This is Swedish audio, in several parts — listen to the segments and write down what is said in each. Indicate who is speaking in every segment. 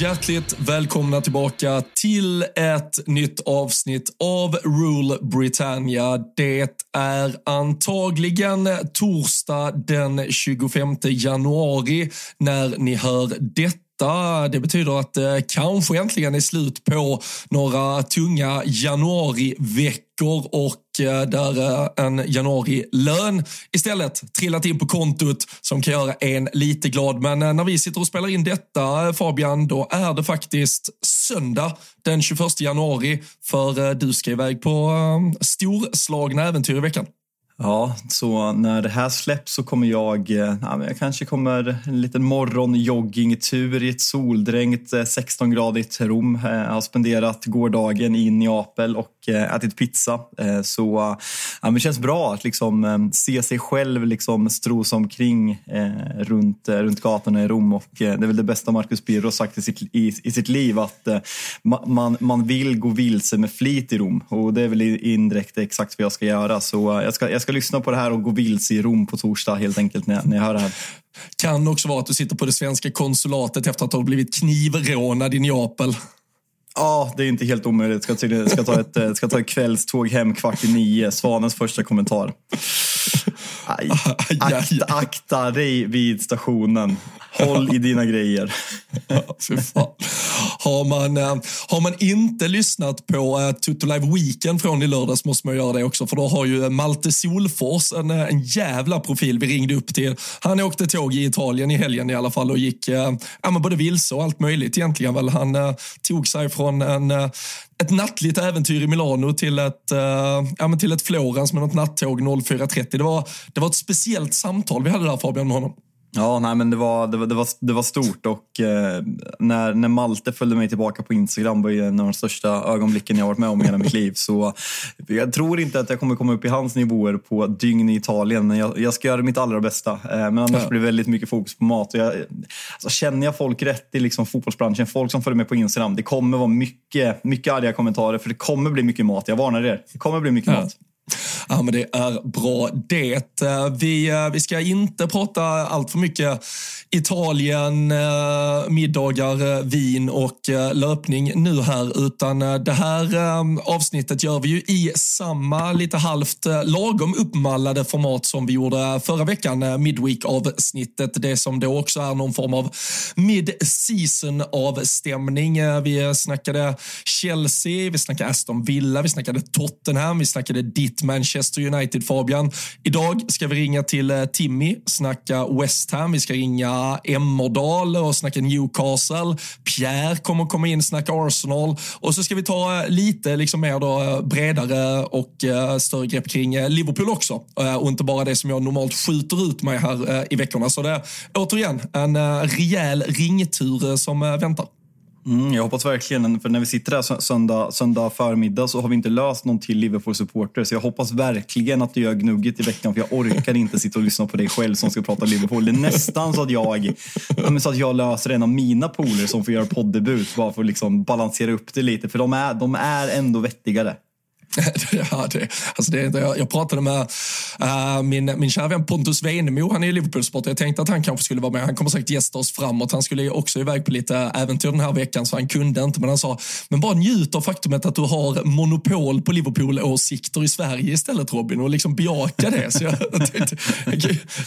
Speaker 1: Hjärtligt välkomna tillbaka till ett nytt avsnitt av Rule Britannia. Det är antagligen torsdag den 25 januari när ni hör detta. Det betyder att det kanske äntligen är slut på några tunga januariveckor och eh, där eh, en januarilön istället trillat in på kontot som kan göra en lite glad. Men när vi sitter och spelar in detta, Fabian, då är det faktiskt söndag den 21 januari för du ska iväg på storslagna äventyr i veckan.
Speaker 2: Ja, så när det här släpps så kommer jag, eh, ja, jag kanske kommer en liten morgonjoggingtur i ett soldränkt 16-gradigt eh, Rom. Eh, jag har spenderat gårdagen i Neapel och Eh, ätit pizza. Eh, så ja, det känns bra att liksom eh, se sig själv liksom strosa omkring eh, runt, runt gatorna i Rom och det är väl det bästa Marcus Birro sagt i sitt, i, i sitt liv att eh, man, man vill gå vilse med flit i Rom och det är väl indirekt exakt vad jag ska göra. Så jag ska, jag ska lyssna på det här och gå vilse i Rom på torsdag helt enkelt när jag, när jag hör det här.
Speaker 1: Kan också vara att du sitter på det svenska konsulatet efter att ha blivit knivrånad i Neapel.
Speaker 2: Ja, det är inte helt omöjligt. Ska, ska, ta ett, eh, ska ta ett kvällståg hem kvart i nio. Svanens första kommentar. Aj, akta, akta dig vid stationen. Håll i dina grejer.
Speaker 1: har, man, har man inte lyssnat på uh, Tutto Live Weekend från i lördags måste man göra det också. För då har ju Malte Solfors en, en jävla profil vi ringde upp till. Han åkte tåg i Italien i helgen i alla fall och gick ja, men både vilse och allt möjligt egentligen. Väl. Han tog sig från en, ett nattligt äventyr i Milano till ett, eh, ja, men till ett Florens med något nattåg 04.30. Det var, det var ett speciellt samtal vi hade där Fabian med honom.
Speaker 2: Ja, nej, men det var, det var, det var, det var stort och eh, när, när Malte följde mig tillbaka på Instagram var ju en av de största ögonblicken jag varit med om i hela mitt liv. Så jag tror inte att jag kommer komma upp i hans nivåer på dygn i Italien, men jag, jag ska göra mitt allra bästa. Eh, men annars ja. blir det väldigt mycket fokus på mat. Och jag, alltså, känner jag folk rätt i liksom fotbollsbranschen, folk som följer mig på Instagram, det kommer vara mycket, mycket arga kommentarer för det kommer bli mycket mat. Jag varnar er. Det kommer bli mycket ja. mat.
Speaker 1: Ja, men det är bra det. Vi, eh, vi ska inte prata allt för mycket Italien, eh, middagar, eh, vin och löpning nu här, utan det här avsnittet gör vi ju i samma lite halvt lagom uppmallade format som vi gjorde förra veckan, Midweek-avsnittet. Det som då också är någon form av mid-season-avstämning. Vi snackade Chelsea, vi snackade Aston Villa, vi snackade Tottenham, vi snackade ditt Manchester United, Fabian. Idag ska vi ringa till eh, Timmy, snacka West Ham, vi ska ringa Emmerdal och snacka Newcastle. Pierre kommer komma in, snacka Arsenal och så ska vi ta eh, lite liksom mer då, eh, bredare och större grepp kring Liverpool också. Och inte bara det som jag normalt skjuter ut mig här i veckorna. Så det är återigen en rejäl ringtur som väntar.
Speaker 2: Mm, jag hoppas verkligen, för när vi sitter där söndag, söndag förmiddag så har vi inte löst någon till Liverpool-supporter. Så jag hoppas verkligen att du gör gnugget i veckan, för jag orkar inte sitta och lyssna på dig själv som ska prata Liverpool. Det är nästan så att jag, så att jag löser en av mina polare som får göra poddebut, bara för att liksom balansera upp det lite. För de är, de är ändå vettigare.
Speaker 1: ja, det, alltså det, jag, jag pratade med uh, min, min kära vän Pontus Wenemo, han är Liverpool-supporter. Jag tänkte att han kanske skulle vara med. Han kommer säkert gästa oss framåt. Han skulle också iväg på lite äventyr den här veckan, så han kunde inte. Men han sa, men bara njut av faktumet att du har monopol på Liverpool-åsikter i Sverige istället Robin och liksom bejaka det. Så jag, tänkte,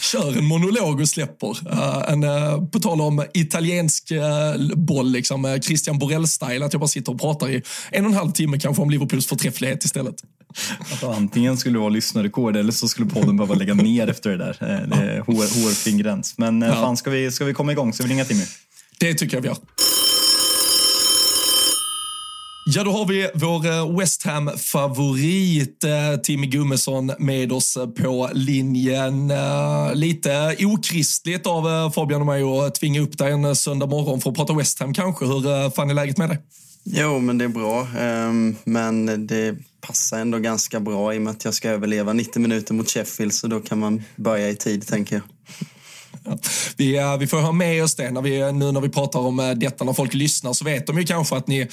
Speaker 1: kör en monolog och släpper. Uh, en, uh, på tal om italiensk uh, boll, liksom, Christian Borrell-style, att jag bara sitter och pratar i en och en halv timme kanske om Liverpools förträfflighet istället.
Speaker 2: Att antingen skulle det vara lyssnarrekord eller så skulle podden behöva lägga ner efter det där. Eh, det är hårfin gräns. Men eh, ja. fan, ska vi, ska vi komma igång? Ska vi ringa Timmy?
Speaker 1: Det tycker jag vi gör. Ja, då har vi vår eh, West Ham-favorit Timmy Gummesson med oss på linjen. Lite okristligt av Fabian och mig att tvinga upp dig en söndag morgon för att prata West Ham kanske. Hur fan är läget med dig?
Speaker 3: Jo, men det är bra. Ehm, men det passar ändå ganska bra i och med att jag ska överleva 90 minuter mot Sheffield så då kan man börja i tid, tänker jag.
Speaker 1: Vi, eh, vi får ha med oss det när vi, eh, nu när vi pratar om eh, detta. När folk lyssnar så vet de ju kanske att ni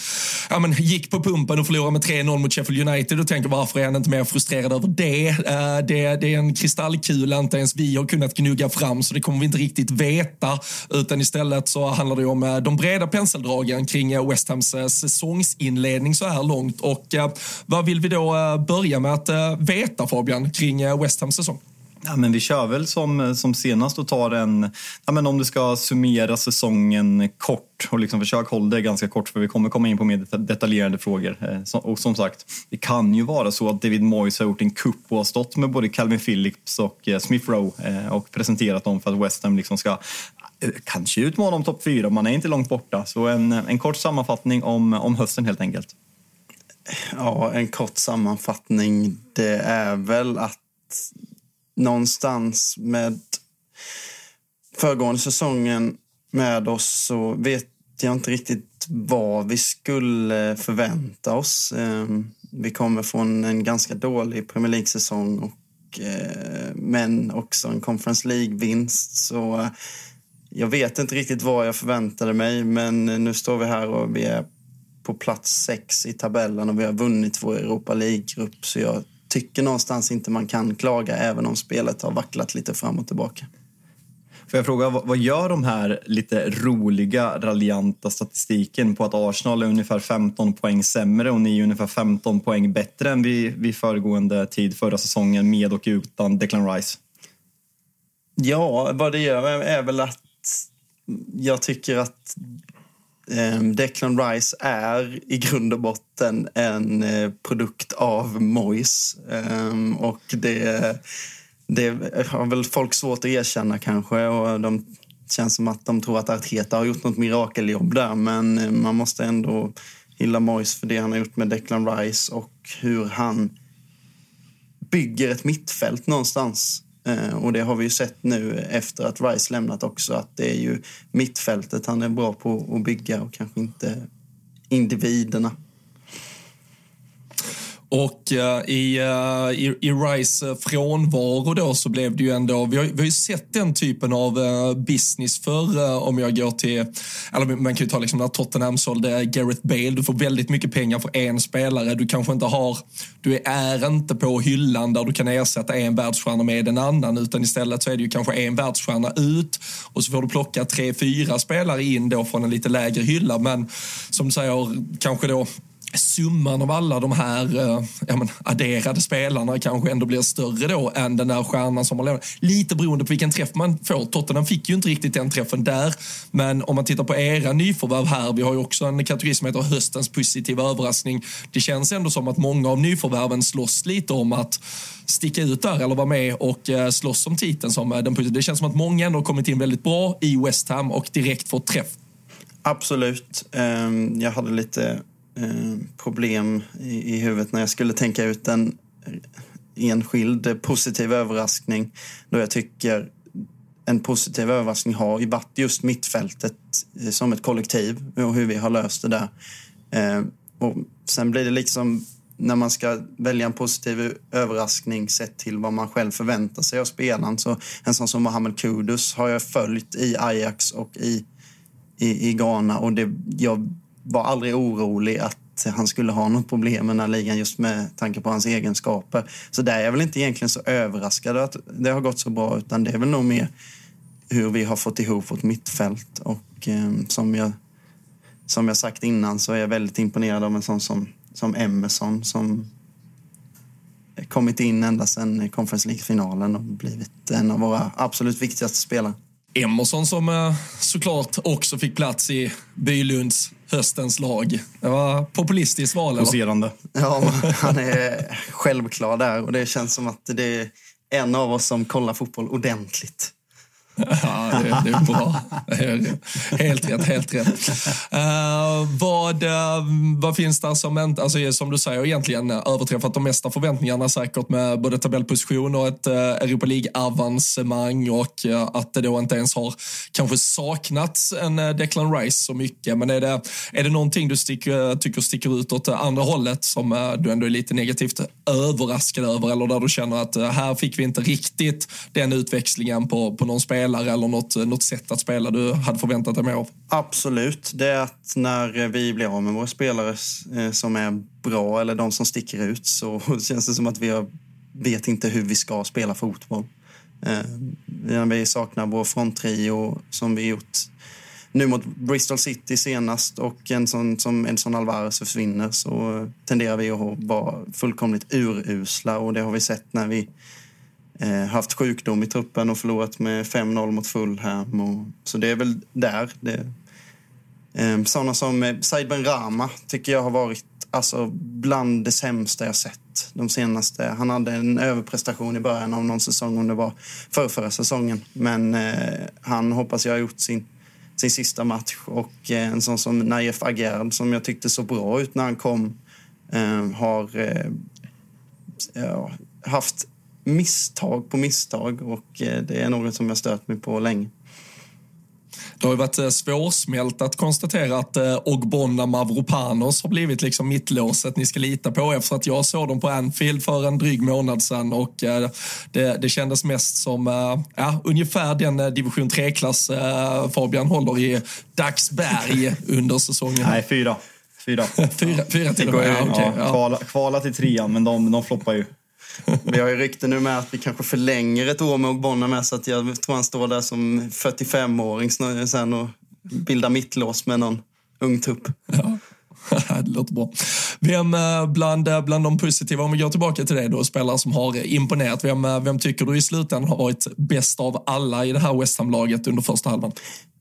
Speaker 1: ja, men, gick på pumpen och förlorade med 3-0 mot Sheffield United och tänker varför är han inte mer frustrerad över det? Det? Det är en kristallkula inte ens vi har kunnat gnugga fram så det kommer vi inte riktigt veta. Utan istället så handlar det om de breda penseldragen kring West Hams säsongsinledning så här långt. Och vad vill vi då börja med att veta Fabian kring West Hams säsong?
Speaker 2: Ja, men vi kör väl som, eh, som senast och tar en... Ja, men om du ska summera säsongen kort och liksom försök hålla det ganska kort för vi kommer komma in på mer detaljerade frågor. Eh, och som sagt, det kan ju vara så att David Moyes har gjort en kupp och har stått med både Calvin Phillips och eh, Smith Rowe och presenterat dem för att West Ham liksom ska kanske utmana om topp fyra. Man är inte långt borta. Så en, en kort sammanfattning om, om hösten helt enkelt.
Speaker 3: Ja, en kort sammanfattning. Det är väl att någonstans med föregående säsongen med oss så vet jag inte riktigt vad vi skulle förvänta oss. Ehm, vi kommer från en ganska dålig Premier League-säsong och, eh, men också en Conference League-vinst. Så eh, jag vet inte riktigt vad jag förväntade mig, men nu står vi här och vi är på plats sex i tabellen och vi har vunnit vår Europa League-grupp. Så jag tycker någonstans inte man kan klaga även om spelet har vacklat lite fram och tillbaka.
Speaker 2: Får jag fråga, vad gör de här lite roliga, raljanta statistiken på att Arsenal är ungefär 15 poäng sämre och ni är ungefär 15 poäng bättre än vid, vid föregående tid förra säsongen med och utan Declan Rice?
Speaker 3: Ja, vad det gör är väl att jag tycker att Ehm, Declan Rice är i grund och botten en eh, produkt av Mois. Ehm, och det, det har väl folk svårt att erkänna kanske. Och de känns som att de tror att Arteta har gjort något mirakeljobb där. Men eh, man måste ändå hylla Mois för det han har gjort med Declan Rice och hur han bygger ett mittfält någonstans. Eh, och det har vi ju sett nu efter att Rice lämnat också att det är ju mittfältet han är bra på att bygga och kanske inte individerna.
Speaker 1: Och uh, i, uh, i, i Rice eh, frånvaro då så blev det ju ändå, vi har, vi har ju sett den typen av uh, business förr om jag går till, eller man kan ju ta liksom när Tottenham sålde Gareth Bale, du får väldigt mycket pengar för en spelare, du kanske inte har, du är inte på hyllan där du kan ersätta en världsstjärna med en annan utan istället så är det ju kanske en världsstjärna ut och så får du plocka tre, fyra spelare in då från en lite lägre hylla. Men som du säger kanske då summan av alla de här eh, ja, men, adderade spelarna kanske ändå blir större då än den där stjärnan som har lämnat. Lite beroende på vilken träff man får. Tottenham fick ju inte riktigt den träffen där. Men om man tittar på era nyförvärv här, vi har ju också en kategori som heter höstens positiva överraskning. Det känns ändå som att många av nyförvärven slåss lite om att sticka ut där eller vara med och eh, slåss om titeln som eh, den positiva. Det känns som att många ändå har kommit in väldigt bra i West Ham och direkt fått träff.
Speaker 3: Absolut. Ehm, jag hade lite Eh, problem i, i huvudet när jag skulle tänka ut en enskild positiv överraskning. Då jag tycker en positiv överraskning har ju varit just mittfältet eh, som ett kollektiv och hur vi har löst det där. Eh, och sen blir det liksom när man ska välja en positiv överraskning sett till vad man själv förväntar sig av spelaren. Så en sån som Mohamed Kudus har jag följt i Ajax och i, i, i Ghana och det, jag var aldrig orolig att han skulle ha något problem med den här ligan just med tanke på hans egenskaper. Så där är jag väl inte egentligen så överraskad att det har gått så bra utan det är väl nog mer hur vi har fått ihop vårt mittfält och eh, som jag som jag sagt innan så är jag väldigt imponerad av en sån som, som Emerson som kommit in ända sedan Conference League-finalen och blivit en av våra absolut viktigaste spelare.
Speaker 1: Emerson som eh, såklart också fick plats i Bylunds höstens lag. Det var populistiskt val.
Speaker 2: Poserande.
Speaker 3: Ja, han är självklar där och det känns som att det är en av oss som kollar fotboll ordentligt.
Speaker 1: Ja, det, det, är bra. Helt rätt, helt rätt. Uh, vad, uh, vad finns det som, alltså, som du säger, egentligen överträffat de mesta förväntningarna säkert med både tabellposition och ett uh, Europa League-avancemang och uh, att det då inte ens har kanske saknats en uh, Declan Rice så mycket. Men är det, är det någonting du sticker, tycker sticker ut åt andra hållet som du ändå är lite negativt överraskad över eller där du känner att här fick vi inte riktigt den utväxlingen på, på någon spelare spelare eller något, eh, något sätt att spela du hade förväntat dig mer av?
Speaker 3: Absolut. Det är att när vi blir av med våra spelare eh, som är bra eller de som sticker ut så känns det som att vi vet inte hur vi ska spela fotboll. Eh, vi saknar vår fronttrio som vi gjort nu mot Bristol City senast och en sån som Edson Alvarez försvinner så tenderar vi att vara fullkomligt urusla och det har vi sett när vi Eh, haft sjukdom i truppen och förlorat med 5-0 mot Fulham. Och, så det är väl där. Det, ehm, eh, sådana som Said Ben Rama tycker jag har varit alltså, bland det sämsta jag sett de senaste. Han hade en överprestation i början av någon säsong, om det var för förra säsongen. Men eh, han hoppas jag har gjort sin, sin sista match. Och eh, en sån som Naif Agerd som jag tyckte så bra ut när han kom eh, har eh, ja, haft misstag på misstag och eh, det är något som jag stört mig på länge.
Speaker 1: Det har ju varit eh, svårsmält att konstatera att eh, Ogbonna Mavropanos har blivit liksom mittlåset ni ska lita på efter att jag såg dem på Anfield för en dryg månad sedan och det, det kändes mest som ja, ungefär den division 3-klass Fabian håller i Dagsberg under säsongen.
Speaker 2: Nej, fyra. Fyra.
Speaker 1: fyra, fyra till och med? Ja,
Speaker 2: okay, ja. Kvala, kvala till trean, men de, de floppar ju.
Speaker 3: Vi har ju rykte nu med att vi kanske förlänger ett år med Ogbonna med så att jag tror han står där som 45-åring sen och bildar mittlås med någon ung tupp.
Speaker 1: Ja. det låter bra. Vem eh, bland, eh, bland de positiva, om vi går tillbaka till det då, spelare som har imponerat, vem, eh, vem tycker du i slutändan har varit bäst av alla i det här West Ham-laget under första halvan?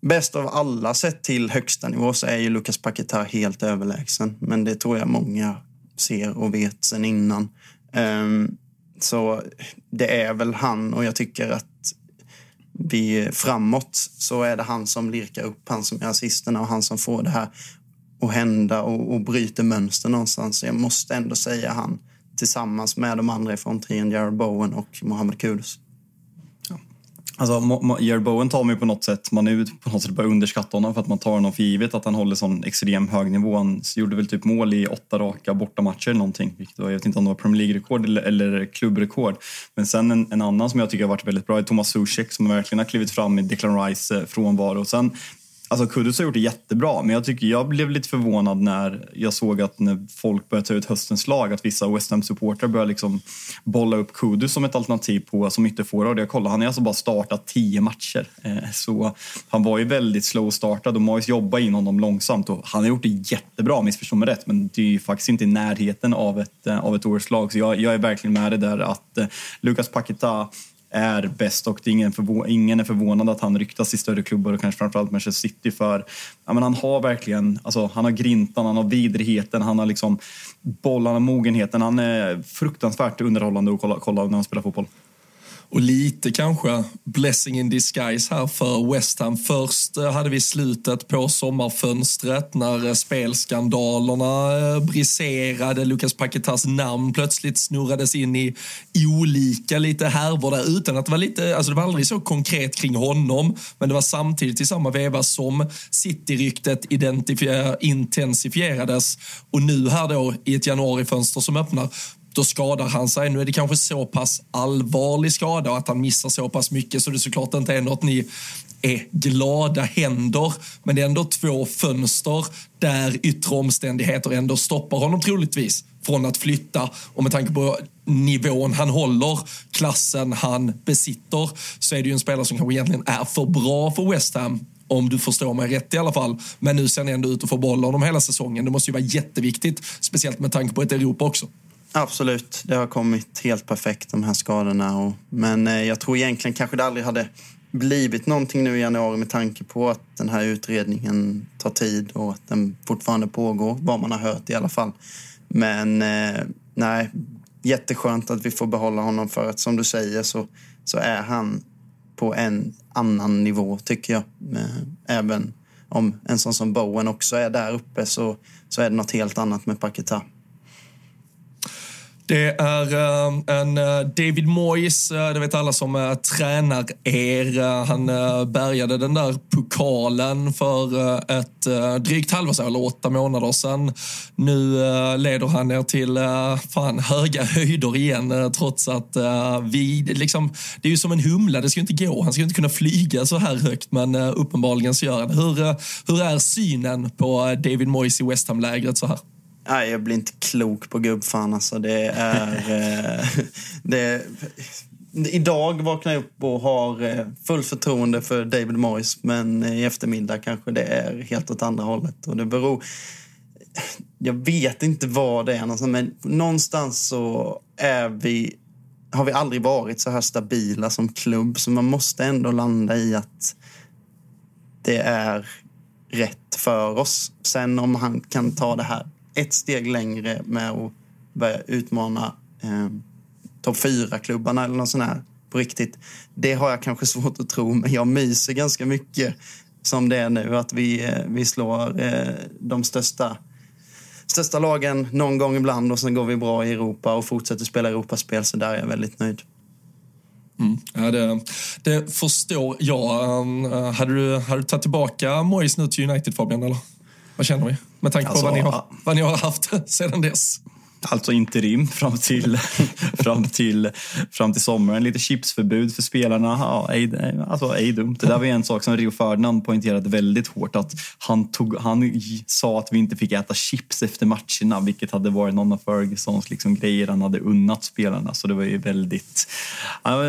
Speaker 3: Bäst av alla sett till högsta nivå så är ju Lucas Paquetá helt överlägsen. Men det tror jag många ser och vet sen innan. Um, så det är väl han och jag tycker att vi framåt så är det han som lirkar upp, han som gör assisterna och han som får det här att hända och, och bryter mönster någonstans. Så jag måste ändå säga han tillsammans med de andra från trion Jared Bowen och Mohammed Kudus.
Speaker 2: Alltså, Jared Bowen tar man ju på något sätt, man är på något sätt börjar underskatta honom för att man tar honom för givet att han håller sån extrem hög nivå. Han gjorde väl typ mål i åtta raka bortamatcher eller någonting. Vilket jag vet inte om det var Premier League-rekord eller, eller klubbrekord. Men sen en, en, annan som jag tycker har varit väldigt bra är Thomas Zuzek som verkligen har klivit fram i Declan Rice eh, frånvaro. frånvaro. Sen Alltså Kudus har gjort det jättebra, men jag tycker jag blev lite förvånad när jag såg att när folk började ta ut höstens lag, att vissa West Ham-supportrar började liksom bolla upp Kudus som ett alternativ på som ytterforward. Jag kollade, han har alltså bara startat tio matcher. Eh, så han var ju väldigt slow-startad och Moyes jobbade in honom långsamt och han har gjort det jättebra, missförstå mig rätt, men det är ju faktiskt inte i närheten av ett, eh, av ett årslag. Så jag, jag är verkligen med det där att eh, Lucas Paqueta är bäst och det är ingen, förvå- ingen är förvånad att han ryktas i större klubbar och kanske framförallt Manchester City för ja, men han har verkligen, alltså, han har grintan, han har vidrigheten, han har liksom bollarna, mogenheten. Han är fruktansvärt underhållande att kolla, kolla när han spelar fotboll.
Speaker 1: Och lite kanske blessing in disguise här för West Ham. Först eh, hade vi slutet på sommarfönstret när eh, spelskandalerna eh, briserade. Lucas Paquetas namn plötsligt snurrades in i olika lite härvor där utan att det var lite, alltså det var aldrig så konkret kring honom. Men det var samtidigt i samma veva som City-ryktet intensifierades. Och nu här då i ett januarifönster som öppnar då skadar han sig. Nu är det kanske så pass allvarlig skada och att han missar så pass mycket så det såklart inte är något ni är glada händer. Men det är ändå två fönster där yttre omständigheter ändå stoppar honom troligtvis från att flytta. Och med tanke på nivån han håller, klassen han besitter, så är det ju en spelare som kanske egentligen är för bra för West Ham om du förstår mig rätt i alla fall. Men nu ser ni ändå ut att få bollen honom hela säsongen. Det måste ju vara jätteviktigt, speciellt med tanke på ett Europa också.
Speaker 3: Absolut, det har kommit helt perfekt de här skadorna. Och, men eh, jag tror egentligen kanske det aldrig hade blivit någonting nu i januari med tanke på att den här utredningen tar tid och att den fortfarande pågår, vad man har hört i alla fall. Men eh, nej, jätteskönt att vi får behålla honom för att som du säger så, så är han på en annan nivå tycker jag. Eh, även om en sån som Bowen också är där uppe så, så är det något helt annat med Paketa.
Speaker 1: Det är uh, en uh, David Moyes, uh, det vet alla som tränar er. han bärgade den där pokalen för ett drygt halvår eller åtta månader sedan. Nu leder han er till fan, höga höjder igen trots att vi, liksom, det är ju som en humla, det ska ju inte gå. Han ska ju inte kunna flyga så här högt men uppenbarligen så gör han hur, hur är synen på David Moyes i West Ham-lägret så här?
Speaker 3: Nej, jag blir inte klok på gubbfan. Alltså, det är... Eh, det, idag vaknar jag upp och har eh, full förtroende för David Moyes men i eftermiddag kanske det är helt åt andra hållet. Och det beror... Jag vet inte vad det är, men någonstans så är vi, har vi aldrig varit så här stabila som klubb så man måste ändå landa i att det är rätt för oss. Sen om han kan ta det här ett steg längre med att börja utmana eh, topp fyra-klubbarna eller något sånt här på riktigt. Det har jag kanske svårt att tro, men jag myser ganska mycket som det är nu. Att vi, eh, vi slår eh, de största, största lagen någon gång ibland och sen går vi bra i Europa och fortsätter spela Europaspel. Så där är jag väldigt nöjd.
Speaker 1: Mm. Ja, det, det förstår jag. Um, eh, hade, du, hade du tagit tillbaka Mois nu till United, Fabian? Eller? Vad känner vi? Med tanke alltså, på vad ni, har, vad ni har haft sedan dess.
Speaker 2: Alltså interim fram till, fram till, fram till sommaren. Lite chipsförbud för spelarna. Ja, ej, alltså ej dumt. Det där var en sak som Rio Ferdinand poängterade väldigt hårt. Att han, tog, han sa att vi inte fick äta chips efter matcherna, vilket hade varit någon av Fergusons liksom grejer han hade unnat spelarna. Så det var ju väldigt... Ja,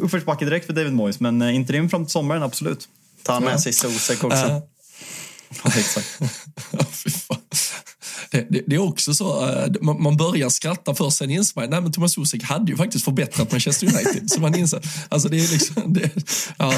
Speaker 2: uppförsbacke direkt för David Moyes, men eh, interim fram till sommaren, absolut.
Speaker 3: Ta han med sig Sosek också. Uh,
Speaker 2: Ja, exakt.
Speaker 1: Det, det, det, är också så, eh, man, börjar skratta först, sen inser man att Thomas Zuzek hade ju faktiskt förbättrat Manchester United. så man inser, alltså det är liksom, det, ja,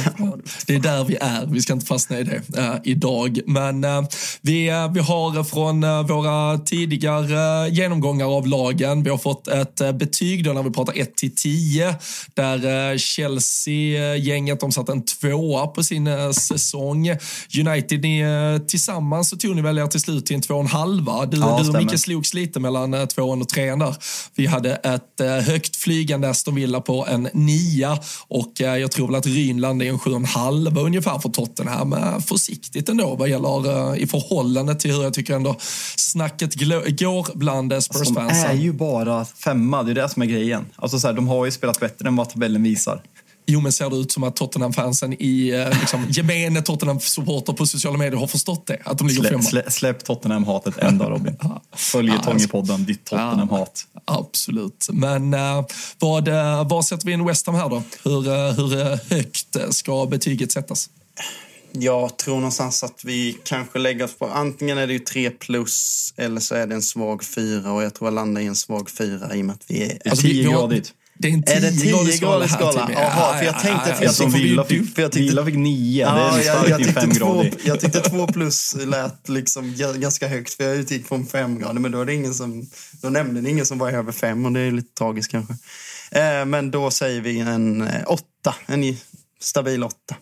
Speaker 1: det är där vi är, vi ska inte fastna i det uh, idag. Men uh, vi, vi har från våra tidigare genomgångar av lagen, vi har fått ett betyg då när vi pratar 1 till 10, där Chelsea-gänget, de satte en tvåa på sin säsong. United, ni, tillsammans så tog ni väl er till slut till en två och en halva. Du ja, du och Micke slogs lite mellan eh, tvåan och trean där. Vi hade ett eh, högt flygande Aston Villa på en nia och eh, jag tror väl att Ryn landade i en sju och en halv ungefär för Tottenham. Försiktigt ändå vad gäller i förhållande till hur jag tycker ändå snacket går bland Spurs-fansen.
Speaker 2: Alltså, de är ju bara femma, det är det som är grejen. Alltså så här, de har ju spelat bättre än vad tabellen visar.
Speaker 1: Jo, men ser det ut som att Tottenham-fansen i eh, liksom, gemene Tottenham-supporter på sociala medier har förstått det? Att de ligger
Speaker 2: släpp, Slä, släpp Tottenham-hatet en dag, Robin. Följetong-podden, ja, ditt Tottenham-hat.
Speaker 1: Absolut. Men uh, vad, uh, vad sätter vi in West Ham här då? Hur, uh, hur högt ska betyget sättas?
Speaker 3: Jag tror någonstans att vi kanske lägger oss på antingen är det ju 3 plus eller så är det en svag fyra och jag tror jag landar i en svag fyra i och med att vi är...
Speaker 2: Alltså, 10 gradigt.
Speaker 1: Det är en 10 gradig skala.
Speaker 3: Jaha, för jag tänkte... För jag,
Speaker 2: alltså, Villa, fick, för jag tyckte, Villa fick 9. Ja, det är
Speaker 3: jag, jag, tyckte två, jag tyckte 2 plus lät liksom ganska högt, för jag utgick från 5 grader. Men då, är det ingen som, då nämnde det ingen som var över 5 och det är lite tragiskt kanske. Eh, men då säger vi en åtta, en stabil åtta.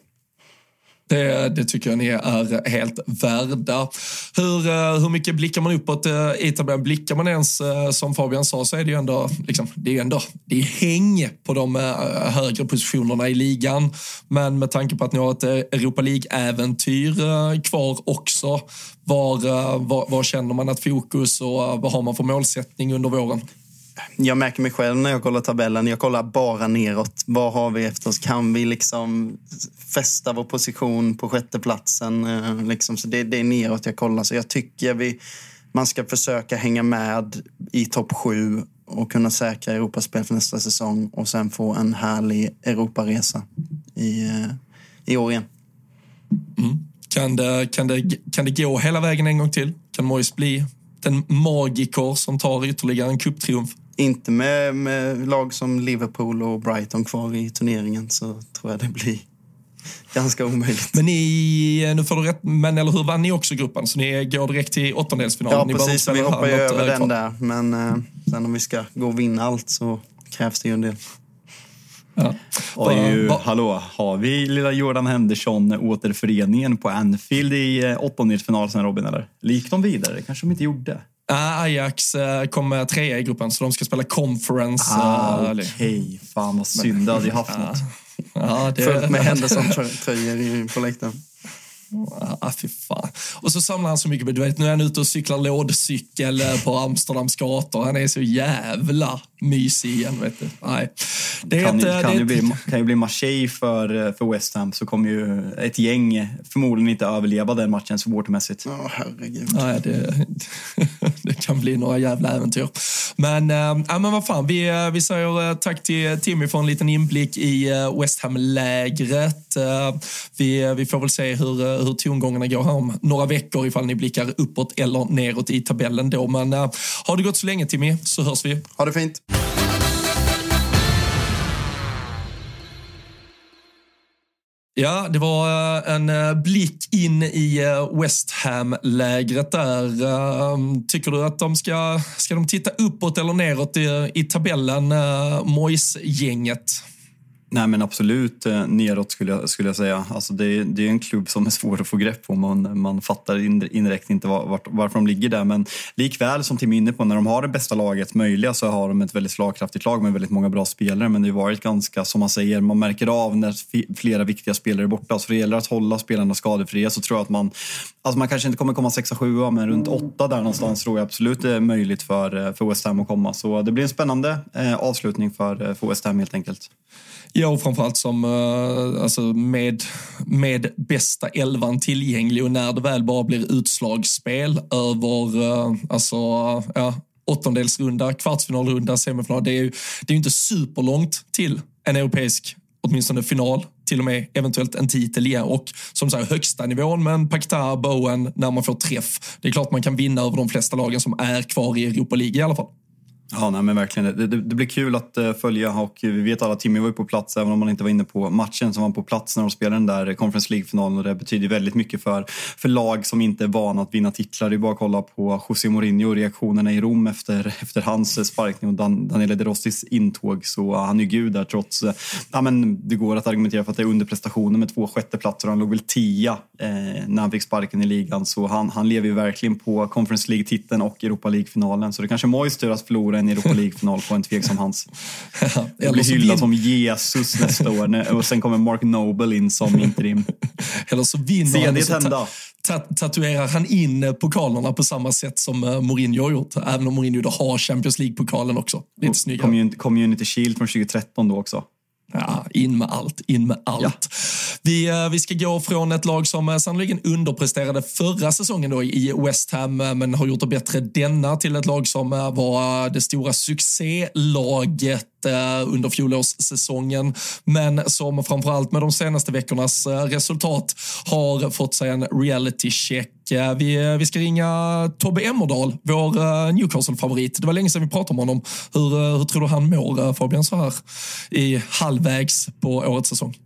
Speaker 1: Det, det, tycker jag ni är helt värda. Hur, eh, hur mycket blickar man uppåt eh, i tabellen? Blickar man ens, eh, som Fabian sa, så är det ju ändå, liksom, det är ändå det är häng på de högre positionerna i ligan. Men med tanke på att ni har ett Europa League-äventyr kvar också, var, var, var känner man att fokus och vad har man för målsättning under våren?
Speaker 3: Jag märker mig själv när jag kollar tabellen. Jag kollar bara neråt. Vad har vi efter oss? Kan vi liksom fästa vår position på sjätteplatsen? Eh, liksom, så det, det är neråt jag kollar. Så jag tycker vi, man ska försöka hänga med i topp sju och kunna säkra Europaspel för nästa säsong och sen få en härlig Europaresa i, eh, i år igen.
Speaker 1: Mm. Kan, det, kan, det, kan det gå hela vägen en gång till? Kan Mois bli den magiker som tar ytterligare en cuptriumf?
Speaker 3: Inte med, med lag som Liverpool och Brighton kvar i turneringen så tror jag det blir ganska omöjligt.
Speaker 1: Men ni, nu får du rätt, men eller hur vann ni också gruppen? Så ni går direkt till åttondelsfinalen?
Speaker 3: Ja, ni precis. Vi hoppar ju över den där. Men eh, sen om vi ska gå och vinna allt så krävs det ju en del.
Speaker 2: Ja. Och ju, hallå, har vi lilla Jordan Henderson återföreningen på Anfield i eh, åttondelsfinal sen Robin eller? Gick de vidare? Det kanske de inte gjorde.
Speaker 1: Ajax eh, kom trea i gruppen, så de ska spela conference.
Speaker 2: Ah, eh, Okej, okay. fan vad synd. Det hade jag haft något.
Speaker 3: Ja, det... Fullt med Henderson-tröjor på läktaren.
Speaker 1: Ah, fy fan. Och så samlar han så mycket. Du vet, nu är han ute och cyklar lådcykel eh, på Amsterdams gator. Han är så jävla mysig igen. Vet du. Nej.
Speaker 2: Det kan, ett, ju, kan, det ju bli, kan ju bli Marseille för, eh, för West Ham så kommer ju ett gäng förmodligen inte överleva den matchen supportermässigt.
Speaker 3: Ja, oh, herregud.
Speaker 1: Nej, det, det kan bli några jävla äventyr. Men, äh, men vad fan, vi, vi säger tack till Timmy för en liten inblick i West Ham-lägret. Vi, vi får väl se hur hur tongångarna går här om några veckor ifall ni blickar uppåt eller neråt i tabellen då. Men uh, har det gått så länge Timmy så hörs vi.
Speaker 3: Ha det fint.
Speaker 1: Ja, det var eh, en eh, blick in i eh, West Ham-lägret där. Tycker du att de ska, ska de titta uppåt eller neråt i, i tabellen, Mois-gänget?
Speaker 2: Nej men absolut eh, neråt skulle jag, skulle jag säga. Alltså det, det är en klubb som är svår att få grepp på. Man, man fattar indirekt inte var, var, varför de ligger där. Men likväl som Tim är inne på, när de har det bästa laget möjliga så har de ett väldigt slagkraftigt lag med väldigt många bra spelare. Men det har varit ganska, som man säger, man märker av när flera viktiga spelare är borta. Så det gäller att hålla spelarna skadefria så tror jag att man, alltså man kanske inte kommer komma sexa, sjua men runt åtta där någonstans tror jag absolut det är möjligt för, eh, för West Ham att komma. Så det blir en spännande eh, avslutning för, eh, för West Ham helt enkelt.
Speaker 1: Ja, och framförallt som eh, alltså med, med bästa elvan tillgänglig och när det väl bara blir utslagsspel över eh, alltså, ja, åttondelsrunda, kvartsfinalrunda, semifinal. Det är ju det är inte superlångt till en europeisk, åtminstone final till och med eventuellt en titel igen. Och som sagt, högsta nivån med en Pakta, Bowen, när man får träff. Det är klart man kan vinna över de flesta lagen som är kvar i Europa League i alla fall.
Speaker 2: Ja, nej, men verkligen. Det, det, det, blir kul att eh, följa och vi vet alla att Timmy var ju på plats, även om man inte var inne på matchen, som var på plats när de spelade den där Conference League-finalen och det betyder väldigt mycket för, för lag som inte är vana att vinna titlar. Det är bara att kolla på José Mourinho och reaktionerna i Rom efter, efter hans eh, sparkning och Dan, Daniele De Rossis intåg. Så han är gud där trots, eh, ja, men det går att argumentera för att det är underprestationer med två sjätteplatser. Han låg väl tia eh, när han fick sparken i ligan, så han, han lever ju verkligen på Conference League-titeln och Europa League-finalen. Så det kanske är Mois tur att förlora en Europa League-final på en tveksam hans. Jag blir hyllad som Jesus nästa år och sen kommer Mark Noble in som interim.
Speaker 1: Eller så vinner han och så ta tatuerar han in pokalerna på samma sätt som uh, Mourinho har gjort. Även om Mourinho då har Champions League-pokalen också. Lite
Speaker 2: snyggare. Community Shield från 2013 då också.
Speaker 1: Ja, in med allt, in med allt. Ja. Vi, eh, vi ska gå från ett lag som eh, sannoliken underpresterade förra säsongen då i West Ham, eh, men har gjort det bättre denna, till ett lag som var det stora succélaget under fjolårssäsongen, men som framförallt med de senaste veckornas resultat har fått sig en reality check. Eh, vi, eh, vi ska ringa Tobbe Emmerdal, vår eh, Newcastle-favorit. Det var länge sedan vi pratade om honom. Hur, hur tror du han mår, Fabian, så här i halvvägs på årets säsong?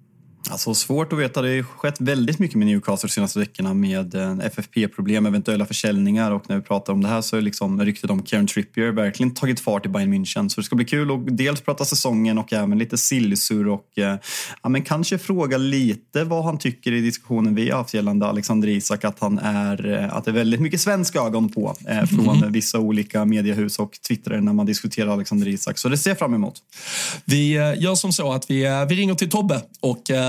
Speaker 2: Alltså svårt att veta. Det har skett väldigt mycket med Newcastle de senaste veckorna med eh, FFP-problem, eventuella försäljningar och när vi pratar om det här så är liksom ryktet om Kieran Trippier verkligen tagit fart i Bayern München. Så det ska bli kul att dels prata säsongen och även lite sillsur och eh, ja, men kanske fråga lite vad han tycker i diskussionen vi har haft gällande Alexander Isak, att han är, eh, att det är väldigt mycket svenska ögon på eh, från mm. vissa olika mediehus och twittrare när man diskuterar Alexander Isak. Så det ser jag fram emot.
Speaker 1: Vi gör som så att vi, vi ringer till Tobbe och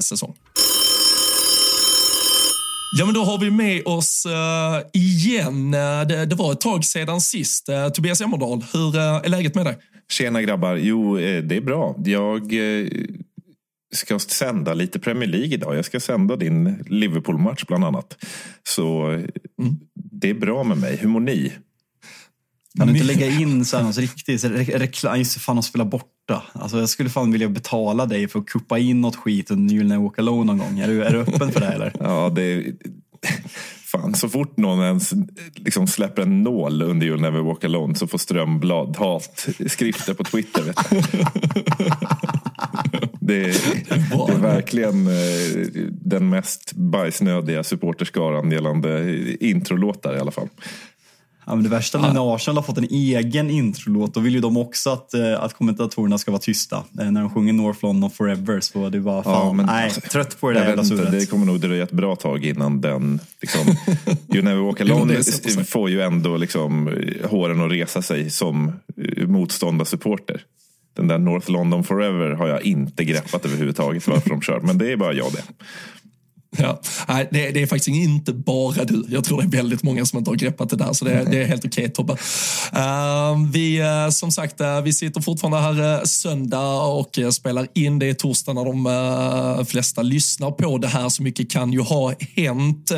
Speaker 1: Säsong. Ja, men då har vi med oss uh, igen. Det, det, var ett tag sedan sist. Uh, Tobias Emmerdal, hur uh, är läget med dig?
Speaker 4: Tjena grabbar. Jo, det är bra. Jag ska sända lite Premier League idag. Jag ska sända din Liverpool-match bland annat. Så mm. det är bra med mig. Hur mår ni?
Speaker 2: Kan du inte lägga in så här riktigt reklam? Just fan att spela borta. Alltså jag skulle fan vilja betala dig för att kuppa in något skit under You'll Never Walk Alone någon gång. Är du, är du öppen för det eller?
Speaker 4: ja, det Fan, så fort någon ens liksom släpper en nål under You'll Never Walk Alone så får Strömblad hat skrifter på Twitter. Vet det, är, det är verkligen eh, den mest bajsnödiga supporterskaran gällande introlåtar i alla fall.
Speaker 2: Ja, men det värsta med när Arsenal har fått en egen introlåt, då vill ju de också att, eh, att kommentatorerna ska vara tysta. Eh, när de sjunger North London Forever så det var fan, ja, men, nej, alltså, trött på det där jävla
Speaker 4: surret. Det kommer nog dröja ett bra tag innan den, liksom, You Never Walk Alone får ju ändå liksom eh, håren att resa sig som motståndarsupporter. Den där North London Forever har jag inte greppat överhuvudtaget varför de kör, men det är bara jag det.
Speaker 1: Ja. Nej, det, det, är faktiskt inte bara du. Jag tror det är väldigt många som inte har greppat det där, så det, det är helt okej okay, Tobbe. Uh, vi, uh, som sagt, uh, vi sitter fortfarande här eh, söndag och spelar in. Det är torsdag när de flesta lyssnar på det här, så mycket kan ju ha hänt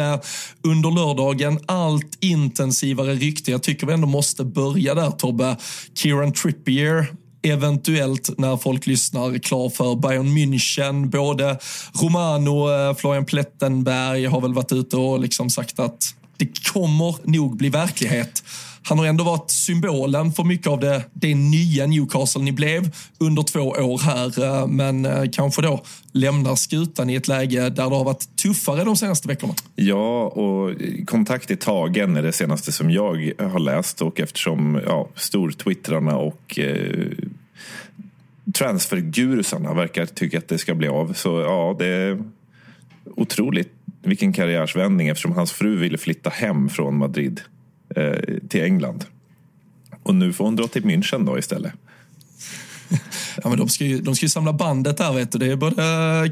Speaker 1: under lördagen. Allt intensivare rykte. Jag tycker vi ändå måste börja där Tobbe. Kieran Trippier eventuellt när folk lyssnar klar för Bayern München. Både Romano, och Florian Plettenberg har väl varit ute och liksom sagt att det kommer nog bli verklighet han har ändå varit symbolen för mycket av det, det nya Newcastle ni blev under två år här, eh, men eh, kanske då lämnar skutan i ett läge där det har varit tuffare de senaste veckorna.
Speaker 4: Ja, och kontakt är tagen är det senaste som jag har läst och eftersom ja, stortwittrarna och eh, transfergurusarna verkar tycka att det ska bli av. Så ja, det är otroligt vilken karriärsvändning eftersom hans fru ville flytta hem från Madrid till England. Och nu får hon dra till München då istället.
Speaker 1: Ja, men de, ska ju, de ska ju samla bandet där. Vet du. Det är både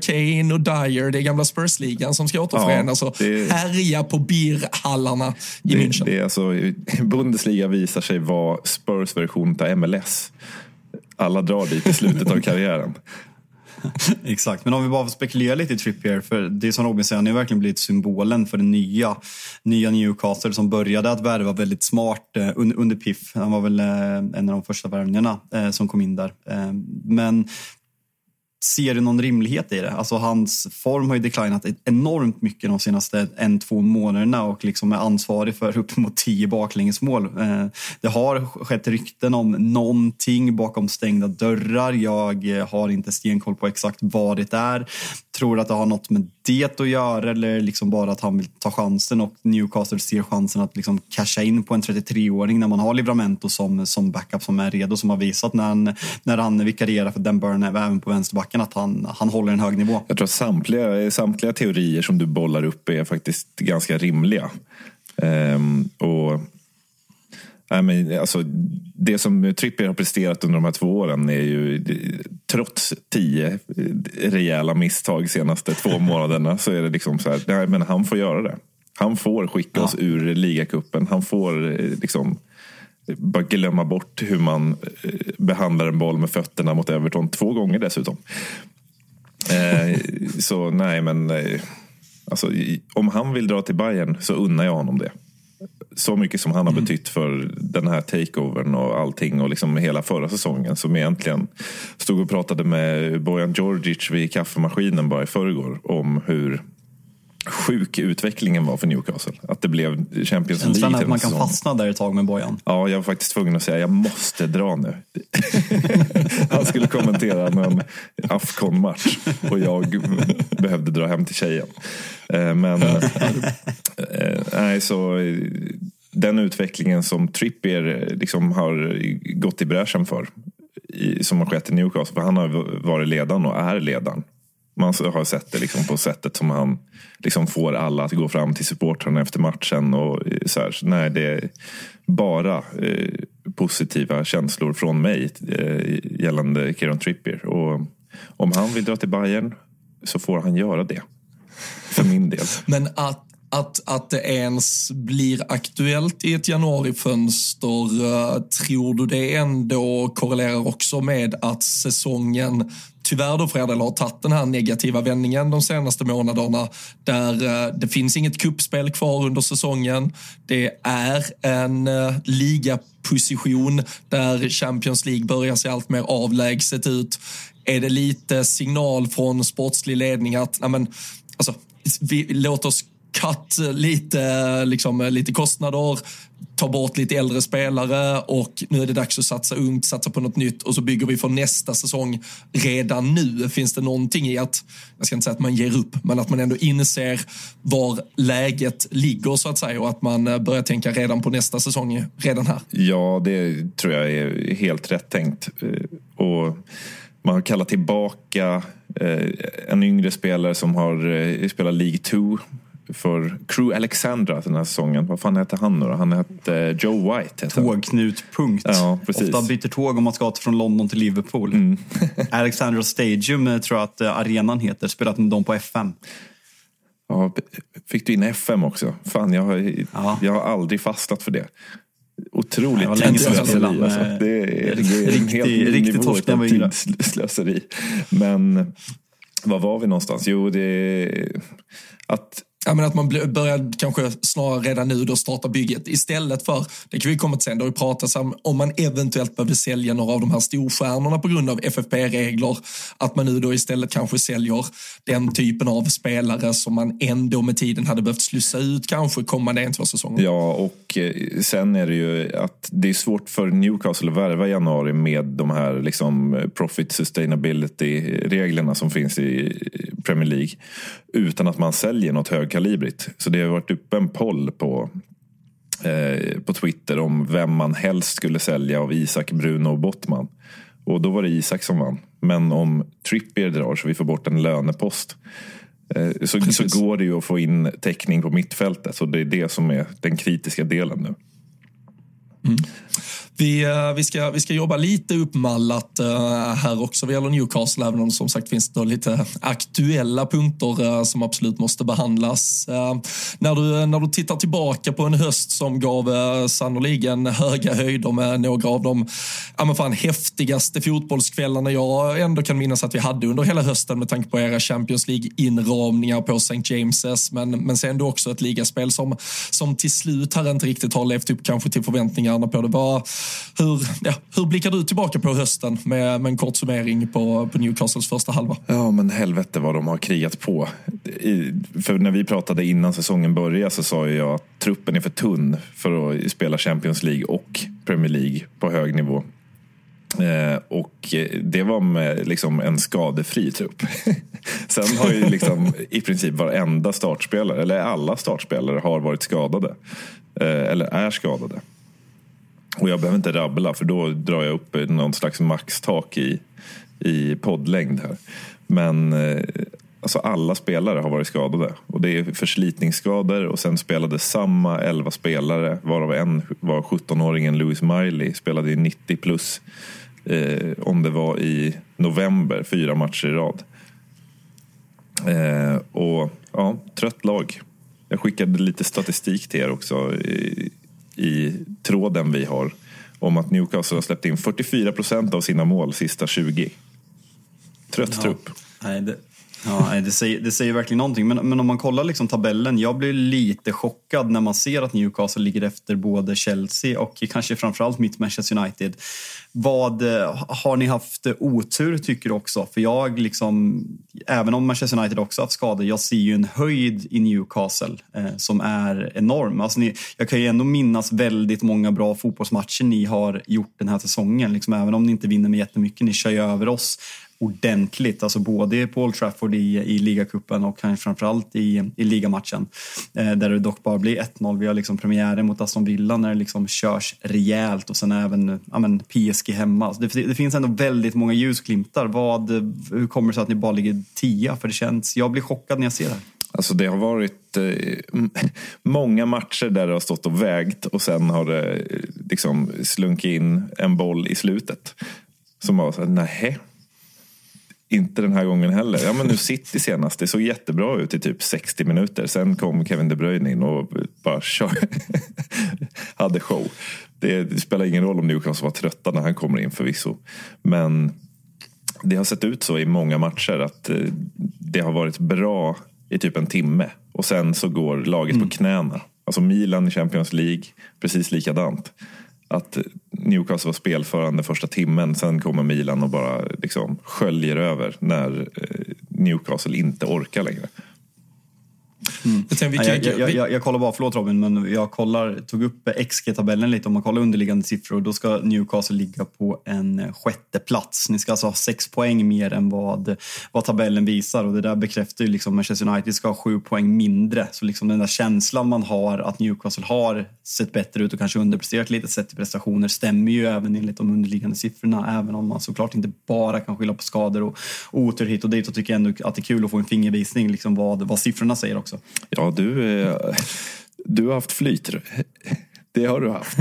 Speaker 1: Kane och Dyer, det är gamla Spurs-ligan som ska återförenas och härja på birhallarna i
Speaker 4: det,
Speaker 1: München.
Speaker 4: Det är alltså, Bundesliga visar sig vara Spurs version av MLS. Alla drar dit i slutet av karriären.
Speaker 2: Exakt, men om vi bara spekulerar lite i Trippier, för det som Robin säger, han har verkligen blivit symbolen för det nya, nya Newcastle som började att värva väldigt smart eh, under, under Piff. Han var väl eh, en av de första värvningarna eh, som kom in där. Men ser du någon rimlighet i det? Alltså hans form har ju declinat enormt mycket de senaste en, två månaderna och liksom är ansvarig för uppemot tio baklängesmål. Eh, det har skett rykten om någonting bakom stängda dörrar. Jag eh, har inte stenkoll på exakt vad det är. Tror att det har något med det att göra eller liksom bara att han vill ta chansen och Newcastle ser chansen att liksom casha in på en 33-åring när man har Livramento som, som backup som är redo, som har visat när han, när han vikarierar för Dan Burn även på vänsterbacken att han, han håller en hög nivå.
Speaker 4: Jag tror att samtliga, samtliga teorier som du bollar upp är faktiskt ganska rimliga. Ehm, och Nej, men alltså, det som Trippier har presterat under de här två åren är ju trots tio rejäla misstag senaste två månaderna så är det liksom så här, nej, men han får göra det. Han får skicka ja. oss ur ligacupen. Han får eh, liksom bara glömma bort hur man eh, behandlar en boll med fötterna mot Everton två gånger dessutom. Eh, så nej, men eh, alltså, om han vill dra till Bayern så unnar jag honom det så mycket som han har mm. betytt för den här takeovern och allting och liksom hela förra säsongen som egentligen stod och pratade med Bojan Djordjic vid kaffemaskinen bara i förrgår om hur sjuk utvecklingen var för Newcastle. Att det blev Champions League.
Speaker 2: Känslan att man kan säsong. fastna där ett tag med Bojan.
Speaker 4: Ja, jag var faktiskt tvungen att säga jag måste dra nu. Han skulle kommentera någon Afcon-match och jag behövde dra hem till tjejen. Eh, men eh, nej, så den utvecklingen som Trippier liksom har gått i bräschen för som har skett i Newcastle. För han har varit ledaren och är ledaren. Man har sett det liksom på sättet som han liksom får alla att gå fram till supportrarna efter matchen. Och eh, så här, nej, det är bara eh, positiva känslor från mig eh, gällande Kieran Trippier. Och om han vill dra till Bayern så får han göra det. För min del.
Speaker 1: Men att att, att det ens blir aktuellt i ett januarifönster, eh, tror du det ändå korrelerar också med att säsongen tyvärr då Fredel har tagit den här negativa vändningen de senaste månaderna där eh, det finns inget kuppspel kvar under säsongen. Det är en eh, ligaposition där Champions League börjar se allt mer avlägset ut. Är det lite signal från sportslig ledning att nej men, alltså, vi, låt oss cut lite, eh, liksom, eh, lite kostnader, ta bort lite äldre spelare och nu är det dags att satsa ungt, satsa på något nytt och så bygger vi för nästa säsong redan nu. Finns det någonting i att, jag ska inte säga att man ger upp, men att man ändå inser var läget ligger så att säga och att man eh, börjar tänka redan på nästa säsong, redan här?
Speaker 4: Ja, det tror jag är helt rätt tänkt. Eh, och man har kallat tillbaka eh, en yngre spelare som har spelat League 2 för Crew Alexandra den här säsongen. Vad fan hette han nu då? Han hette Joe White.
Speaker 2: Tågknutpunkt.
Speaker 4: Ja, precis.
Speaker 2: Ofta byter tåg om man ska från London till Liverpool. Mm. Alexandra Stadium eh, tror jag att eh, arenan heter. Spelat med dem på FM.
Speaker 4: Ja, fick du in FM också? Fan, jag har, ja. jag har aldrig fastnat för det. Otroligt
Speaker 2: det tidsslöseri.
Speaker 4: Alltså. Det är, det är en helt ny nivå av tidsslöseri. Men var var vi någonstans? Jo, det att
Speaker 1: Ja, men att man börjar kanske snarare redan nu då starta bygget istället för, det kan vi komma till sen, det har ju pratats om om man eventuellt behöver sälja några av de här storstjärnorna på grund av FFP-regler, att man nu då istället kanske säljer den typen av spelare som man ändå med tiden hade behövt slussa ut kanske kommande en, två säsonger.
Speaker 4: Ja, och eh, sen är det ju att det är svårt för Newcastle att värva i januari med de här liksom profit sustainability-reglerna som finns i Premier League utan att man säljer något högkalibrigt. Så det har varit uppe en poll på, eh, på Twitter om vem man helst skulle sälja av Isak, Bruno och Bottman. Och då var det Isak som vann. Men om Trippier drar så vi får bort en lönepost eh, så, så går det ju att få in täckning på mittfältet. Så det är det som är den kritiska delen nu.
Speaker 1: Mm. Vi, eh, vi, ska, vi ska jobba lite uppmallat eh, här också vad gäller Newcastle, även om det som sagt finns då lite aktuella punkter eh, som absolut måste behandlas. När, du, när du tittar tillbaka på en höst som gav sannoliken höga höjder med några av de ja, men fan, häftigaste fotbollskvällarna jag ändå kan minnas att vi hade under hela hösten med tanke på era Champions League-inramningar på St. James's, men, men sen då också ett ligaspel som, som till slut här inte riktigt har levt upp kanske till förväntningarna på det. Var, hur, ja, hur blickar du tillbaka på hösten med, med en kort summering på, på Newcastles första halva?
Speaker 4: Ja, men helvete vad de har krigat på. I, för när vi pratade innan säsongen började så sa jag att truppen är för tunn för att spela Champions League och Premier League på hög nivå. Eh, och det var med liksom en skadefri trupp. Sen har ju liksom i princip varenda startspelare, eller alla startspelare, har varit skadade. Eh, eller är skadade. Och jag behöver inte rabbla för då drar jag upp någon slags maxtak i, i poddlängd här. Men eh, alltså alla spelare har varit skadade. Och det är förslitningsskador och sen spelade samma 11 spelare, varav en var 17-åringen Louis Miley, spelade i 90 plus. Eh, om det var i november, fyra matcher i rad. Eh, och ja, trött lag. Jag skickade lite statistik till er också i, tråden vi har om att Newcastle har släppt in 44 procent av sina mål sista 20. Trött ja. trupp.
Speaker 2: Nej, det, Ja, det säger, det säger verkligen någonting. Men, men om man kollar liksom tabellen, jag blir lite chockad när man ser att Newcastle ligger efter både Chelsea och kanske framförallt mitt Manchester United. Vad eh, har ni haft otur tycker du också? För jag liksom, även om Manchester United också haft skador, jag ser ju en höjd i Newcastle eh, som är enorm. Alltså ni, jag kan ju ändå minnas väldigt många bra fotbollsmatcher ni har gjort den här säsongen. Liksom, även om ni inte vinner med jättemycket, ni kör ju över oss ordentligt. Alltså både på Old Trafford i, i ligacupen och kanske framförallt i, i ligamatchen. Eh, där det dock bara blir 1-0. Vi har liksom premiären mot Aston Villa när det liksom körs rejält och sen även ja, men PSG hemma. Det, det, finns ändå väldigt många ljusglimtar. Vad, hur kommer det sig att ni bara ligger tia? För det känns, jag blir chockad när jag ser det här.
Speaker 4: Alltså det har varit eh, många matcher där det har stått och vägt och sen har det eh, liksom slunkit in en boll i slutet. Som var så här, nähä, inte den här gången heller. Ja, men nu City senast, det såg jättebra ut i typ 60 minuter. Sen kom Kevin De Bruyne in och bara kör. hade show. Det, det, spelar ingen roll om Newcastle var trötta när han kommer in förvisso. Men det har sett ut så i många matcher att eh, det har varit bra i typ en timme. Och sen så går laget mm. på knäna. Alltså Milan i Champions League, precis likadant att Newcastle var spelförande första timmen. Sen kommer Milan och bara liksom sköljer över när eh, Newcastle inte orkar längre.
Speaker 2: Mm. Jag, jag, jag, jag, jag kollar bara, förlåt Robin, men jag kollar, tog upp XG-tabellen lite. Om man kollar underliggande siffror, då ska Newcastle ligga på en sjätte plats. Ni ska alltså ha sex poäng mer än vad, vad tabellen visar och det där bekräftar ju liksom Manchester United ska ha sju poäng mindre. Så liksom den där känslan man har att Newcastle har sett bättre ut och kanske underpresterat lite sett till prestationer stämmer ju även enligt de underliggande siffrorna. Även om man såklart inte bara kan skylla på skador och otur hit och dit så tycker jag ändå att det är kul att få en fingervisning liksom vad, vad siffrorna säger också.
Speaker 4: Ja, du, eh, du har haft flyt. Det har du haft.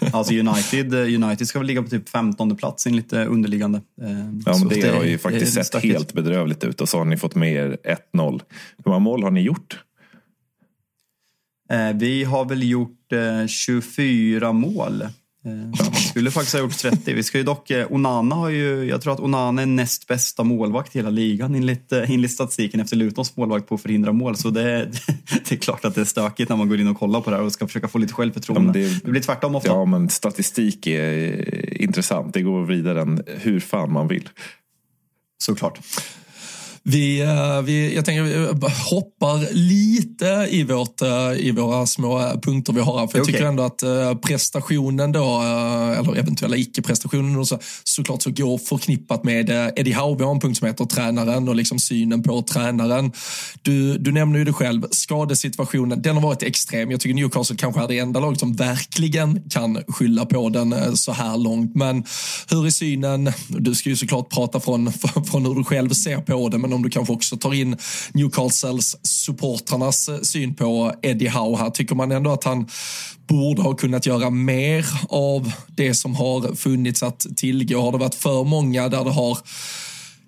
Speaker 2: alltså United, United ska väl ligga på typ 15 plats enligt underliggande.
Speaker 4: Eh, ja, men det, det har ju faktiskt sett stackigt. helt bedrövligt ut och så har ni fått med er 1-0. Hur många mål har ni gjort?
Speaker 2: Eh, vi har väl gjort 24 mål. Eh, skulle faktiskt ha gjort 30. Vi ska ju dock, eh, Onana har ju, jag tror att Onana är näst bästa målvakt i hela ligan enligt, eh, enligt statistiken efter Lutons målvakt på att förhindra mål. Så det, det är klart att det är stökigt när man går in och kollar på det här och ska försöka få lite självförtroende. Ja, det, det, blir tvärtom ofta.
Speaker 4: Ja, men statistik är intressant. Det går vidare än hur fan man vill.
Speaker 2: Såklart.
Speaker 1: Vi, eh, vi, jag tänker vi hoppar lite i, vårt, eh, i våra små punkter vi har här. För jag okay. tycker ändå att eh, prestationen då, eller eventuella icke-prestationen så, såklart så går förknippat med Eddie Howe. Vi har en punkt som heter tränaren och liksom synen på tränaren. Du, du nämner ju det själv, skadesituationen, den har varit extrem. Jag tycker Newcastle kanske är det enda laget som verkligen kan skylla på den så här långt. Men hur är synen, du ska ju såklart prata från, från hur du själv ser på det, men även om du kanske också tar in Newcastles supportrarnas eh, syn på Eddie Howe här. Tycker man ändå att han borde ha kunnat göra mer av det som har funnits att tillgå? Har det varit för många där det har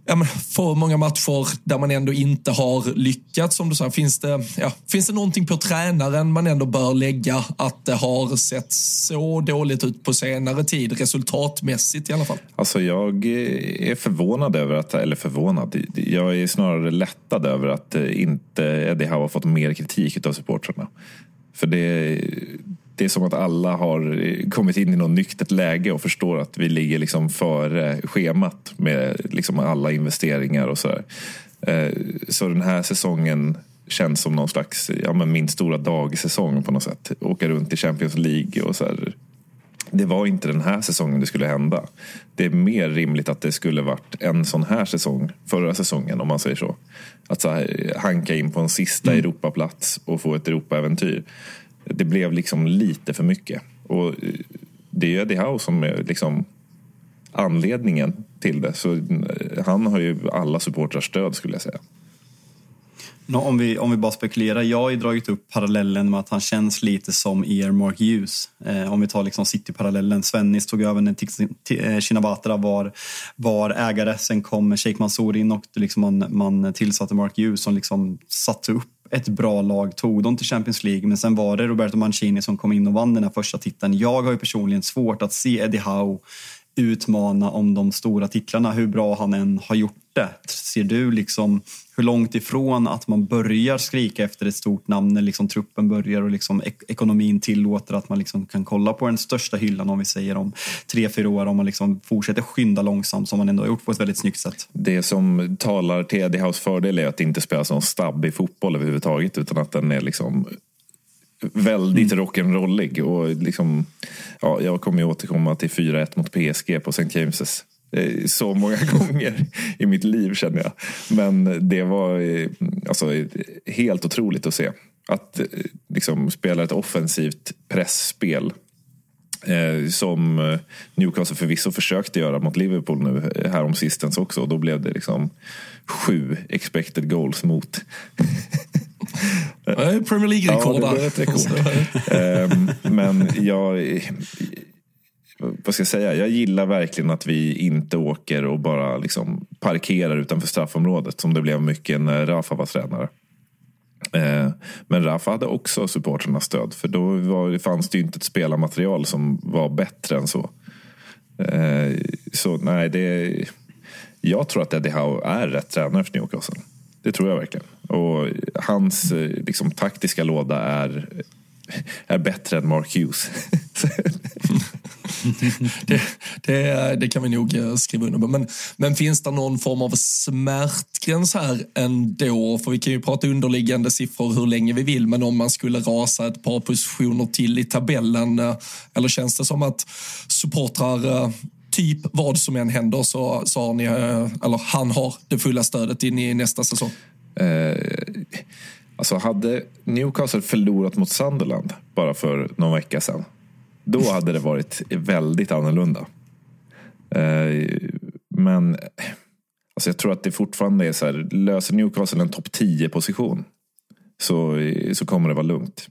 Speaker 1: ja, men för många matcher där man ändå inte har lyckats. Som du sa, finns det, ja, finns det någonting på tränaren man ändå bör lägga att det har sett så dåligt ut på senare tid, resultatmässigt i alla fall?
Speaker 4: Alltså jag är förvånad över att, eller förvånad, jag är snarare lättad över att inte Eddie Howe har fått mer kritik av supportrarna. För det, det är som att alla har kommit in i något nyktert läge och förstår att vi ligger liksom före schemat med liksom alla investeringar och sådär. Eh, så den här säsongen känns som någon slags, ja men min stora dag-säsong på något sätt. Åka runt i Champions League och så här. Det var inte den här säsongen det skulle hända. Det är mer rimligt att det skulle varit en sån här säsong, förra säsongen om man säger så. Att så här, hanka in på en sista mm. Europaplats och få ett Europaäventyr det blev liksom lite för mycket. Och eh, det är ju Eddie Howe som är liksom anledningen till det. Så eh, han har ju alla supportrars stöd skulle jag säga.
Speaker 2: om, vi, om vi bara spekulerar. Jag har ju dragit upp parallellen med att han känns lite som er Mark Hughes. Eh, om vi tar liksom City-parallellen. Svennis tog över när eh, Shinawatra var, var ägare. Sen kom Sheikh Mansour in och liksom man, man tillsatte Mark Hughes som liksom satte upp ett bra lag, tog dem till Champions League. Men sen var det Roberto Mancini som kom in och vann den här första titeln. Jag har ju personligen svårt att se Eddie Howe utmana om de stora titlarna, hur bra han än har gjort det. Ser du liksom hur långt ifrån att man börjar skrika efter ett stort namn när liksom truppen börjar och liksom ek ekonomin tillåter att man liksom kan kolla på den största hyllan om vi säger om tre, fyra år om man liksom fortsätter skynda långsamt som man ändå har gjort på ett väldigt snyggt sätt.
Speaker 4: Det som talar till Eddie House fördel är att det inte spelas någon stabbig fotboll överhuvudtaget utan att den är liksom väldigt mm. rock'n'rollig. Och liksom, ja, jag kommer ju återkomma till 4-1 mot PSG på St. James's så många gånger i mitt liv känner jag. Men det var eh, alltså, helt otroligt att se. Att eh, liksom, spela ett offensivt pressspel eh, som Newcastle förvisso försökte göra mot Liverpool nu här om sistens också. Då blev det liksom sju expected goals mot
Speaker 1: Premier League-rekord
Speaker 4: ja, det ett rekord. Ehm, men jag, vad ska jag säga? Jag gillar verkligen att vi inte åker och bara liksom parkerar utanför straffområdet som det blev mycket när Rafa var tränare. Eh, men Rafa hade också supporternas stöd för då var, fanns det ju inte ett spelarmaterial som var bättre än så. Eh, så nej, det, jag tror att Eddie Howe är rätt tränare för Newcastle. Det tror jag verkligen. Och hans eh, liksom, taktiska låda är, är bättre än Mark Hughes.
Speaker 1: det, det, det, kan vi nog eh, skriva under på. Men, men finns det någon form av smärtgräns här ändå? För vi kan ju prata underliggande siffror hur länge vi vill, men om man skulle rasa ett par positioner till i tabellen, eh, eller känns det som att supportrar typ vad som än händer så, så har ni, eh, eller han har det fulla stödet in i nästa säsong? Eh,
Speaker 4: alltså hade Newcastle förlorat mot Sunderland bara för någon vecka sedan, då hade det varit väldigt annorlunda. Eh, men alltså jag tror att det fortfarande är så här, löser Newcastle en topp 10-position så, så kommer det vara lugnt.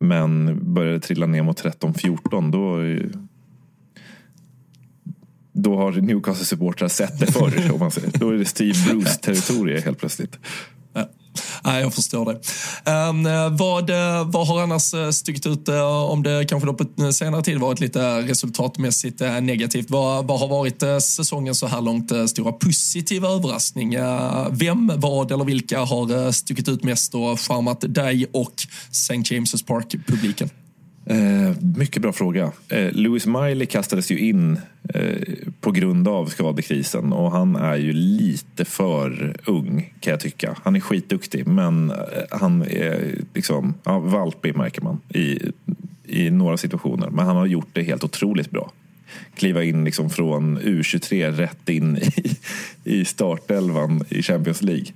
Speaker 4: Men börjar det trilla ner mot 13-14 då då har Newcastle-supportrar sett det förr. om man säger. Då är det Steve Bruce-territorium helt plötsligt.
Speaker 1: Nej, jag förstår det. Um, vad, eh, vad har annars styckt stuckit ut, eh, om det kanske då på senare tid varit lite resultatmässigt negativt? Vad, vad har varit säsongen så här långt stora positiva överraskning? vem, vad eller vilka har stuckit ut mest och charmat dig och St. James' Park-publiken?
Speaker 4: Eh, mycket bra fråga. Eh, Lewis Miley kastades ju in eh, på grund av skadekrisen och han är ju lite för ung kan jag tycka. Han är skitduktig men eh, han är liksom ja, valpig märker man i, i några situationer. Men han har gjort det helt otroligt bra. Kliva in liksom från U23 rätt in i, i startelvan i Champions League.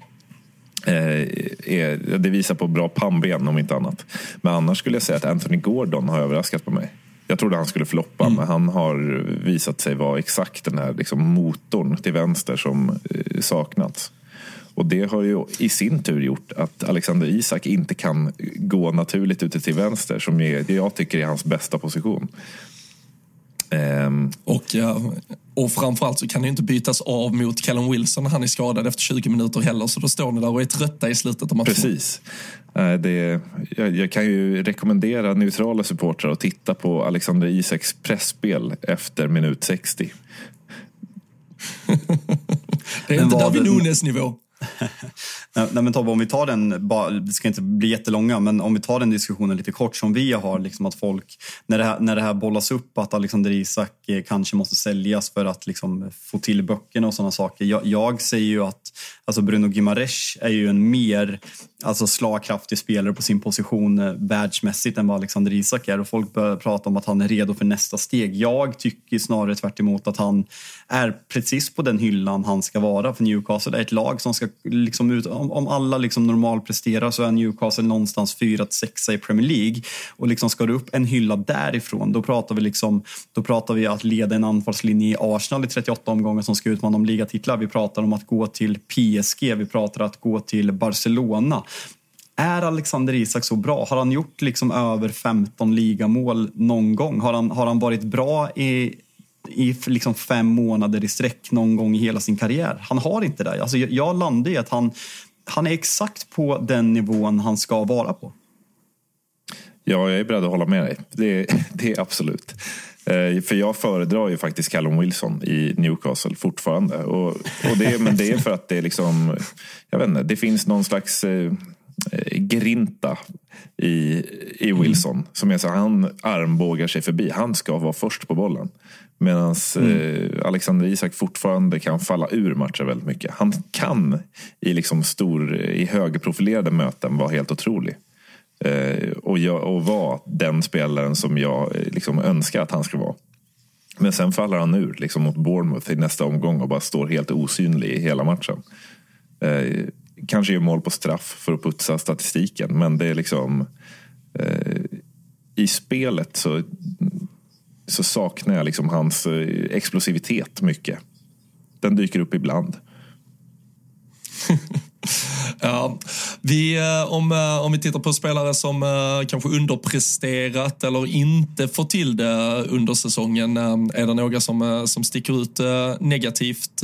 Speaker 4: Eh, är, det visar på bra pannben om inte annat. Men annars skulle jag säga att Anthony Gordon har överraskat på mig. Jag trodde han skulle floppa, mm. men han har visat sig vara exakt den här liksom motorn till vänster som eh, saknats. Och det har ju i sin tur gjort att Alexander Isak inte kan gå naturligt ute till vänster som är, jag tycker är hans bästa position.
Speaker 1: Um, och, och framförallt så kan det inte bytas av mot Callum Wilson när han är skadad efter 20 minuter heller. Så då står ni där och är trötta i slutet av matchen.
Speaker 4: Precis. Det, jag, jag, kan ju rekommendera neutrala supportrar att titta på Alexander Isaks pressspel efter minut 60.
Speaker 1: det är inte David Nunes nivå.
Speaker 2: Nej, men Tobbe, om vi tar den, det ska inte bli jättelånga, men om vi tar den diskussionen lite kort som vi har, liksom att folk, när det, här, när det här bollas upp att Alexander Isak eh, kanske måste säljas för att liksom få till böckerna och sådana saker. Jag, jag säger ju att alltså Bruno Gimares är ju en mer alltså slagkraftig spelare på sin position eh, världsmässigt än vad Alexander Isak är och folk börjar prata om att han är redo för nästa steg. Jag tycker snarare tvärt att han är precis på den hyllan han ska vara för Newcastle är ett lag som ska liksom ut, om, om alla liksom normalpresterar så är Newcastle någonstans 4-6 i Premier League. Och liksom ska du upp en hylla därifrån, då pratar vi liksom, då pratar vi att leda en anfallslinje i Arsenal i 38 omgångar som ska utmana om ligatitlar. Vi pratar om att gå till PSG, vi pratar om att gå till Barcelona. Är Alexander Isak så bra? Har han gjort liksom över 15 ligamål någon gång? Har han, har han varit bra i i liksom fem månader i sträck någon gång i hela sin karriär. Han har inte det. Alltså jag landar i att han, han är exakt på den nivån han ska vara på.
Speaker 4: Ja, jag är beredd att hålla med dig. Det, det är absolut. Eh, för jag föredrar ju faktiskt Callum Wilson i Newcastle fortfarande. Och, och det, men det är för att det är liksom, jag vet inte, det finns någon slags eh, grinta i, i Wilson. Mm. Som är så han armbågar sig förbi. Han ska vara först på bollen. Medan mm. eh, Alexander Isak fortfarande kan falla ur matcher väldigt mycket. Han kan i, liksom stor, i högprofilerade möten vara helt otrolig. Eh, och, jag, och vara den spelaren som jag eh, liksom önskar att han ska vara. Men sen faller han ur liksom mot Bournemouth i nästa omgång och bara står helt osynlig i hela matchen. Eh, kanske gör mål på straff för att putsa statistiken men det är liksom eh, i spelet så så saknar jag liksom hans eh, explosivitet mycket. Den dyker upp ibland.
Speaker 1: ja, vi, eh, om, eh, om vi tittar på spelare som kanske underpresterat eller inte får till det under säsongen. Är det några som, som sticker ut negativt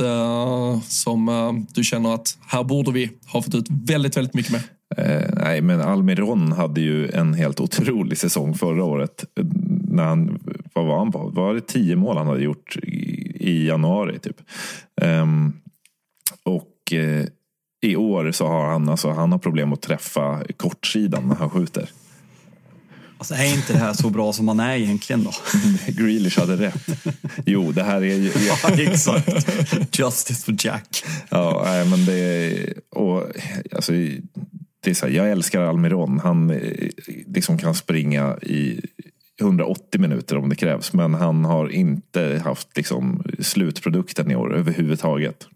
Speaker 1: som du känner att här borde vi ha fått ut väldigt, väldigt mycket mer?
Speaker 4: Eh, nej, men Almiron hade ju en helt otrolig säsong förra året när han, vad var han på? Var det tio mål han hade gjort i, i januari typ? Um, och uh, i år så har han, alltså, han har problem att träffa kortsidan när han skjuter.
Speaker 2: Alltså är inte det här så bra som man är egentligen då?
Speaker 4: Grealish hade rätt. Jo, det här är ju...
Speaker 2: ja, exakt. Justice for Jack.
Speaker 4: ja, nej, men det är... Och, alltså, det är så här, jag älskar Almiron. Han eh, liksom kan springa i 180 minuter om det krävs. Men han har inte haft liksom, slutprodukten i år överhuvudtaget.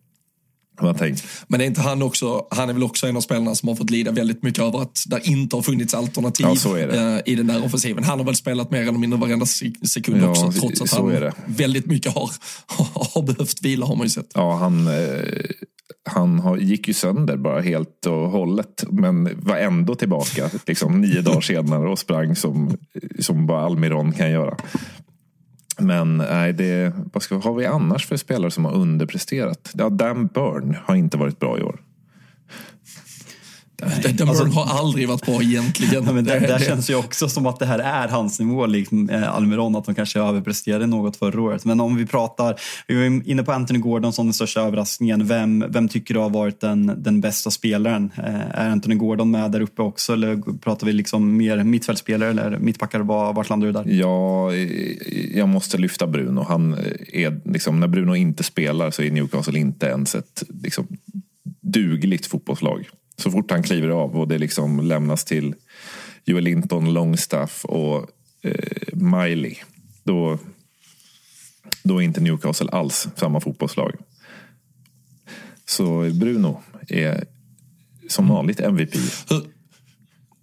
Speaker 1: Men är inte han också, han är väl också en av spelarna som har fått lida väldigt mycket över att det inte har funnits alternativ
Speaker 4: ja,
Speaker 1: eh, i den där offensiven. Han har väl spelat mer eller mindre varenda sekund ja, också trots att han väldigt mycket har, har behövt vila har man ju sett.
Speaker 4: Ja, han, eh, han har, gick ju sönder bara helt och hållet. Men var ändå tillbaka liksom, nio dagar senare och sprang som, som bara Almiron kan göra. Men nej, det, vad ska, har vi annars för spelare som har underpresterat? Ja, Dan Burn har inte varit bra i år.
Speaker 1: Den alltså, har aldrig varit bra egentligen.
Speaker 2: Ja, men det, det, känns ju också som att det här är hans nivå, liksom eh, Almiron, att de kanske överpresterade något förra året. Men om vi pratar, vi var inne på Anthony Gordon som den största överraskningen. Vem, vem tycker du har varit den, den bästa spelaren? Eh, är Anthony Gordon med där uppe också eller pratar vi liksom mer mittfältspelare eller mittbackar? Vart landar du där?
Speaker 4: Ja, jag måste lyfta Bruno. Han är, liksom, när Bruno inte spelar så är Newcastle inte ens ett liksom, dugligt fotbollslag. Så fort han kliver av och det liksom lämnas till Joel Linton, Longstaff och eh, Miley. Då, då är inte Newcastle alls samma fotbollslag. Så Bruno är som vanligt MVP.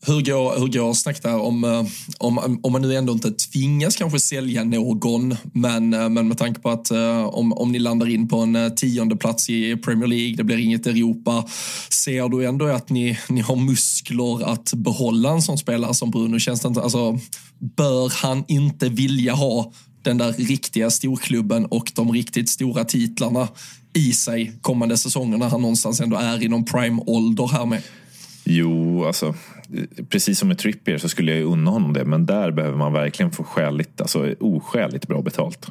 Speaker 1: Hur, går, hur går snacket där om, eh, om, om man nu ändå inte tvingas kanske sälja någon, men, eh, men med tanke på att eh, om, om ni landar in på en tionde plats i Premier League, det blir inget Europa, ser du ändå att ni, ni har muskler att behålla en sån spelare som Bruno? Känns det inte, alltså, bör han inte vilja ha den där riktiga storklubben och de riktigt stora titlarna i sig kommande säsonger när han någonstans ändå är i någon prime-ålder här med?
Speaker 4: Jo, alltså precis som med Trippier så skulle jag ju unna honom det. Men där behöver man verkligen få skäligt, alltså oskäligt bra betalt.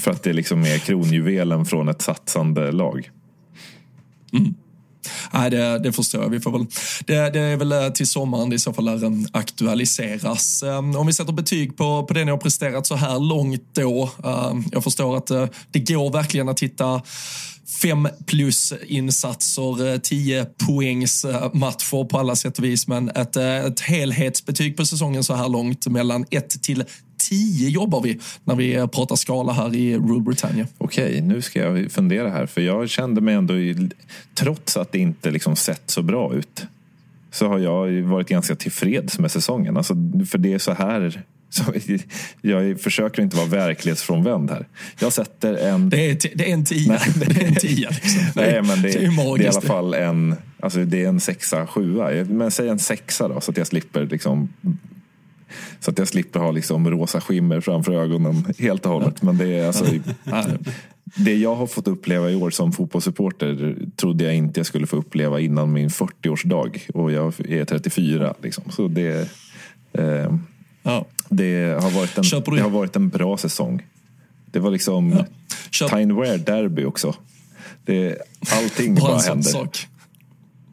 Speaker 4: För att det liksom är kronjuvelen från ett satsande lag.
Speaker 1: Mm. Nej, det, det förstår jag. Vi får väl, det, det är väl eh, till sommaren det i så fall lär aktualiseras. Eh, om vi sätter betyg på, på det ni har presterat så här långt då. Eh, jag förstår att det går verkligen att hitta fem plus insatser, eh, tio poängs eh, matcher på alla sätt och vis. Men ett, eh, ett helhetsbetyg på säsongen så här långt mellan ett till 10 jobbar vi när vi pratar skala här i Rule Britannia.
Speaker 4: Okej, nu ska jag fundera här. För jag kände mig ändå, trots att det inte liksom sett så bra ut, så har jag varit ganska tillfreds med säsongen. Alltså, för det är så här så jag försöker inte vara verklighetsfrånvänd här. Jag sätter en...
Speaker 1: Det är, det är en tia. det är en tia liksom.
Speaker 4: Nej, men det, det, är, det är i alla fall en, alltså det är en sexa, sjua. Men säg en sexa då, så att jag slipper liksom så att jag slipper ha liksom rosa skimmer framför ögonen helt och hållet. Men det är alltså, det jag har fått uppleva i år som fotbollssupporter trodde jag inte jag skulle få uppleva innan min 40-årsdag. Och jag är 34. Liksom. Så det, eh, ja. Det, har varit en, det har varit en bra säsong. Det var liksom ja. Tineware Derby också. Det, allting bara händer. Sak.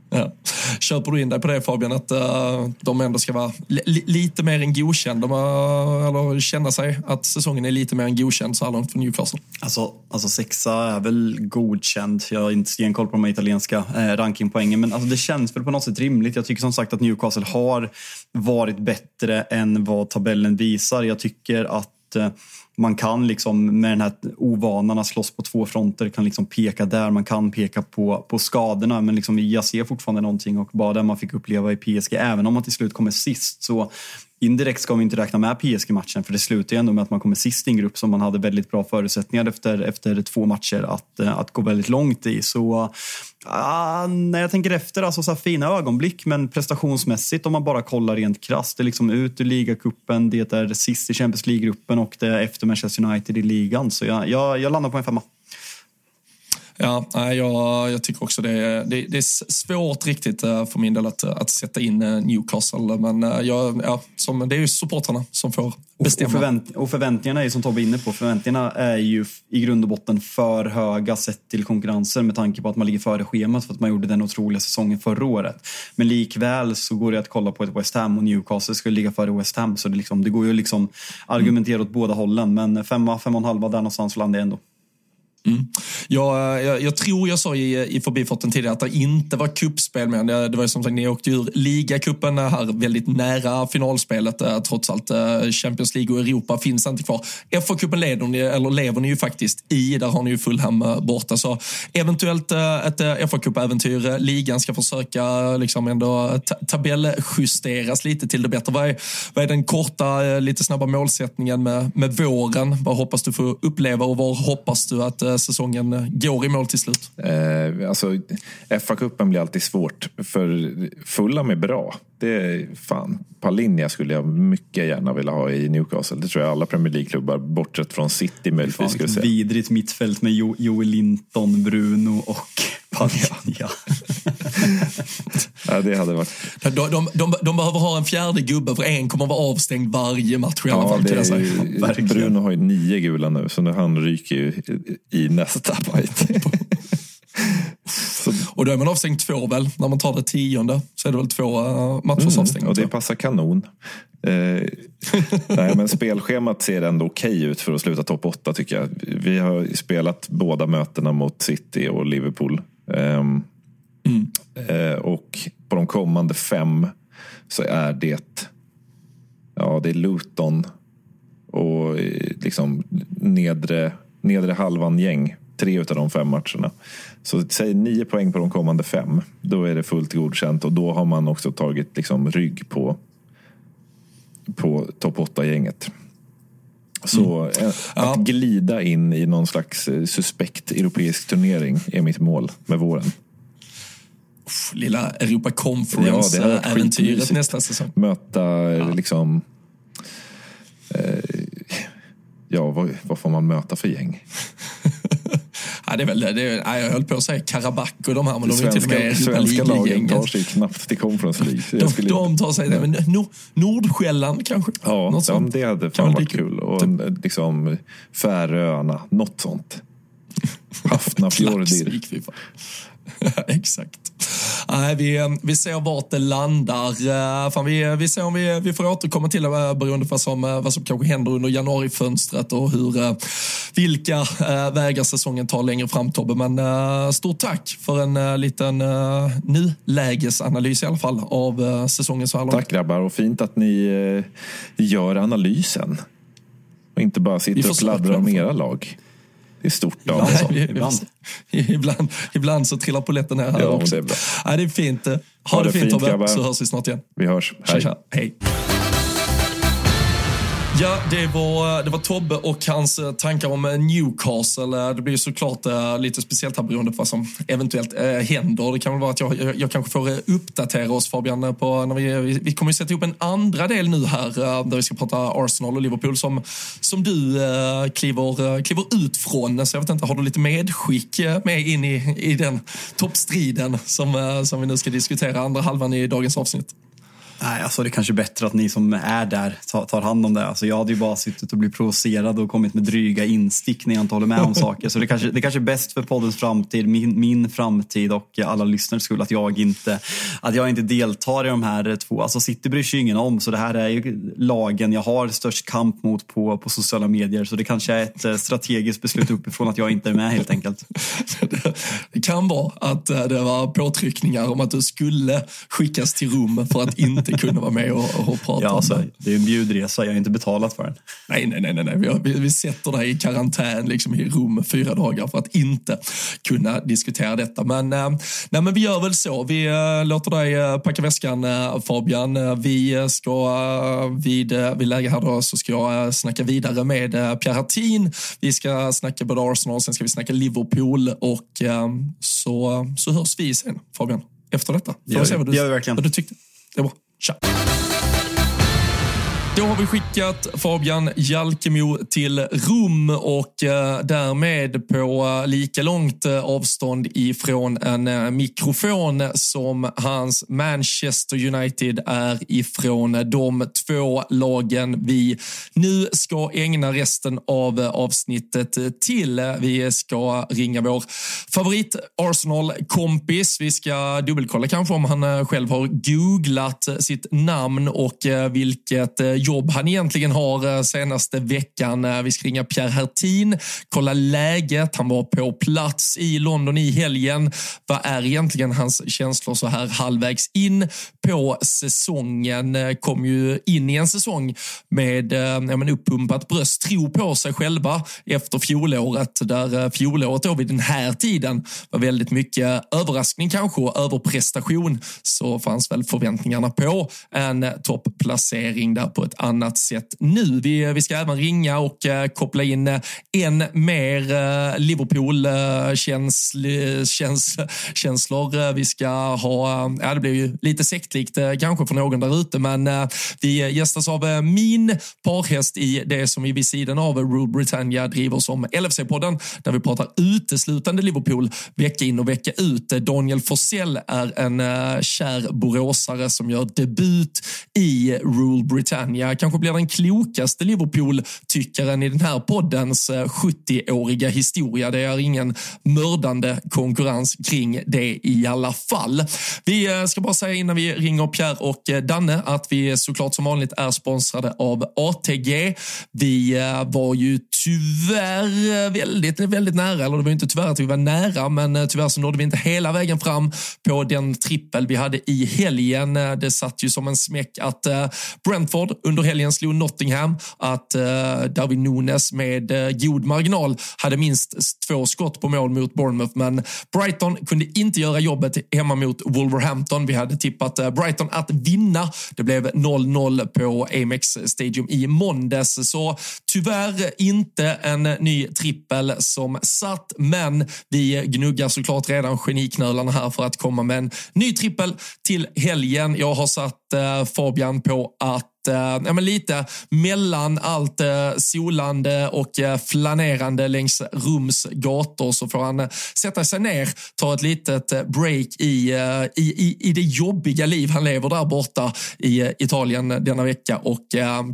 Speaker 1: Ja. Köper du in dig på det Fabian, att uh, de ändå ska vara li lite mer än godkänd? De, uh, eller känna sig att säsongen är lite mer än godkänd så här långt för Newcastle?
Speaker 2: Alltså, alltså sexa är väl godkänd. Jag har inte stenkoll på de italienska eh, rankingpoängen, men alltså, det känns väl på något sätt rimligt. Jag tycker som sagt att Newcastle har varit bättre än vad tabellen visar. Jag tycker att eh, man kan liksom med den här ovanan att slåss på två fronter kan liksom peka där, man kan peka på, på skadorna men liksom jag ser fortfarande någonting och bara det man fick uppleva i PSG, även om man till slut kommer sist så Indirekt ska vi inte räkna med PSG-matchen för det slutar ju ändå med att man kommer sist i en grupp som man hade väldigt bra förutsättningar efter, efter två matcher att, att gå väldigt långt i. Så ah, när jag tänker efter, alltså så fina ögonblick men prestationsmässigt om man bara kollar rent krasst. Det är liksom ut ur ligacupen, det är sist i Champions League-gruppen och det är efter Manchester United i ligan. Så jag, jag, jag landar på en femma.
Speaker 1: Ja, jag, jag tycker också det det, det, är svårt riktigt eh, för min del att, att sätta in eh, Newcastle. Men eh, jag, ja, som, det är ju supportrarna som får bestämma.
Speaker 2: Och, förvänt, och förväntningarna är som Tobbe är inne på, förväntningarna är ju i grund och botten för höga sett till konkurrensen med tanke på att man ligger före schemat för att man gjorde den otroliga säsongen förra året. Men likväl så går det att kolla på ett West Ham och Newcastle skulle ligga före West Ham. Så det, liksom, det går ju liksom argumentera åt båda hållen. Men femma, femma och en halva där någonstans landar jag ändå.
Speaker 1: Mm. Jag, eh, jag, jag, tror jag sa i, i förbifarten tidigare att det inte var kuppspel men det, det var som sagt, ni åkte ur ligacupen här väldigt nära finalspelet eh, trots allt. Eh, Champions League och Europa finns inte kvar. FA-cupen lever ni, eller lever ni ju faktiskt i, där har ni ju Fulham borta. Så eventuellt ett FA-cupäventyr. Ligan ska försöka liksom ändå tabelljusteras lite till det bättre. Vad är, vad är den korta, lite snabba målsättningen med, med våren? Vad hoppas du få uppleva och var hoppas du att säsongen går i mål till slut?
Speaker 4: Eh, alltså, FA-cupen blir alltid svårt, för Fulham är bra. Det är fan, Palinja skulle jag mycket gärna vilja ha i Newcastle. Det tror jag alla Premier League-klubbar, bortsett från City möjligtvis, skulle säga.
Speaker 2: Vidrigt mittfält med jo Joel Linton, Bruno och Palinja.
Speaker 4: ja, det hade varit...
Speaker 1: De, de, de, de, behöver ha en fjärde gubbe för en kommer vara avstängd varje match i alla ja, fall. Det
Speaker 4: är, Bruno har ju nio gula nu, så nu han ryker ju i nästa fight.
Speaker 1: Och då är man avstängd två väl? När man tar det tionde så är det väl två uh, matchers mm, avstängt.
Speaker 4: Och det passar kanon. Eh, nej, men spelschemat ser ändå okej okay ut för att sluta topp åtta tycker jag. Vi har spelat båda mötena mot City och Liverpool. Eh, mm. eh, och på de kommande fem så är det ja, det är Luton och eh, liksom nedre, nedre halvan gäng tre av de fem matcherna. Så säg nio poäng på de kommande fem. Då är det fullt godkänt och då har man också tagit liksom rygg på, på topp 8-gänget. Så mm. att ja. glida in i någon slags eh, suspekt europeisk turnering är mitt mål med våren.
Speaker 1: Lilla Europa Conference-äventyret ja, nästa säsong.
Speaker 4: Möta ja. liksom... Eh, ja, vad, vad får man möta för gäng?
Speaker 1: Ja, det är väl, det är, jag höll på att säga Karabach och de här, men de är
Speaker 4: till och med Svenska lagen tar sig knappt till Conference League.
Speaker 1: de, skulle... de tar sig det, men Nordsjälland kanske?
Speaker 4: Ja, Något ja det hade fan varit kul. Och typ. liksom Färöarna, något sånt. Hafnarfjordir.
Speaker 1: Exakt. Nej, vi, eh, vi ser vart det landar. Eh, fan, vi, vi ser om vi, vi får återkomma till det eh, beroende på vad som, vad som kanske händer under januarifönstret och hur, vilka vägar säsongen tar längre fram Tobbe. Men stort tack för en liten nulägesanalys i alla fall av säsongen så här långt.
Speaker 4: Tack grabbar och fint att ni gör analysen. Och inte bara sitter och pladdrar om era lag. Det är stort av
Speaker 1: Nej, ibland. ibland. ibland så trillar poletten ner här ja, också. Det är, bra. Ja, det är fint. Ha, ha det, det fint Tobbe, så hörs vi snart igen.
Speaker 4: Vi hörs. Hej. Tja, tja.
Speaker 1: Hej. Ja, det var, det var Tobbe och hans eh, tankar om eh, Newcastle. Eh, det blir såklart lite speciellt här beroende på vad som eventuellt händer. Det kan väl vara att jag, jag, jag kanske får uppdatera oss Fabian. På, när vi, vi kommer ju sätta ihop en andra del nu här där vi ska prata Arsenal och Liverpool som, som du kliver, kliver ut från. Så jag vet inte, har du lite medskick med in i, i den toppstriden som, som vi nu ska diskutera andra halvan i dagens avsnitt?
Speaker 2: Nej, alltså det är kanske är bättre att ni som är där tar, hand om det. Alltså jag hade ju bara suttit och blivit provocerad och kommit med dryga instick när jag inte håller med om saker. Så det kanske, det kanske är bäst för poddens framtid, min, min framtid och alla lyssnares skull att jag inte, att jag inte deltar i de här två. Alltså City bryr sig ingen om, så det här är ju lagen jag har störst kamp mot på, på sociala medier. Så det kanske är ett eh, strategiskt beslut uppifrån att jag inte är med helt enkelt.
Speaker 1: Det kan vara att eh, det var påtryckningar om att du skulle skickas till rum för att inte inte kunde vara med och, och prata
Speaker 2: ja, alltså, Det är en bjudresa, jag har inte betalat för den.
Speaker 1: Nej, nej, nej. nej. Vi, vi, vi sätter dig i karantän liksom, i rum fyra dagar för att inte kunna diskutera detta. Men, äh, nej, men vi gör väl så. Vi äh, låter dig äh, packa väskan Fabian. Vi ska vid, vid läge här då så ska jag snacka vidare med Pierre Hartin. Vi ska snacka både Arsenal, sen ska vi snacka Liverpool och så, så hörs vi sen Fabian efter detta.
Speaker 2: Får se vad du,
Speaker 1: vad du tyckte. Det var. Ciao. Då har vi skickat Fabian Jalkemo till Rom och eh, därmed på eh, lika långt eh, avstånd ifrån en mikrofon som hans Manchester United är ifrån de två lagen vi nu ska ägna resten av avsnittet till. Vi ska ringa vår favorit Arsenal-kompis. Vi ska dubbelkolla kanske om han själv har googlat sitt namn och vilket jobb han egentligen har eh, senaste veckan. Eh, vi ska ringa Pierre Hertin, kolla läget. Han var på plats i London i helgen. Vad är egentligen hans känslor så här halvvägs in på säsongen? Eh, kom ju in i en säsong med ja, men uppumpat bröst, tro på sig själva efter fjolåret. Där fjolåret då vid den här tiden var väldigt mycket överraskning kanske och överprestation så fanns väl förväntningarna på en toppplacering där på ett annat sätt nu. Vi, eh, vi ska även ringa och eh, koppla in eh, en mer Liverpool-känslor. vi ska ha, ja det blir ju lite sektlikt kanske för någon där ute, men vi gästas av min parhäst i det som vi vid sidan av Rule Britannia driver som LFC-podden, där vi pratar uteslutande Liverpool vecka in och vecka ut. Daniel Forsell är en kär boråsare som gör debut i Rule Britannia. Kanske blir den klokaste Liverpool-tyckaren i den här poddens eh, 70-åriga historia. Det är ingen mördande konkurrens kring det i alla fall. Vi eh, ska bara säga innan vi ringer Pierre och eh, Danne att vi såklart som vanligt är sponsrade av ATG. Vi var ju tyvärr väldigt, väldigt nära, eller det var inte tyvärr att vi var nära, men tyvärr så nådde vi inte hela vägen fram på den trippel vi hade i helgen. Det satt ju som en smäck att Brentford under helgen slog Nottingham att uh, Darwin Nunes med uh, god marginal hade minst två skott på mål mot Bournemouth. Men Brighton kunde inte göra jobbet hemma mot Wolverhampton. Vi hade tippat uh, Brighton att vinna. Det blev 0-0 på Amex Stadium i måndags. Så tyvärr inte en ny trippel som satt, men vi gnuggar såklart redan geniknölarna här för att komma med en ny trippel till helgen. Jag har satt Fabian på att ja, men lite mellan allt eh, solande och eh, flanerande längs Rums gator så får han eh, sätta sig ner, ta ett litet break i, i, i, i det jobbiga liv han lever där borta i Italien denna vecka och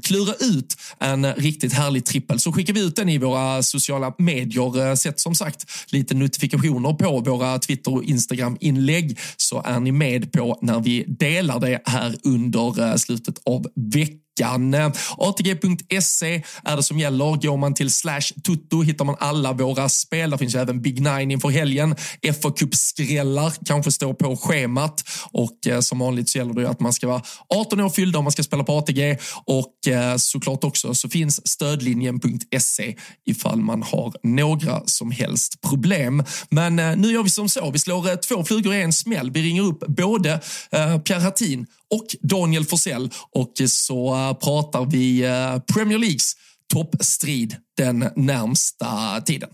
Speaker 1: klura ut en riktigt härlig trippel. Så skickar vi ut den i våra sociala medier. Sätt som sagt lite notifikationer på våra Twitter och Instagram-inlägg så är ni med på när vi delar det här under slutet av veckan veckan. ATG.se är det som gäller. Går man till slash tutto hittar man alla våra spel. Där finns även Big Nine inför helgen. fa Cup-skrällar kanske står på schemat och eh, som vanligt så gäller det att man ska vara 18 år fyllda om man ska spela på ATG och eh, såklart också så finns stödlinjen.se ifall man har några som helst problem. Men eh, nu gör vi som så. Vi slår eh, två flugor i en smäll. Vi ringer upp både eh, Pierre Hattin och Daniel Forsell och så eh, pratar vi eh, Premier Leagues toppstrid den närmsta tiden.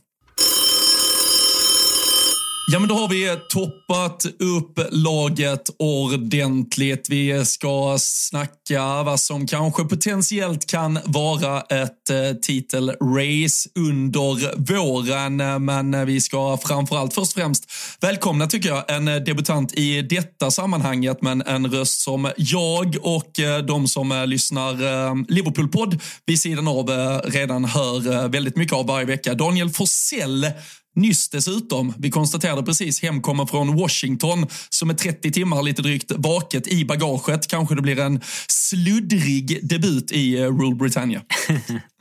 Speaker 1: Ja, men då har vi toppat upp laget ordentligt. Vi ska snacka vad som kanske potentiellt kan vara ett eh, titelrace under våren. Men vi ska framförallt först och främst välkomna, tycker jag, en debutant i detta sammanhanget, men en röst som jag och eh, de som eh, lyssnar Liverpoolpodd Liverpool-podd vid sidan av redan hör väldigt mycket av varje vecka. Daniel Forsell Nyss dessutom, vi konstaterade precis, hemkommen från Washington som är 30 timmar lite drygt vaket i bagaget. Kanske det blir en sluddrig debut i eh, Rule Britannia.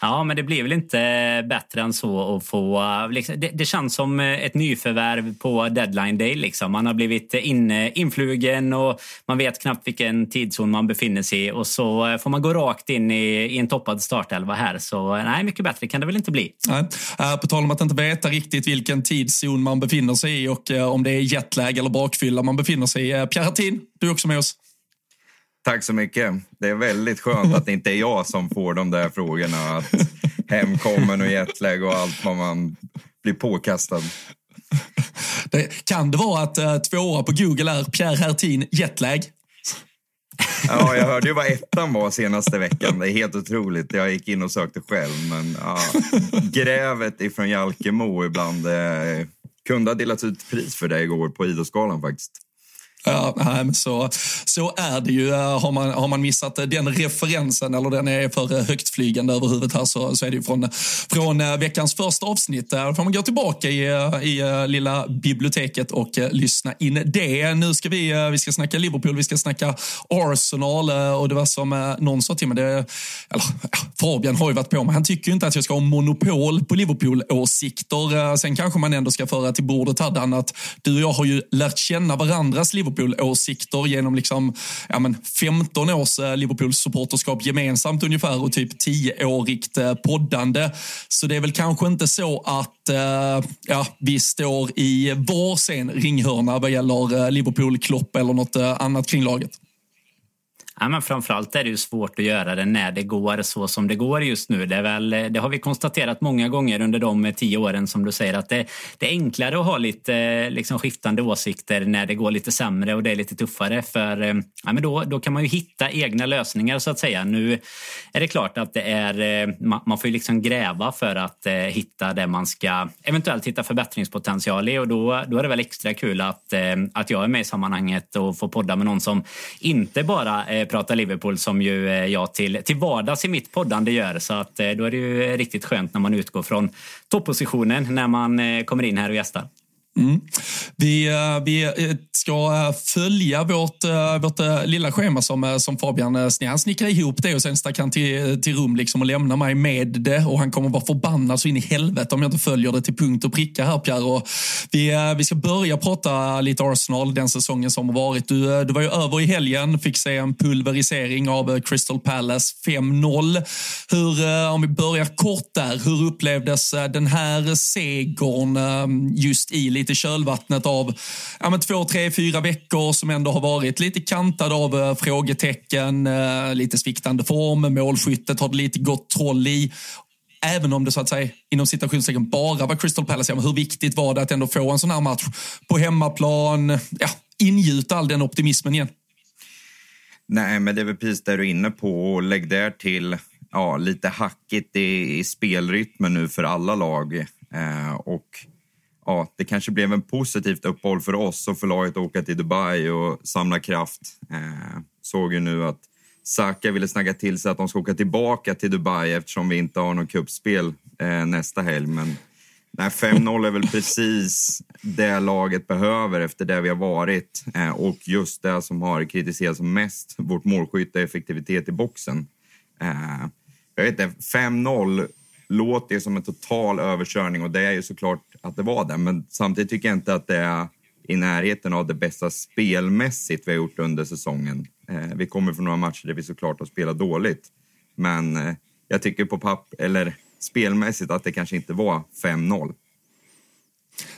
Speaker 5: Ja, men det blir väl inte eh, bättre än så att få... Eh, liksom, det, det, känns som eh, ett nyförvärv på deadline day. Liksom. Man har blivit in, influgen och man vet knappt vilken tidszon man befinner sig i och så får man gå rakt in i, i en toppad startelva här. Så nej, mycket bättre kan det väl inte bli.
Speaker 1: Nej. På tal om att inte veta riktigt vilken tidszon man befinner sig i och om det är jetlag eller bakfylla man befinner sig i. Pierre Hattin, du är också med oss.
Speaker 6: Tack så mycket. Det är väldigt skönt att det inte är jag som får de där frågorna. Att hemkommen och jetlag och allt vad man blir påkastad.
Speaker 1: Det, kan det vara att uh, tvåa på Google är Pierre Hertin jetlag?
Speaker 6: Ja, jag hörde ju vad ettan var senaste veckan. Det är helt otroligt. Jag gick in och sökte själv. Men ja, grävet ifrån Jalkemo ibland. Eh, kunde ha delats ut pris för det igår på Idrottsgalan faktiskt.
Speaker 1: Ja, nej, så, så är det ju. Eh, har man, har man missat eh, den referensen eller den är för eh, högtflygande över huvudet här så, så är det ju från, från veckans första avsnitt. Där får man gå tillbaka i, i lilla biblioteket och lyssna in det. Nu ska vi, vi ska snacka Liverpool, vi ska snacka Arsenal och det var som någon sa till mig, det, eller Fabian har ju varit på mig, han tycker ju inte att jag ska ha monopol på Liverpool-åsikter. Sen kanske man ändå ska föra till bordet här Dan, att du och jag har ju lärt känna varandras Liverpool Liverpool-åsikter genom liksom, ja, men 15 års eh, Liverpool-supporterskap gemensamt ungefär och typ 10-årigt eh, poddande. Så det är väl kanske inte så att eh, ja, vi står i varsin ringhörna vad gäller eh, Liverpool, Klopp eller något annat kring laget.
Speaker 5: Ja, men framförallt är det ju svårt att göra det när det går så som det går just nu. Det, är väl, det har vi konstaterat många gånger under de tio åren som du säger att det, det är enklare att ha lite eh, liksom, skiftande åsikter när det går lite sämre och det är lite tuffare. För eh, ja, men då, då kan man ju hitta egna lösningar så att säga. Nu är det klart att det är, eh, man får ju liksom gräva för att eh, hitta det man ska eventuellt hitta förbättringspotential i och då, då är det väl extra kul att, att jag är med i sammanhanget och får podda med någon som inte bara prata Liverpool som ju eh, jag till, till vardags i mitt poddande gör. Så att, eh, då är det ju riktigt skönt när man utgår från toppositionen när man eh, kommer in här och gästar.
Speaker 1: Mm. Vi, eh, vi eh, ska eh, följa vårt, vårt lilla schema som, som Fabian han snickrar ihop det och sen stack han till, till rum liksom och lämnar mig med det och han kommer vara förbannad så in i helvete om jag inte följer det till punkt och pricka här Pierre. Och vi, vi ska börja prata lite Arsenal den säsongen som har varit. Du, du var ju över i helgen, fick se en pulverisering av Crystal Palace 5-0. Hur, om vi börjar kort där, hur upplevdes den här segern just i lite lite kölvattnet av ja, men två, tre, fyra veckor som ändå har varit lite kantad av eh, frågetecken, eh, lite sviktande form, målskyttet har det lite gått troll i. Även om det så att säga inom citationstecken bara var Crystal Palace, ja, hur viktigt var det att ändå få en sån här match på hemmaplan, ja, ingjuta all den optimismen igen?
Speaker 6: Nej, men det är väl precis det du är inne på. Och lägg där till ja, lite hackigt i, i spelrytmen nu för alla lag. Eh, och ja, det kanske blev en positivt uppehåll för oss och för laget att åka till Dubai och samla kraft. Eh, såg ju nu att Saka ville snacka till sig att de ska åka tillbaka till Dubai eftersom vi inte har något kuppspel eh, nästa helg. Men 5-0 är väl precis det laget behöver efter det vi har varit eh, och just det som har kritiserats mest, vårt målskytte effektivitet i boxen. Eh, jag vet inte, 5-0 låter som en total överkörning och det är ju såklart att det var det. Men samtidigt tycker jag inte att det är i närheten av det bästa spelmässigt vi har gjort under säsongen. Eh, vi kommer från några matcher där vi såklart har spelat dåligt. Men eh, jag tycker på papp eller spelmässigt att det kanske inte var 5-0.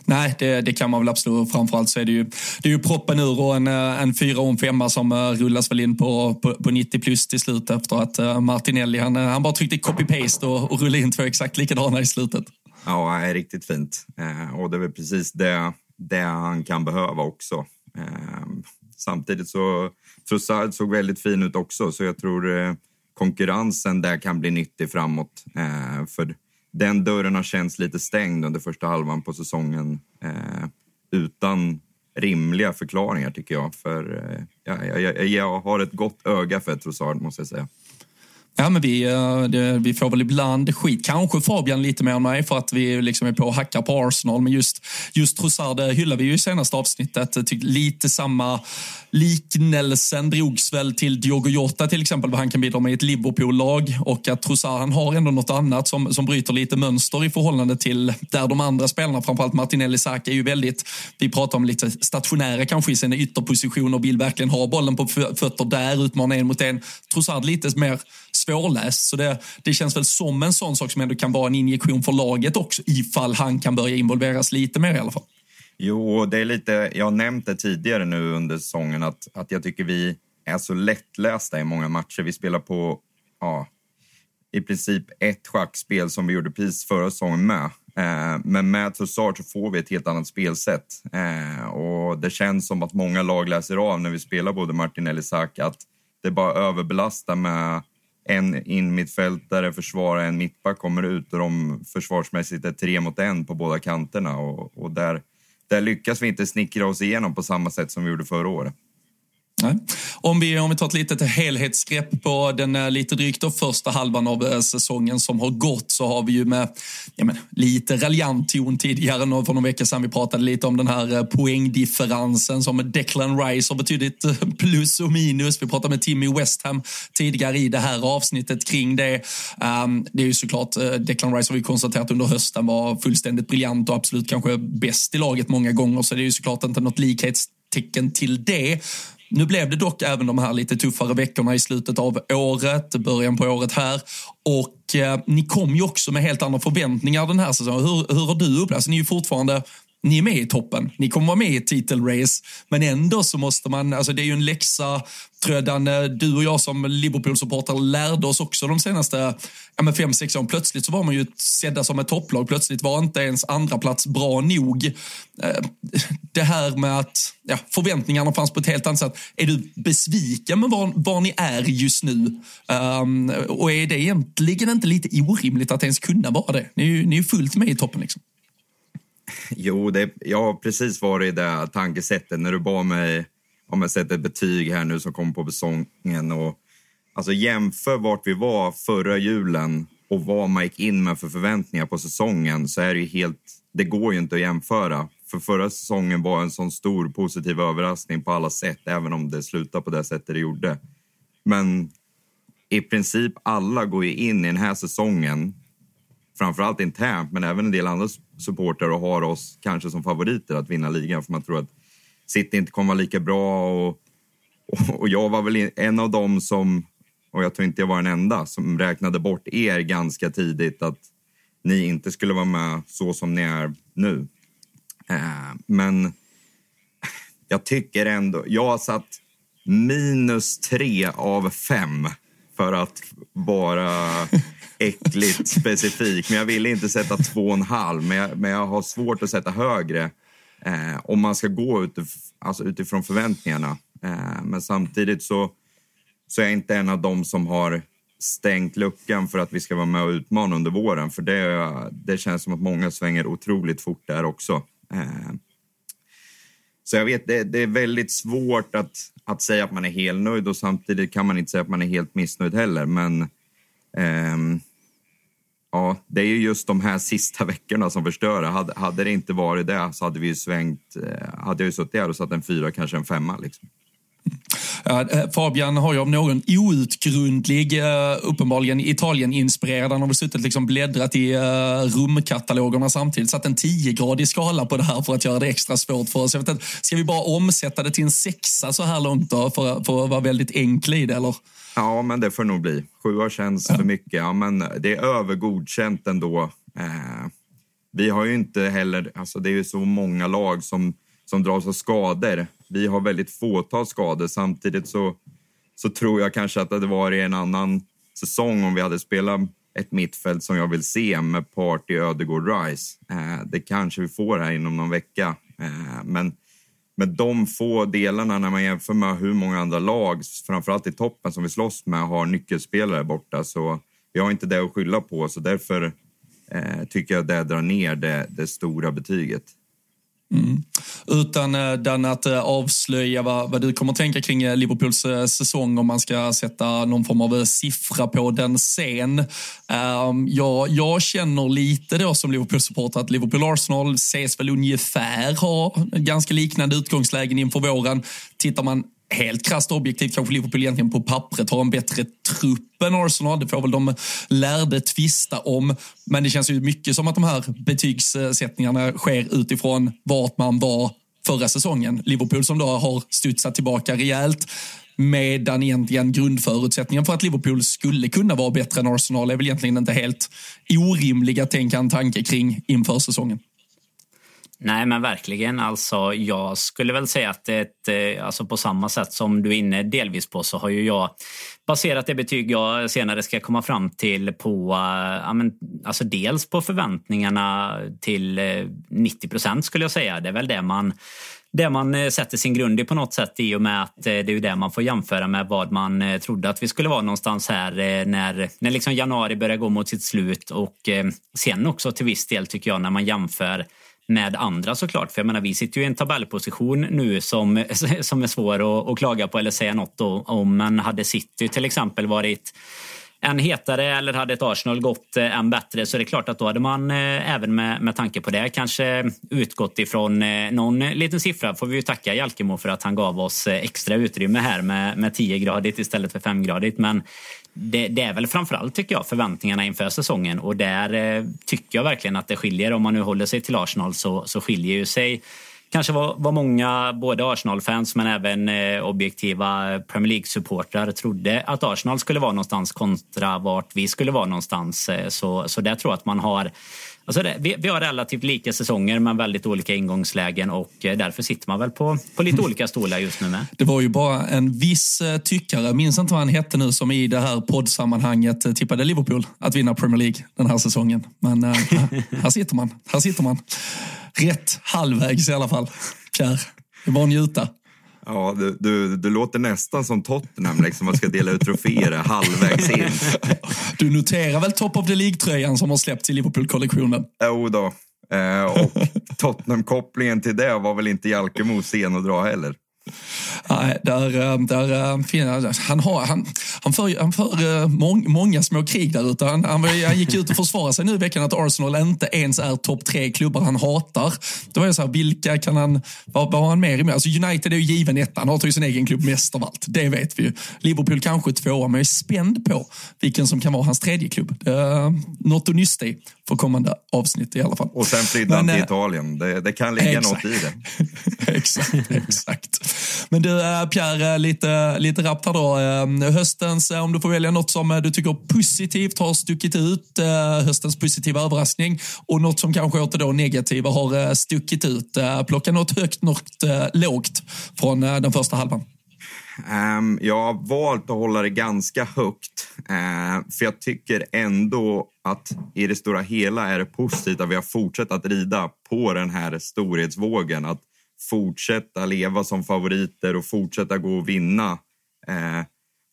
Speaker 1: Nej, det, det, kan man väl absolut. Framförallt så är det ju, det är ju proppen ur och en, eh, en fyra och en femma som eh, rullas väl in på, på, på 90 plus till slut efter att eh, Martinelli, han, han bara tryckte copy-paste och, och rullade in två exakt likadana i slutet.
Speaker 6: Ja, det är riktigt fint. Och det är väl precis det, det han kan behöva också. Samtidigt så Trossard såg väldigt fin ut också, så jag tror konkurrensen där kan bli nyttig framåt. För den dörren har känts lite stängd under första halvan på säsongen eh, utan rimliga förklaringar tycker jag. För eh, jag, jag, jag, har ett gott öga för Trossard måste jag säga.
Speaker 1: Ja, men vi, eh, det, vi får väl ibland skit. Kanske Fabian lite mer än mig för att vi liksom är på och hackar på Arsenal. Men just, just Trossard eh, hyllar vi ju i senaste avsnittet. Eh, tyck, lite samma liknelsen drogs väl till Diogo Jota till exempel, vad han kan bidra med i ett Liverpool-lag. Och att Trossard han har ändå något annat som, som bryter lite mönster i förhållande till där de andra spelarna, framförallt Martinelli Saka, är ju väldigt, vi pratar om lite stationära kanske i sina ytterpositioner, vill verkligen ha bollen på fötter där, utmana en mot en. Trossard lite mer svårläst. Så det, det känns väl som en sån sak som ändå kan vara en injektion för laget också, ifall han kan börja involveras lite mer i alla fall.
Speaker 6: Jo, det är lite, jag har nämnt det tidigare nu under säsongen att, att jag tycker vi är så lättlästa i många matcher. Vi spelar på ja, i princip ett schackspel som vi gjorde precis förra säsongen med. Eh, men med Tussard så får vi ett helt annat spelsätt. Eh, och det känns som att många lag läser av när vi spelar både Martinelli och Saka att det bara överbelastar med en inmittfältare försvarar en mittback kommer ut och de försvarsmässigt är tre mot en på båda kanterna. Och, och där, där lyckas vi inte snickra oss igenom på samma sätt som vi gjorde förra året.
Speaker 1: Nej. Om, vi, om vi tar ett litet helhetsgrepp på den eh, lite drygt då, första halvan av eh, säsongen som har gått så har vi ju med ja men, lite raljant ton tidigare för någon vecka sedan vi pratade lite om den här eh, poängdifferensen som Declan Rice har betydligt plus och minus. Vi pratade med Timmy Westham tidigare i det här avsnittet kring det. Um, det är ju såklart, Declan Rice har vi konstaterat under hösten var fullständigt briljant och absolut kanske bäst i laget många gånger så det är ju såklart inte något likhetstecken till det. Nu blev det dock även de här lite tuffare veckorna i slutet av året, början på året här. Och eh, ni kom ju också med helt andra förväntningar den här säsongen. Hur, hur har du upplevt? Alltså, ni är ju fortfarande ni är med i toppen. Ni kommer vara med i ett titelrace. Men ändå så måste man, alltså det är ju en läxa, tror jag, du och jag som Liverpool-supportrar lärde oss också de senaste ja, fem, sex åren. Plötsligt så var man ju sedda som ett topplag. Plötsligt var inte ens andra plats bra nog. Eh, det här med att ja, förväntningarna fanns på ett helt annat sätt. Är du besviken med var, var ni är just nu? Um, och är det egentligen inte lite orimligt att ens kunna vara det? Ni är ju, ni är fullt med i toppen liksom.
Speaker 6: Jo, det, jag har precis varit i det tankesättet när du bad mig om jag sätter ett betyg här nu som kommer på säsongen. Och, alltså jämför vart vi var förra julen och vad man gick in med för förväntningar på säsongen så är det ju helt... Det går ju inte att jämföra. för förra säsongen var en sån stor positiv överraskning på alla sätt, även om det slutade på det sättet det gjorde. Men i princip alla går ju in i den här säsongen, framförallt internt, men även en del andra supportrar och har oss kanske som favoriter att vinna ligan, för man tror att City inte kommer vara lika bra. Och, och, och jag var väl en av dem som, och jag tror inte jag var den enda, som räknade bort er ganska tidigt att ni inte skulle vara med så som ni är nu. Eh, men jag tycker ändå... Jag har satt minus tre av fem för att vara äckligt specifik. Men jag ville inte sätta två och en halv, men jag, men jag har svårt att sätta högre eh, om man ska gå utif alltså utifrån förväntningarna. Eh, men samtidigt så, så är jag inte en av dem som har stängt luckan för att vi ska vara med och utmana under våren. För det, det känns som att många svänger otroligt fort där också. Eh, så jag vet, det, det, är väldigt svårt att, att säga att man är helnöjd och samtidigt kan man inte säga att man är helt missnöjd heller. Men eh, ja, det är ju just de här sista veckorna som förstör hade, hade det inte varit det så hade vi ju svängt, eh, hade jag ju suttit här och satt en fyra, kanske en femma. Liksom.
Speaker 1: Ja, eh, Fabian har ju av någon outgrundlig, eh, uppenbarligen Italien-inspirerad, han har väl suttit liksom bläddrat i rumkatalogerna samtidigt, satt en 10-gradig skala på det här för att göra det extra svårt för oss. Jag vet inte, ska vi bara omsätta det till en sexa så här långt då, för, för att vara väldigt enkel i det, eller?
Speaker 6: Ja, men det får nog bli. Sjua känns ja. för mycket. Ja, men det är övergodkänt ändå. Eh, vi har ju inte heller... Alltså det är ju så många lag som, som dras av skador. Vi har väldigt fåtal skador. Samtidigt så, så tror jag kanske att det hade varit en annan säsong om vi hade spelat ett mittfält som jag vill se med Party, Ödegård, Rice. Eh, det kanske vi får här inom någon vecka. Eh, men men de få delarna när man jämför med hur många andra lag, framförallt i toppen som vi slåss med, har nyckelspelare borta. Så vi har inte det att skylla på, så därför eh, tycker jag det drar ner det, det stora betyget.
Speaker 1: Mm. Utan eh, den att eh, avslöja vad, vad, du kommer att tänka kring eh, Liverpools säsong om man ska sätta någon form av siffra på den sen. Um, ehm, jag, jag känner lite då som Liverpool-supporter att Liverpool-Arsenal ses väl ungefär ha ganska liknande utgångslägen inför våren. Tittar man helt krasst objektivt kanske Liverpool egentligen på pappret har en bättre trupp än Arsenal. Det får väl de lärde tvista om. Men det känns ju mycket som att de här betygssättningarna sker utifrån vart man var förra säsongen. Liverpool som då har studsat tillbaka rejält. Medan egentligen grundförutsättningen för att Liverpool skulle kunna vara bättre än Arsenal är väl egentligen inte helt orimliga tänka en tanke kring inför säsongen.
Speaker 5: Nej, men verkligen. Alltså, jag skulle väl säga att ett, eh, alltså på samma sätt som du är inne delvis på så har ju jag baserat det betyg jag senare ska komma fram till på eh, ja, men, alltså dels på förväntningarna till eh, 90 procent skulle jag säga. Det är väl det man det man sätter sin grund i på något sätt i och med att det är det man får jämföra med vad man trodde att vi skulle vara någonstans här när, när liksom januari börjar gå mot sitt slut och sen också till viss del tycker jag när man jämför med andra såklart. För jag menar, vi sitter ju i en tabellposition nu som, som är svår att, att klaga på eller säga något om. Men hade City till exempel varit än hetare eller hade ett Arsenal gått eh, än bättre så är det klart att då hade man eh, även med, med tanke på det kanske utgått ifrån eh, någon liten siffra. Får vi ju tacka Jalkemo för att han gav oss extra utrymme här med, med 10-gradigt istället för 5-gradigt. Men det, det, är väl framförallt tycker jag förväntningarna inför säsongen och där eh, tycker jag verkligen att det skiljer. Om man nu håller sig till Arsenal så, så skiljer ju sig kanske vad, vad många, både Arsenal-fans men även eh, objektiva Premier League-supportrar trodde att Arsenal skulle vara någonstans kontra vart vi skulle vara någonstans. Eh, så, så där tror jag att man har Alltså det, vi, vi, har relativt lika säsonger men väldigt olika ingångslägen och eh, därför sitter man väl på, på lite olika stolar just nu med.
Speaker 1: Det var ju bara en viss eh, tyckare, minns inte vad han hette nu, som i det här poddsammanhanget eh, tippade Liverpool att vinna Premier League den här säsongen. Men äh, här sitter man, här sitter man. Rätt halvvägs i alla fall. Kär, det var njuta.
Speaker 6: Ja, du, du, du låter nästan som Tottenham, liksom, man ska dela ut troféer halvvägs in.
Speaker 1: Du noterar väl Top of the League-tröjan som har släppts i Liverpool-kollektionen?
Speaker 6: Jo då. Eh, och Tottenham-kopplingen till det var väl inte Jalkemo sen att dra heller.
Speaker 1: Nej, där, eh, där, eh, han, har, han, han för, han för eh, mång, många små krig där ute. Han, han, han gick ut och försvarade sig nu i veckan att Arsenal inte ens är topp tre klubbar han hatar. Då var jag så här, vilka kan han, vad, vad har han mer emot? Alltså United är ju given etta, han hatar ju sin egen klubb mest av allt. Det vet vi ju. Liverpool kanske tvåa, men jag är spänd på vilken som kan vara hans tredje klubb. Uh, något att nysta i för kommande avsnitt i alla fall.
Speaker 6: Och sen flydde han till Italien. Det, det kan ligga exakt. något i
Speaker 1: det. exakt, exakt. Men du Pierre, lite, lite rappt här då. Höstens, om du får välja något som du tycker positivt har stuckit ut, höstens positiva överraskning och något som kanske åter då negativa har stuckit ut. Plocka något högt, något lågt från den första halvan.
Speaker 6: Ehm, jag har valt att hålla det ganska högt. Eh, för jag tycker ändå att i det stora hela är det positivt att vi har fortsatt att rida på den här storhetsvågen. Att fortsätta leva som favoriter och fortsätta gå och vinna eh,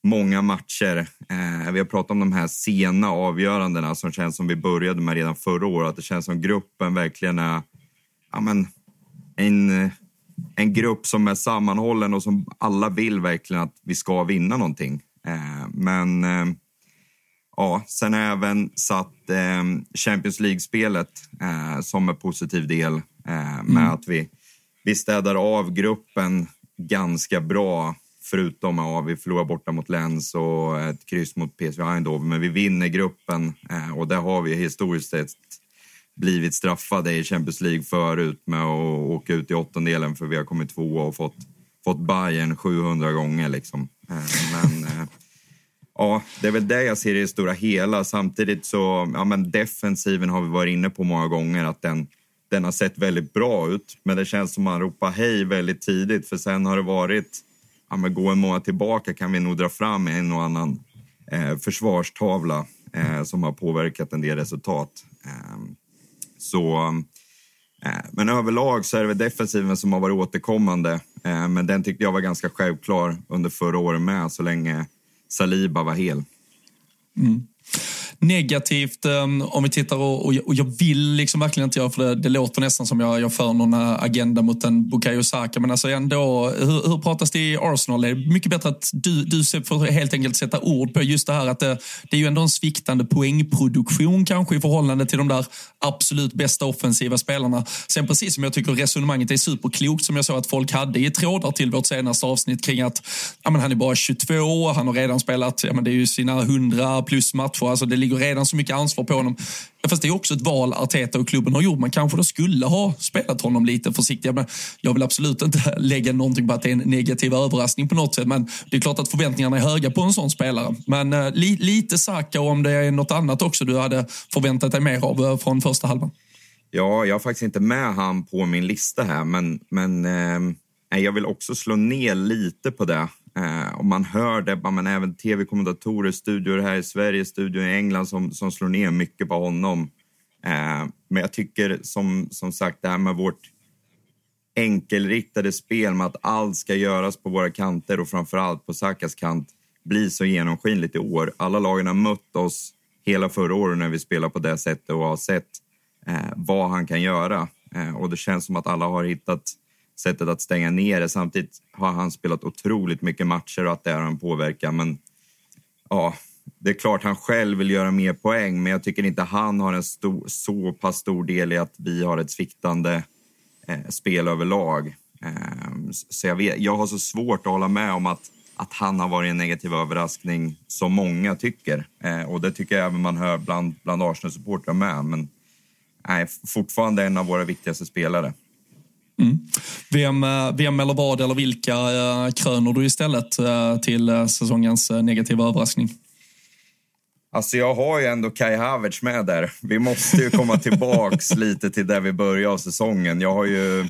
Speaker 6: många matcher. Eh, vi har pratat om de här sena avgörandena som känns som vi började med redan förra året. Att det känns som gruppen verkligen är ja, men, en en grupp som är sammanhållen och som alla vill verkligen att vi ska vinna någonting. Eh, men eh, ja, sen har jag även satt eh, Champions League-spelet som en positiv del med mm. att vi, vi städar av gruppen ganska bra förutom att ja, vi förlorar borta mot Lens och ett kryss mot PSV Eindhoven. Men vi vinner gruppen och det har vi historiskt sett blivit straffade i Champions League förut med att åka ut i åttondelen för vi har kommit tvåa och fått, fått Bayern 700 gånger. Liksom. Eh, men eh, ja, det är väl det jag ser i det stora hela. Samtidigt så, ja men defensiven har vi varit inne på många gånger att den, den har sett väldigt bra ut. Men det känns som man ropar hej väldigt tidigt för sen har det varit, ja men gå en månad tillbaka kan vi nog dra fram en och annan eh, försvarstavla eh, som har påverkat en del resultat. Eh, så, eh, men överlag så är det defensiven som har varit återkommande. Eh, men den tyckte jag var ganska självklar under förra året med så länge Saliba var hel.
Speaker 1: Mm negativt ehm, om vi tittar och, och, och, jag vill liksom verkligen inte göra för det, det låter nästan som jag, jag för någon eh, agenda mot en Bukayo Saka men alltså ändå, hur, hur pratas det i Arsenal? Det är mycket bättre att du, du får helt enkelt sätta ord på just det här att det, det är ju ändå en sviktande poängproduktion kanske i förhållande till de där absolut bästa offensiva spelarna. Sen precis som jag tycker resonemanget är superklokt som jag såg att folk hade i trådar till vårt senaste avsnitt kring att ja, men han är bara 22, han har redan spelat ja, men det är ju sina 100 plus matcher. Alltså det ligger redan så mycket ansvar på honom. Fast det är också ett val Arteta och klubben har gjort. Man kanske då skulle ha spelat honom lite försiktigare. Men jag vill absolut inte lägga någonting på att det är en negativ överraskning på något sätt. Men det är klart att förväntningarna är höga på en sån spelare. Men eh, li, lite Saka och om det är något annat också du hade förväntat dig mer av eh, från första halvan.
Speaker 6: Ja, jag har faktiskt inte med han på min lista här, men, men eh, jag vill också slå ner lite på det. Eh, och man hör det, men även tv-kommentatorer, studior här i Sverige, studior i England som, som slår ner mycket på honom. Eh, men jag tycker som, som sagt det här med vårt enkelriktade spel med att allt ska göras på våra kanter och framförallt på Sakas kant blir så genomskinligt i år. Alla lagen har mött oss hela förra året när vi spelar på det sättet och har sett eh, vad han kan göra. Eh, och det känns som att alla har hittat sättet att stänga ner det. Samtidigt har han spelat otroligt mycket matcher och att det har en påverkan. Men ja, det är klart han själv vill göra mer poäng, men jag tycker inte han har en stor, så pass stor del i att vi har ett sviktande eh, spel överlag. Eh, så jag, vet, jag har så svårt att hålla med om att, att han har varit en negativ överraskning som många tycker. Eh, och det tycker jag även man hör bland, bland Arsenal-supportrar med. Men nej, fortfarande en av våra viktigaste spelare.
Speaker 1: Mm. Vem, eh, vem eller vad eller vilka äh, kröner du istället äh, till säsongens negativa överraskning?
Speaker 6: Alltså jag har ju ändå Kai Havertz med där. Vi måste ju komma tillbaks lite till där vi började av säsongen. Jag har ju,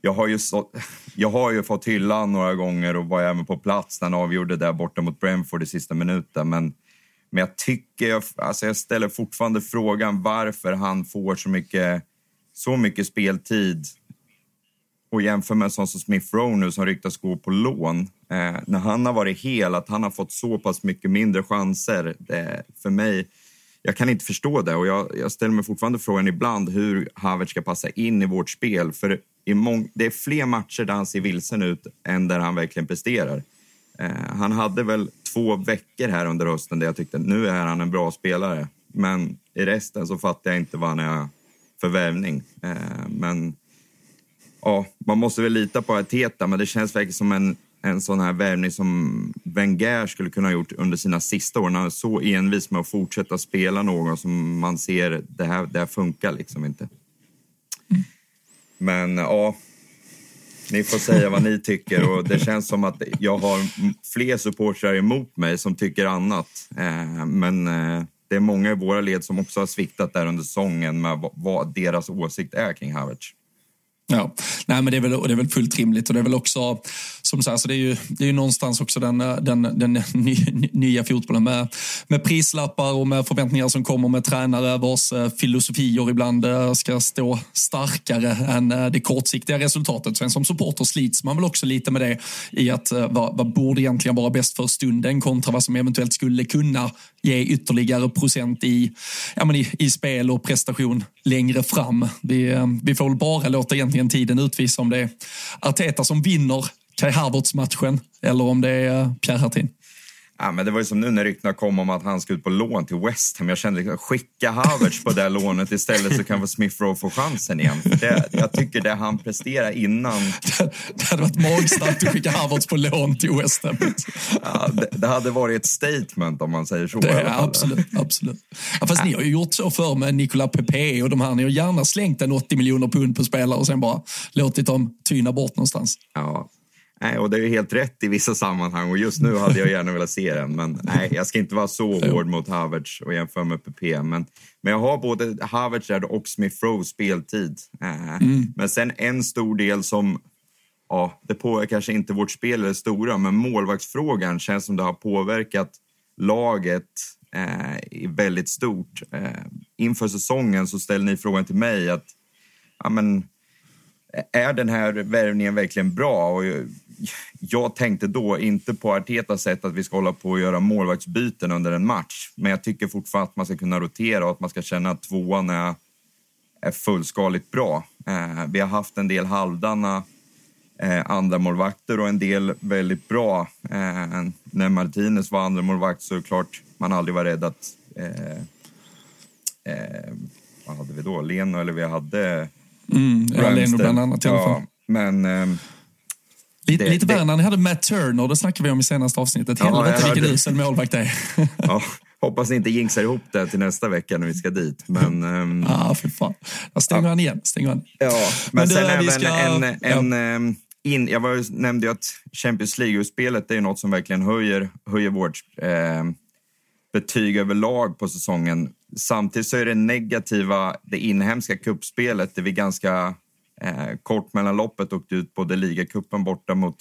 Speaker 6: jag har ju, så, jag har ju fått hylla några gånger och var även på plats när han avgjorde där borta mot Brentford i sista minuten. Men, men jag tycker, jag, alltså jag ställer fortfarande frågan varför han får så mycket, så mycket speltid och jämför med en sån som Smith Rowe nu som ryktas gå på lån. Eh, när han har varit hel, att han har fått så pass mycket mindre chanser. Det, för mig, jag kan inte förstå det och jag, jag ställer mig fortfarande frågan ibland hur Havertz ska passa in i vårt spel. För i mång, det är fler matcher där han ser vilsen ut än där han verkligen presterar. Eh, han hade väl två veckor här under hösten där jag tyckte nu är han en bra spelare. Men i resten så fattar jag inte vad han är för värvning. Eh, men ja, man måste väl lita på Arteta, men det känns verkligen som en, en sån här värvning som Wenger skulle kunna ha gjort under sina sista år. Han är så envis med att fortsätta spela någon som man ser, det här, det här funkar liksom inte. Men ja, ni får säga vad ni tycker och det känns som att jag har fler supportrar emot mig som tycker annat. Eh, men eh, det är många i våra led som också har sviktat där under säsongen med vad deras åsikt är kring Havertz.
Speaker 1: Ja, nej men det är, väl, det är väl fullt rimligt och det är väl också, som sagt, så det är ju, det är ju någonstans också den, den, den nya fotbollen med, med prislappar och med förväntningar som kommer med tränare vars eh, filosofier ibland eh, ska stå starkare än eh, det kortsiktiga resultatet. Sen som supporter slits man väl också lite med det i att vad, vad borde egentligen vara bäst för stunden kontra vad som eventuellt skulle kunna ge ytterligare procent i, ja, men i, i spel och prestation längre fram. Vi, vi får väl bara låta egentligen tiden utvisa om det är Arteta som vinner Kai Havertz-matchen eller om det är eh, Pierre Hartin.
Speaker 6: Ja, men det var ju som nu när ryktena kom om att han ska ut på lån till West Ham. Jag kände liksom, skicka Havertz på det lånet istället så kan Smith Rowe få chansen igen. Det, jag tycker det han presterar innan...
Speaker 1: Det, det hade varit magstarkt att skicka Havertz på lån till West Ham.
Speaker 6: Ja, det, det, hade varit ett statement om man säger så.
Speaker 1: Det, absolut. absolut. Ja, fast ja. ni har ju gjort så för med Nicola Pepe och de här. Ni har gärna slängt en 80 miljoner pund på spelare och sen bara låtit dem tyna bort någonstans.
Speaker 6: Ja, Nej, och det är helt rätt i vissa sammanhang och just nu hade jag gärna velat se den. Men nej, jag ska inte vara så hård mot Havertz och jämföra med PP. Men, men jag har både Havertz och Smith Rowe speltid. Eh, mm. Men sen en stor del som, ja, det påverkar kanske inte vårt spel eller stora, men målvaktsfrågan känns som det har påverkat laget eh, väldigt stort. Eh, inför säsongen så ställde ni frågan till mig att ja, men, är den här värvningen verkligen bra? Och jag tänkte då inte på Artetas sätt att vi ska hålla på och göra målvaktsbyten under en match. Men jag tycker fortfarande att man ska kunna rotera och att man ska känna att tvåan är, är fullskaligt bra. Eh, vi har haft en del halvdana eh, andra målvakter och en del väldigt bra. Eh, när Martinez var andra målvakt så är det klart man aldrig var rädd att... Eh, eh, vad hade vi då? Leno eller vi hade...
Speaker 1: Mm, Leno bland annat i alla fall. Ja,
Speaker 6: men ehm,
Speaker 1: Lite, det, lite värre när ni hade Matt Turner, det snackade vi om i senaste avsnittet. Helvete ja, vilken usel målvakt det är.
Speaker 6: ja, hoppas ni inte jinxar ihop det till nästa vecka när vi ska dit. Men, um,
Speaker 1: ah, för fan. Jag stänger ja. han igen. Stänger han.
Speaker 6: Ja, men, men sen även ska... en, en, ja. en in, jag var, nämnde ju att Champions League-spelet är något som verkligen höjer, höjer vårt eh, betyg överlag på säsongen. Samtidigt så är det negativa, det inhemska kuppspelet, där vi ganska Eh, kort mellan loppet åkte ut både ligacupen borta mot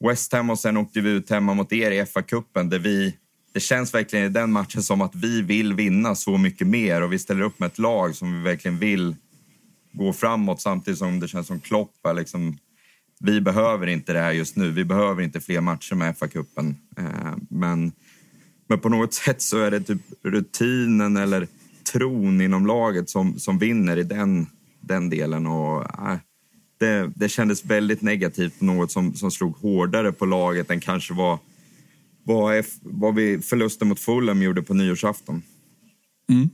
Speaker 6: West Ham och sen åkte vi ut hemma mot er i FA-cupen där vi det känns verkligen i den matchen som att vi vill vinna så mycket mer och vi ställer upp med ett lag som vi verkligen vill gå framåt samtidigt som det känns som Klopp är liksom, vi behöver inte det här just nu. Vi behöver inte fler matcher med FA-cupen. Eh, men, men på något sätt så är det typ rutinen eller tron inom laget som, som vinner i den den delen. Och, äh, det, det kändes väldigt negativt, något som, som slog hårdare på laget än kanske vad, vad, vad vi förlusten mot Fulham gjorde på nyårsafton.
Speaker 1: Mm.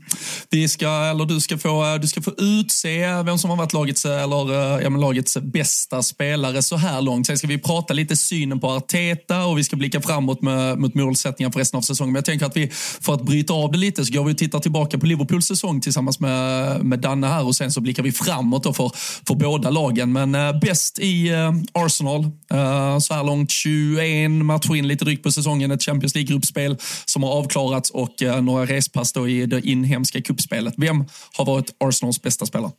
Speaker 1: Vi ska, eller du, ska få, eh, du ska få utse vem som har varit lagets, eh, eller, eh, ja, lagets bästa spelare så här långt. Sen ska vi prata lite synen på Arteta och vi ska blicka framåt med, mot målsättningar för resten av säsongen. Men jag tänker att vi, för att bryta av det lite, så går vi och tittar tillbaka på Liverpools säsong tillsammans med, med Danne här och sen så blickar vi framåt då för, för båda lagen. Men äh, bäst i äh, Arsenal äh, så här långt, 21 matcher in lite drygt på säsongen, ett Champions League-gruppspel som har avklarats och några respass då i inhemska kuppspelet. Vem har varit Arsenals bästa spelare?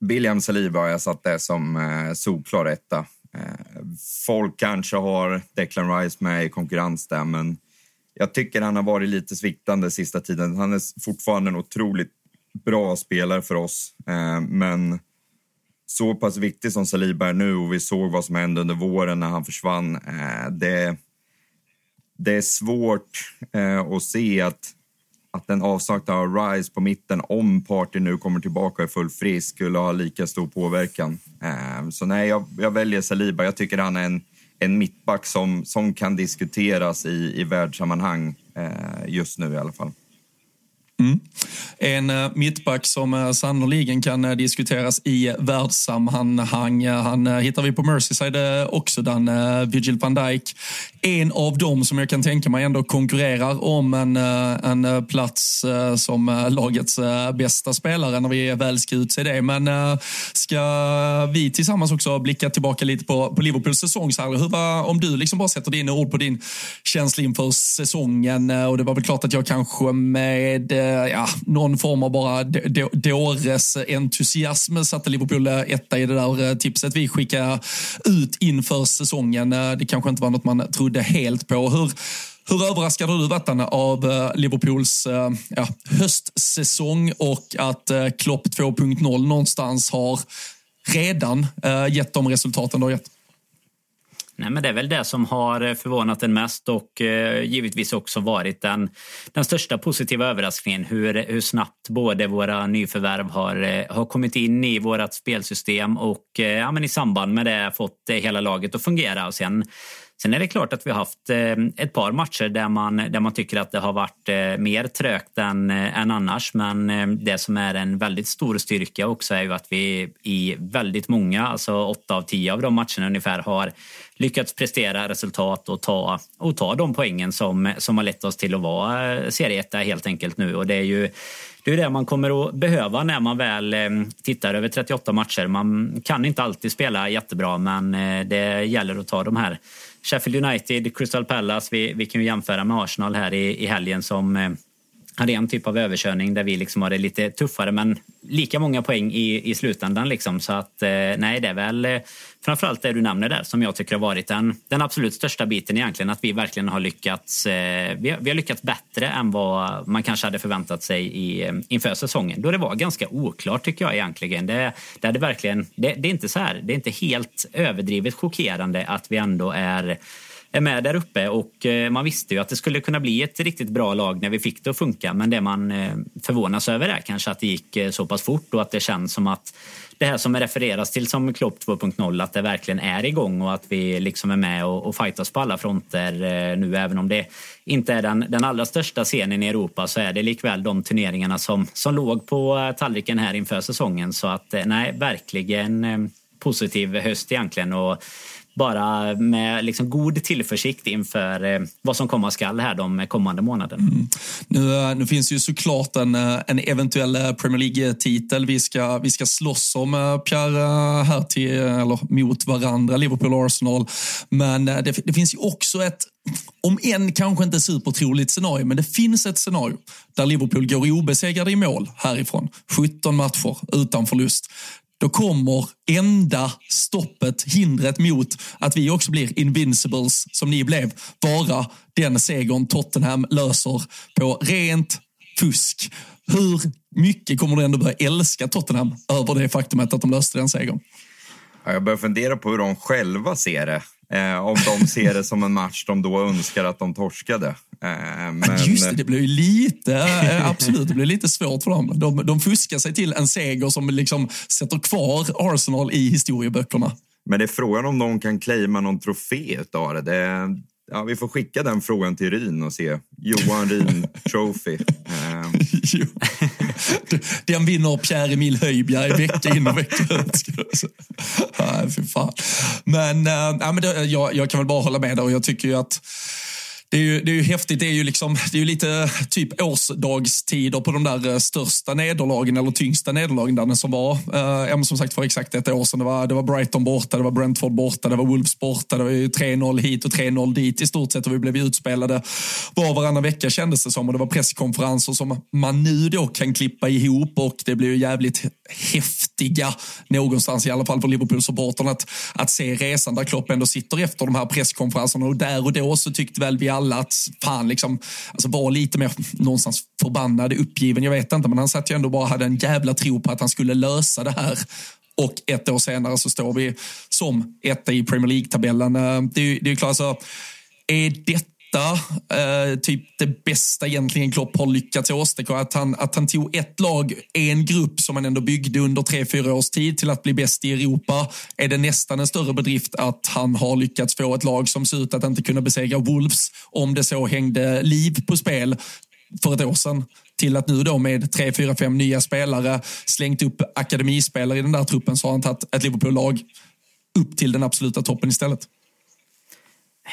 Speaker 6: William Saliba har jag satt det som eh, solklar etta. Eh, folk kanske har Declan Rice med i konkurrens där, men jag tycker han har varit lite sviktande sista tiden. Han är fortfarande en otroligt bra spelare för oss, eh, men så pass viktig som Saliba är nu och vi såg vad som hände under våren när han försvann. Eh, det, det är svårt eh, att se att att en avsaknad av Rice på mitten, om Party nu kommer tillbaka i full frisk, skulle ha lika stor påverkan. Ehm, så nej, jag, jag, väljer Saliba. Jag tycker han är en, en mittback som, som kan diskuteras i, i världssammanhang eh, just nu i alla fall.
Speaker 1: Mm. En uh, mittback som uh, sannoliken kan uh, diskuteras i världssammanhang. Uh, han uh, hittar vi på Merseyside uh, också, den Vigil van Dijk. En av dem som jag kan tänka mig ändå konkurrerar om en, en plats som lagets bästa spelare när vi väl ska utse det. Men ska vi tillsammans också blicka tillbaka lite på, på Liverpools säsong? Så här, hur var, om du liksom bara sätter dina ord på din känsla inför säsongen och det var väl klart att jag kanske med Eh, ja, någon form av bara dåres entusiasm satte Liverpool eh, etta i det där eh, tipset vi skickade ut inför säsongen. Det kanske inte var något man trodde helt på. Hur, hur överraskad har du varit av Liverpools ja, höstsäsong och att Klopp 2.0 någonstans har redan gett de resultaten det har gett?
Speaker 5: Nej, men det är väl det som har eh, förvånat en mest och eh, givetvis också varit den, den största positiva överraskningen. Hur, hur snabbt både våra nyförvärv har, eh, har kommit in i vårt spelsystem och eh, ja, men i samband med det fått eh, hela laget att fungera. Och sen Sen är det klart att vi har haft eh, ett par matcher där man, där man tycker att det har varit eh, mer trögt än, eh, än annars. Men det som är en väldigt stor styrka också är ju att vi i väldigt många, alltså åtta av tio av de matcherna ungefär, har lyckats prestera resultat och ta, och ta de poängen som, som har lett oss till att vara serieetta helt enkelt nu. Och det är ju det är det man kommer att behöva när man väl tittar över 38 matcher. Man kan inte alltid spela jättebra, men det gäller att ta de här Sheffield United, Crystal Palace. Vi, vi kan ju jämföra med Arsenal här i, i helgen som eh, hade en typ av överkörning där vi liksom har det lite tuffare men lika många poäng i, i slutändan. Liksom. Så att, eh, nej, det är väl eh, framförallt det du nämner där som jag tycker har varit den, den absolut största biten egentligen. Att vi verkligen har lyckats. Eh, vi, har, vi har lyckats bättre än vad man kanske hade förväntat sig i, eh, inför säsongen. Då det var ganska oklart tycker jag egentligen. Det, det, hade verkligen, det, det är inte så här, det är inte helt överdrivet chockerande att vi ändå är är med där uppe och eh, man visste ju att det skulle kunna bli ett riktigt bra lag när vi fick det att funka. Men det man eh, förvånas över är kanske att det gick eh, så pass fort och att det känns som att det här som refereras till som Klopp 2.0, att det verkligen är igång och att vi liksom är med och, och fightas på alla fronter nu. Även om det inte är den, den allra största scenen i Europa så är det likväl de turneringarna som, som låg på tallriken här inför säsongen. Så att nej, verkligen positiv höst egentligen. Och bara med liksom god tillförsikt inför eh, vad som komma skall här de kommande månaderna. Mm.
Speaker 1: Nu, eh, nu finns ju såklart en, eh, en eventuell Premier League-titel vi ska, vi ska slåss om, Pierre, här till, eller mot varandra, Liverpool och Arsenal. Men det, det finns ju också ett om än kanske inte supertroligt scenario, men det finns ett scenario där Liverpool går obesegrade i mål härifrån. 17 matcher utan förlust då kommer enda stoppet, hindret mot att vi också blir invincibles, som ni blev, vara den segern Tottenham löser på rent fusk. Hur mycket kommer du ändå börja älska Tottenham över det faktumet att de löste den segern?
Speaker 6: Jag börjar fundera på hur de själva ser det. Eh, om de ser det som en match de då önskar att de torskade.
Speaker 1: Eh, men... Just det, det blir ju lite, eh, absolut, det blir lite svårt för dem. De, de fuskar sig till en seger som liksom sätter kvar Arsenal i historieböckerna.
Speaker 6: Men det är frågan om de kan claima någon trofé av det. det ja, vi får skicka den frågan till Ryn och se. Johan Ryn Trophy. Um.
Speaker 1: den vinner Pierre-Emil Höjbjerg vecka in och vecka ut. Nej, fy fan. Men, äh, men det, jag, jag kan väl bara hålla med där och jag tycker ju att det är ju, det är ju häftigt. Det är ju, liksom, det är ju lite eh, typ årsdagstider på de där eh, största nederlagen eller tyngsta nederlagen där som var. Eh, som sagt för exakt ett år sedan. Det var, det var Brighton borta, det var Brentford borta, det var Wolves borta. Det var 3-0 hit och 3-0 dit i stort sett och vi blev utspelade var och varannan vecka kändes det som. Och det var presskonferenser som man nu då kan klippa ihop och det blir ju jävligt häftiga någonstans i alla fall för Liverpool-supportrarna, att, att se resan där Klopp ändå sitter efter de här presskonferenserna och där och då så tyckte väl vi alla att fan liksom, alltså var lite mer någonstans förbannad, uppgiven, jag vet inte, men han satt ju ändå bara hade en jävla tro på att han skulle lösa det här. Och ett år senare så står vi som etta i Premier League-tabellen. Eh, det, är ju klart, alltså, är detta detta eh, typ det bästa egentligen Klopp har lyckats åstadkomma. Att han, att han tog ett lag, en grupp som han ändå byggde under tre, fyra års tid till att bli bäst i Europa. Är det nästan en större bedrift att han har lyckats få ett lag som ser ut att inte kunna besegra Wolves om det så hängde liv på spel för ett år sedan till att nu då med tre, fyra, fem nya spelare slängt upp akademispelare i den där truppen så har han tagit ett Liverpool-lag upp till den absoluta toppen istället.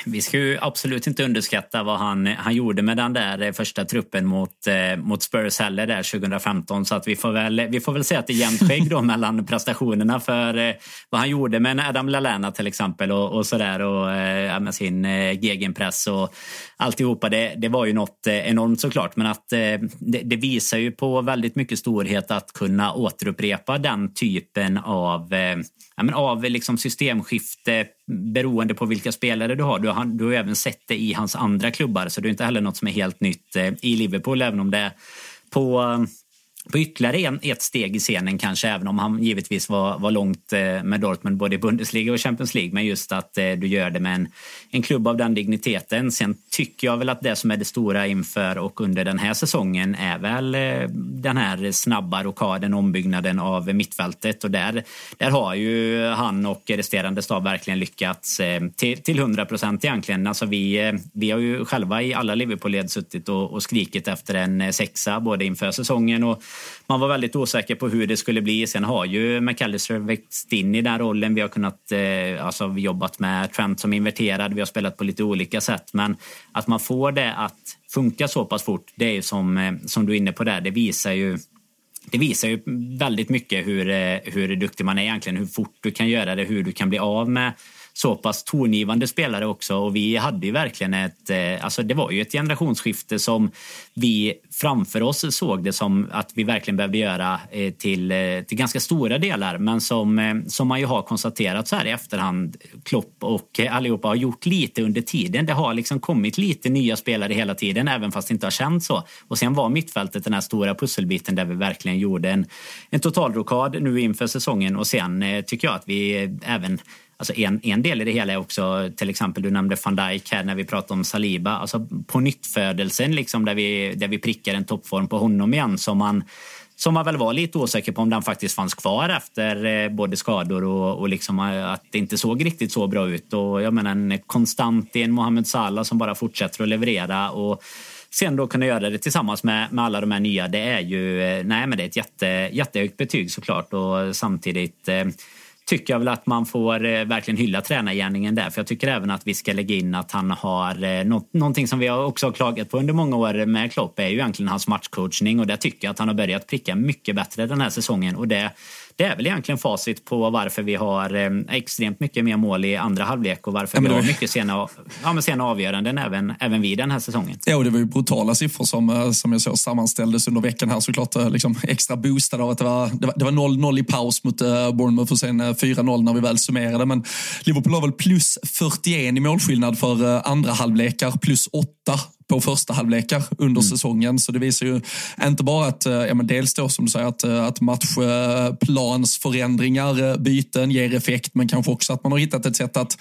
Speaker 5: Vi ska ju absolut inte underskatta vad han, han gjorde med den där första truppen mot, eh, mot Spurs heller där 2015. Så att vi får väl, vi får väl säga att det är jämnt skägg då mellan prestationerna för eh, vad han gjorde med Adam Lallana till exempel och, och sådär och eh, med sin eh, gegenpress och alltihopa. Det, det var ju något eh, enormt såklart men att eh, det, det, visar ju på väldigt mycket storhet att kunna återupprepa den typen av eh, ja, men av liksom systemskifte beroende på vilka spelare du har. Du har, du har även sett det i hans andra klubbar så det är inte heller något som är helt nytt eh, i Liverpool även om det på eh, på ytterligare en, ett steg i scenen kanske, även om han givetvis var, var långt eh, med Dortmund både i Bundesliga och Champions League. Men just att eh, du gör det med en, en klubb av den digniteten. Sen tycker jag väl att det som är det stora inför och under den här säsongen är väl eh, den här snabba rokaden, ombyggnaden av mittfältet. Och där, där har ju han och resterande stab verkligen lyckats eh, till, till 100 procent egentligen. Alltså vi, eh, vi har ju själva i alla Liverpool-led suttit och, och skrikit efter en sexa både inför säsongen och man var väldigt osäker på hur det skulle bli. Sen har ju McAllister växt in i den rollen. Vi har kunnat eh, alltså, vi jobbat med Trent som inverterad. Vi har spelat på lite olika sätt. Men att man får det att funka så pass fort, det är ju som, eh, som du är inne på där. Det visar ju det visar ju väldigt mycket hur, eh, hur duktig man är egentligen, hur fort du kan göra det, hur du kan bli av med så pass tongivande spelare också. Och vi hade ju verkligen ett... Eh, alltså det var ju ett generationsskifte som vi framför oss såg det som att vi verkligen behövde göra eh, till, eh, till ganska stora delar. Men som, eh, som man ju har konstaterat så här i efterhand, Klopp och allihopa har gjort lite under tiden. Det har liksom kommit lite nya spelare hela tiden, även fast det inte har känts så. Och sen var mittfältet den här stora pusselbiten där vi verkligen gjorde en, en totalrokad nu inför säsongen. Och sen tycker jag att vi även Alltså en, en del i det hela är också, till exempel du nämnde van Dijk här när vi pratade om Saliba, alltså på nyttfödelsen liksom där vi, där vi prickar en toppform på honom igen som man som man väl var lite osäker på om den faktiskt fanns kvar efter eh, både skador och, och liksom eh, att det inte såg riktigt så bra ut. Och jag menar en konstant i en Mohamed Salah som bara fortsätter att leverera och sen då kunna göra det tillsammans med, med alla de här nya, det är ju eh, nej, men det är ett jätte, jättehögt betyg såklart och samtidigt tycker jag väl att man får eh, verkligen hylla tränargärningen där. För jag tycker även att vi ska lägga in att han har eh, något, någonting som vi också har klagat på under många år med Klopp är ju egentligen hans matchcoachning och där tycker jag att han har börjat pricka mycket bättre den här säsongen och det det är väl egentligen facit på varför vi har eh, extremt mycket mer mål i andra halvlek och varför ja, vi har mycket sena, ja, men sena avgöranden även, även vi den här säsongen.
Speaker 1: Ja, och det var ju brutala siffror som, eh, som jag såg sammanställdes under veckan här såklart. Eh, liksom extra boostade av att det var, det var 0-0 i paus mot Bournemouth och sen 4-0 när vi väl summerade. Men Liverpool har väl plus 41 i målskillnad för andra halvlekar, plus 8 på första halvlekar under mm. säsongen. Så det visar ju inte bara att, ja, men dels då som du säger, att, att matchplansförändringar, byten ger effekt, men kanske också att man har hittat ett sätt att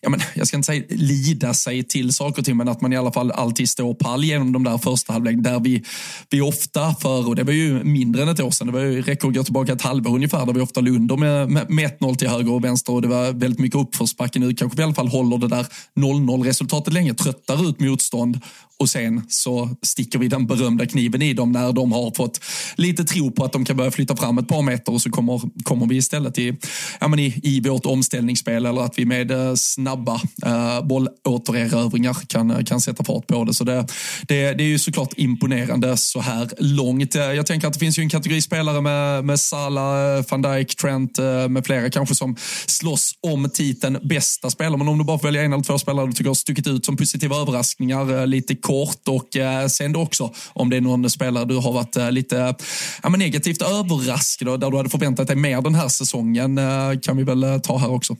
Speaker 1: ja, men, jag ska inte säga lida sig till saker och ting, men att man i alla fall alltid står pall genom de där första halvlek där vi, vi ofta för, och det var ju mindre än ett år sedan, det var ju räcker att gå tillbaka ett halvår ungefär, där vi ofta låg under med, med, med 1-0 till höger och vänster och det var väldigt mycket uppförsbacke. Nu kanske vi i alla fall håller det där 0-0 resultatet länge, tröttar ut motstånd och sen så sticker vi den berömda kniven i dem när de har fått lite tro på att de kan börja flytta fram ett par meter och så kommer, kommer vi istället i, ja, men i, i vårt omställningsspel eller att vi med eh, snabba eh, bollåtererövringar kan, eh, kan sätta fart på det. Så det, det, det är ju såklart imponerande så här långt. Eh, jag tänker att det finns ju en kategori spelare med, med Salah, van Dijk, Trent med flera kanske som slåss om titeln bästa spelare. Men om du bara får välja en eller två spelare du tycker har stuckit ut som positiva överraskningar, lite kort och eh, sen också om det är någon spelare du har varit eh, lite ja, men negativt överraskad och där du hade förväntat dig mer den här säsongen eh, kan vi väl eh, ta här också.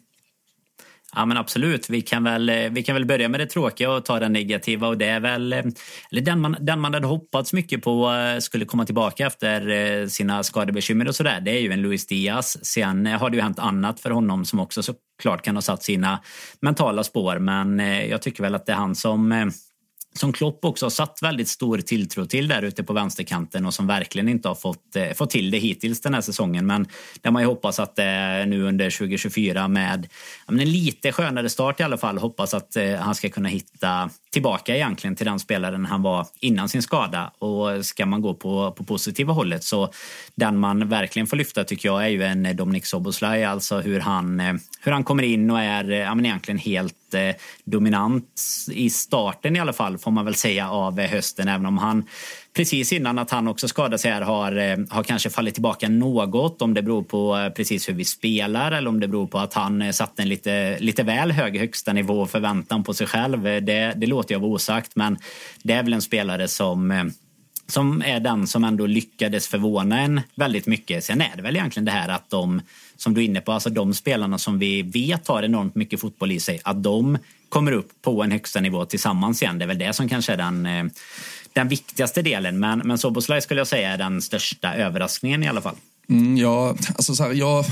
Speaker 5: Ja men absolut, vi kan, väl, eh, vi kan väl börja med det tråkiga och ta den negativa och det är väl eh, eller den, man, den man hade hoppats mycket på skulle komma tillbaka efter sina skadebekymmer och sådär. Det är ju en Luis Diaz. Sen har det ju hänt annat för honom som också såklart kan ha satt sina mentala spår men jag tycker väl att det är han som som Klopp också har satt väldigt stor tilltro till där ute på vänsterkanten och som verkligen inte har fått, eh, fått till det hittills den här säsongen. Men där man ju hoppas att eh, nu under 2024 med ja, en lite skönare start i alla fall hoppas att eh, han ska kunna hitta tillbaka egentligen till den spelaren han var innan sin skada. Och ska man gå på, på positiva hållet så den man verkligen får lyfta tycker jag är ju en Dominic Soboslaj, alltså hur han, eh, hur han kommer in och är eh, ja, men egentligen helt jättedominant dominant i starten i alla fall får man väl säga av eh, hösten även om han precis innan att han också skadade sig här har, eh, har kanske fallit tillbaka något. Om det beror på eh, precis hur vi spelar eller om det beror på att han satte en lite, lite väl hög högsta nivå och förväntan på sig själv. Det, det låter jag vara osagt, men det är väl en spelare som som är den som ändå lyckades förvåna en väldigt mycket. Sen är det väl egentligen det här att de, som du är inne på, alltså de spelarna som vi vet har enormt mycket fotboll i sig, att de kommer upp på en högsta nivå tillsammans igen. Det är väl det som kanske är den eh, den viktigaste delen. Men, men Soboslaj skulle jag säga är den största överraskningen i alla fall.
Speaker 1: Mm, ja, alltså så här, jag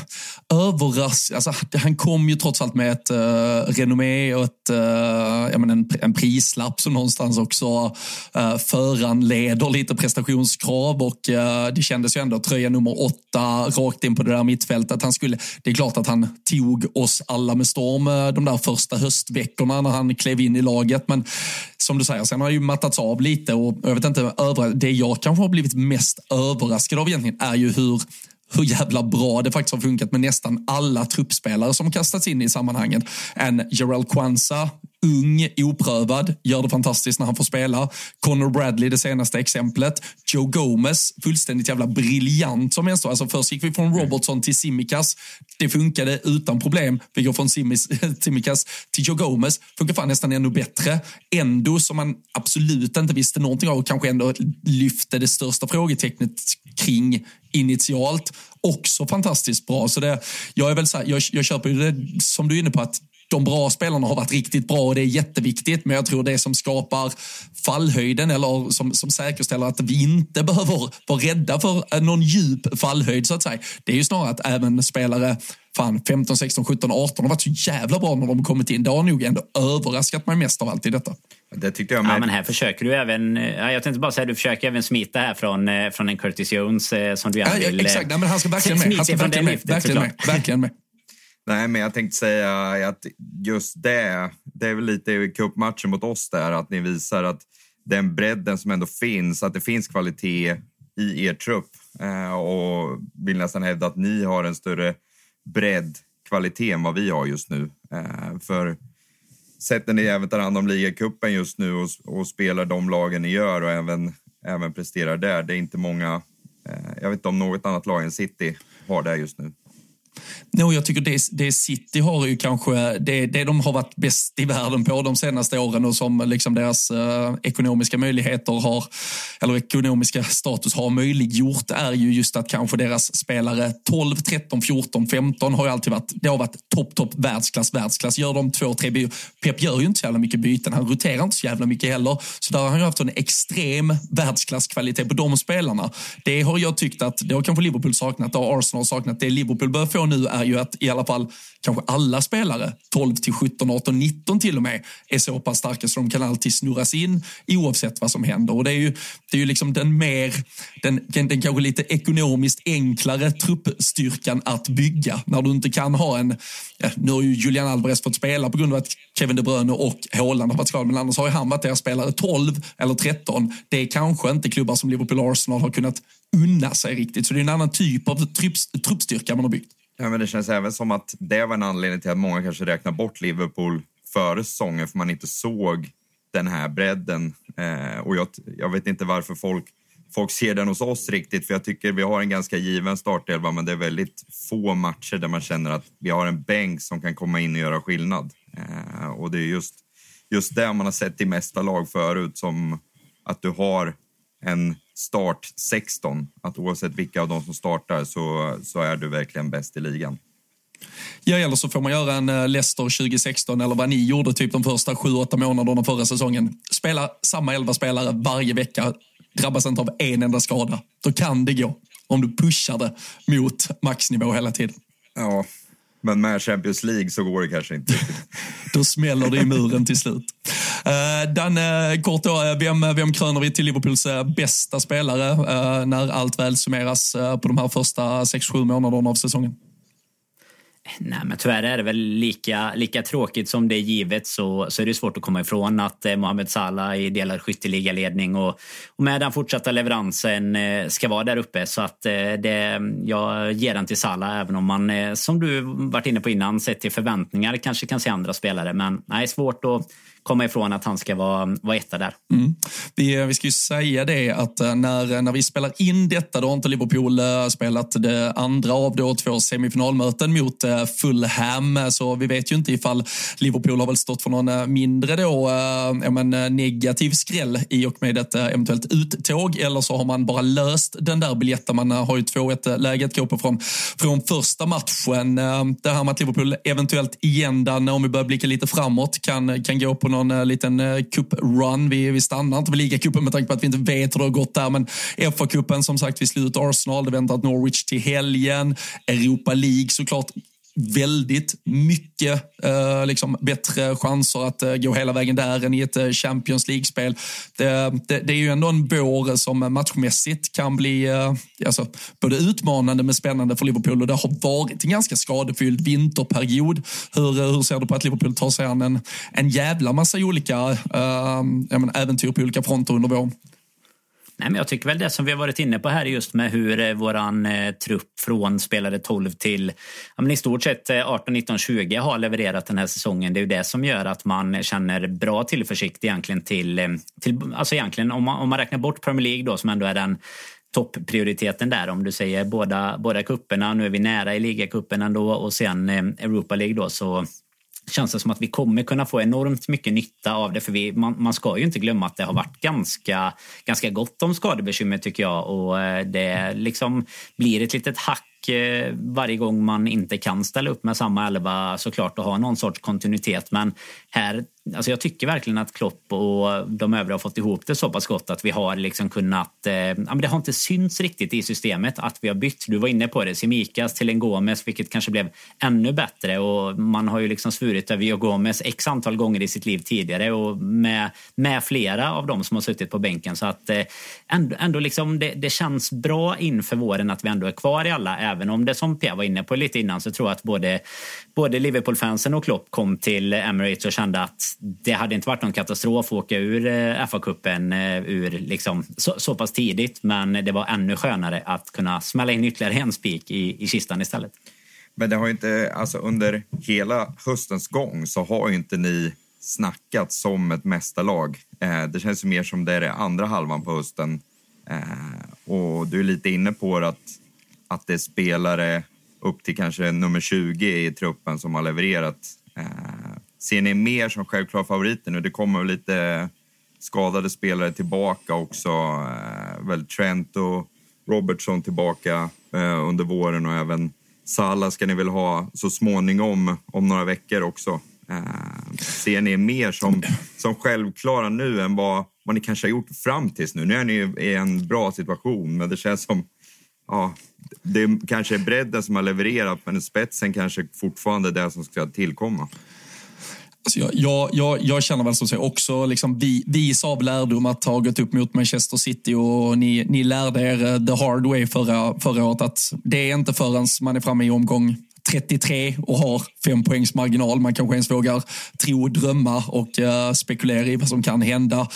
Speaker 1: överraskar... Alltså, han kom ju trots allt med ett uh, renommé och ett, eh, uh, jag menar, en, en prislapp som någonstans också uh, föranleder lite prestationskrav och uh, det kändes ju ändå tröja nummer åtta rakt in på det där mittfältet. Han skulle, det är klart att han tog oss alla med storm de där första höstveckorna när han klev in i laget, men som du säger, sen har han ju mattats av lite och jag vet inte, över, det jag kanske har blivit mest överraskad av egentligen är ju hur hur jävla bra det faktiskt har funkat med nästan alla truppspelare som kastats in i sammanhanget. En Jarell Kwanza ung, oprövad, gör det fantastiskt när han får spela. Connor Bradley, det senaste exemplet. Joe Gomez, fullständigt jävla briljant som helst. Alltså först gick vi från mm. Robertson till Simikas. Det funkade utan problem. Vi går från Simikas till Joe Gomez. Funkar fan nästan ännu bättre. Endo, som man absolut inte visste någonting av, kanske ändå lyfte det största frågetecknet kring initialt. Också fantastiskt bra. Så det, jag, är väl så här, jag, jag köper det som du är inne på, att de bra spelarna har varit riktigt bra och det är jätteviktigt. Men jag tror det som skapar fallhöjden eller som, som säkerställer att vi inte behöver vara rädda för någon djup fallhöjd så att säga. Det är ju snarare att även spelare fan 15, 16, 17, 18 har varit så jävla bra när de kommit in. Det har nog ändå överraskat mig mest av allt i detta.
Speaker 6: Det tyckte jag med.
Speaker 5: Ja, men här försöker du även, jag tänkte bara säga du försöker även smita här från, eh, från en Curtis Jones eh, som du gärna vill...
Speaker 1: Ja, exakt, Nej, men han ska verkligen med. Han ska verkligen med. Verkligen med. Verkligen med.
Speaker 6: Nej, men jag tänkte säga att just det, det är väl lite i cupmatchen mot oss där, att ni visar att den bredden som ändå finns, att det finns kvalitet i er trupp. Eh, och vill nästan hävda att ni har en större bredd, kvalitet än vad vi har just nu. Eh, för sätter ni även tar hand om ligacupen just nu och, och, spelar de lagen ni gör och även, även presterar där, det är inte många, eh, jag vet inte om något annat lag än City har det just nu.
Speaker 1: No, jag tycker det, det City har ju kanske det, det de har varit bäst i världen på de senaste åren och som liksom deras eh, ekonomiska möjligheter har, eller ekonomiska status har möjliggjort är ju just att kanske deras spelare 12, 13, 14, 15 har ju alltid varit, det har varit topp, topp, världsklass, världsklass. Gör de två, tre byten. Pep gör ju inte så jävla mycket byten, han roterar inte så jävla mycket heller. Så där har han ju haft en extrem världsklasskvalitet på de spelarna. Det har jag tyckt att, det har kanske Liverpool saknat, det har Arsenal saknat. Det Liverpool bör få nu är ju att i alla fall kanske alla spelare, 12 till 17, 18, 19 till och med, är så pass starka så de kan alltid snurras in oavsett vad som händer. Och det är ju, det är ju liksom den mer, den, den kanske lite ekonomiskt enklare truppstyrkan att bygga när du inte kan ha en, ja, nu har ju Julian Alvarez fått spela på grund av att Kevin De Bruyne och Haaland har varit skadade, men annars har ju han varit deras spelare 12 eller 13. Det är kanske inte klubbar som Liverpool och Arsenal har kunnat unna sig riktigt, så det är en annan typ av truppstyrka man har byggt.
Speaker 6: Ja, men det känns även som att det var en anledning till att många kanske räknar bort Liverpool före säsongen för man inte såg den här bredden. Eh, och jag, jag, vet inte varför folk, folk ser den hos oss riktigt, för jag tycker vi har en ganska given startelva, men det är väldigt få matcher där man känner att vi har en bänk som kan komma in och göra skillnad. Eh, och det är just, just det man har sett i mesta lag förut, som att du har en start 16. Att oavsett vilka av dem som startar så, så är du verkligen bäst i ligan.
Speaker 1: Ja, eller så får man göra en eh, Leicester 2016 eller vad ni gjorde typ de första 7-8 månaderna förra säsongen. Spela samma elva spelare varje vecka, drabbas inte av en enda skada. Då kan det gå om du pushar det mot maxnivå hela tiden.
Speaker 6: Ja, men med Champions League så går det kanske inte.
Speaker 1: då smäller det i muren till slut. Uh, Danne, kort då, eh, vem, eh, vem kröner vi till Liverpools bästa spelare uh, när allt väl summeras uh, på de här första 6-7 månaderna av säsongen?
Speaker 5: Nej, men tyvärr är det väl lika, lika tråkigt som det är givet så, så är det svårt att komma ifrån att eh, Mohamed Salah i delad skytteligaledning och, och med den fortsatta leveransen eh, ska vara där uppe. Så att eh, det, jag ger den till Salah även om man, eh, som du varit inne på innan, sett till förväntningar kanske kan se andra spelare. Men nej, svårt att komma ifrån att han ska vara, vara etta där.
Speaker 1: Mm. Vi, eh, vi ska ju säga det att eh, när, eh, när vi spelar in detta, då har inte Liverpool spelat det andra av då två semifinalmöten mot Fulham, så vi vet ju inte ifall Liverpool har väl stått för någon eh, mindre då, eh, ja, men, eh, negativ skräll i och med ett eventuellt uttåg, eller så har man bara löst den där biljetten. Man har ju 2-1 läge att gå på från, från första matchen. Det här med att Liverpool eventuellt igen, Dan, om vi börjar blicka lite framåt, kan, kan gå på någon liten cup-run. Vi, vi stannar inte vid ligacupen med tanke på att vi inte vet hur det har gått där. Men FA-cupen som sagt, vi slut Arsenal. Det väntar ett Norwich till helgen. Europa League såklart väldigt mycket eh, liksom bättre chanser att eh, gå hela vägen där än i ett eh, Champions League-spel. Det, det, det, är ju ändå en vår som matchmässigt kan bli eh, alltså, både utmanande men spännande för Liverpool och det har varit en ganska skadefylld vinterperiod. Hur, eh, hur ser du på att Liverpool tar sig an en, en jävla massa olika eh, äventyr på olika fronter under våren?
Speaker 5: Nej, men jag tycker väl det som vi har varit inne på här just med hur eh, våran eh, trupp från spelare 12 till ja, men i stort sett 18, 19, 20 har levererat den här säsongen. Det är ju det som gör att man känner bra tillförsikt egentligen till, eh, till alltså egentligen om man, om man räknar bort Premier League då som ändå är den topprioriteten där om du säger båda, båda kupperna. Nu är vi nära i ligacupen ändå och sen eh, Europa League då så känns det som att vi kommer kunna få enormt mycket nytta av det. För vi, man, man ska ju inte glömma att det har varit ganska, ganska gott om skadebekymmer tycker jag. Och eh, det liksom blir ett litet hack eh, varje gång man inte kan ställa upp med samma elva såklart och ha någon sorts kontinuitet. Men här, alltså jag tycker verkligen att Klopp och de övriga har fått ihop det så pass gott att vi har liksom kunnat... Eh, ja, men det har inte synts riktigt i systemet att vi har bytt. Du var inne på det, Simikas till en Gomes, vilket kanske blev ännu bättre. Och man har ju liksom svurit över Gomes x antal gånger i sitt liv tidigare och med, med flera av dem som har suttit på bänken. Så att eh, ändå, ändå liksom det, det känns bra inför våren att vi ändå är kvar i alla Även om det som Pia var inne på lite innan så tror jag att både, både Liverpool-fansen och Klopp kom till Emirates och kände att det hade inte varit någon katastrof att åka ur eh, FA-cupen eh, ur liksom, så, så, pass tidigt. Men det var ännu skönare att kunna smälla in ytterligare en spik i, i kistan istället.
Speaker 6: Men det har inte, alltså under hela höstens gång så har ju inte ni snackat som ett mästarlag. Eh, det känns mer som det är det andra halvan på hösten. och du är lite inne på att att det är spelare upp till kanske nummer 20 i truppen som har levererat. Ser ni mer som självklara favoriter nu? Det kommer lite skadade spelare tillbaka också. Eh, väl Trent och Robertson tillbaka eh, under våren och även Salah ska ni väl ha så småningom om några veckor också. Eh, ser ni mer som, som självklara nu än vad, vad ni kanske har gjort fram tills nu? Nu är ni i en bra situation, men det känns som ja, det kanske är bredden som har levererat men spetsen kanske fortfarande är det som ska tillkomma.
Speaker 1: Alltså jag, jag, jag, jag, känner väl som så också liksom vi, vis av lärdom att ha gått upp mot Manchester City och ni, ni lärde er eh, the hard way förra, förra året att det är inte förrän man är framme i omgång 33 och har fem poängs marginal. Man kanske ens vågar tro, drömma och eh, spekulera i vad som kan hända.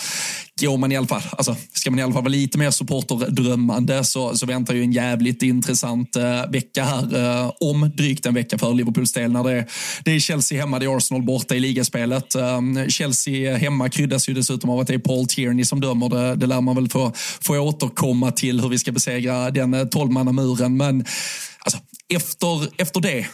Speaker 1: Går man i alla fall, alltså, ska man i alla fall vara lite mer supporterdrömmande så, så väntar ju en jävligt intressant uh, vecka här uh, om drygt en vecka för Liverpools del. När det, är, det är Chelsea hemma, det är Arsenal borta i ligaspelet. Um, Chelsea hemma kryddas ju dessutom av att det är Paul Tierney som dömer. Det, det lär man väl få, få återkomma till hur vi ska besegra den tolvmannamuren. Men alltså, efter, efter det,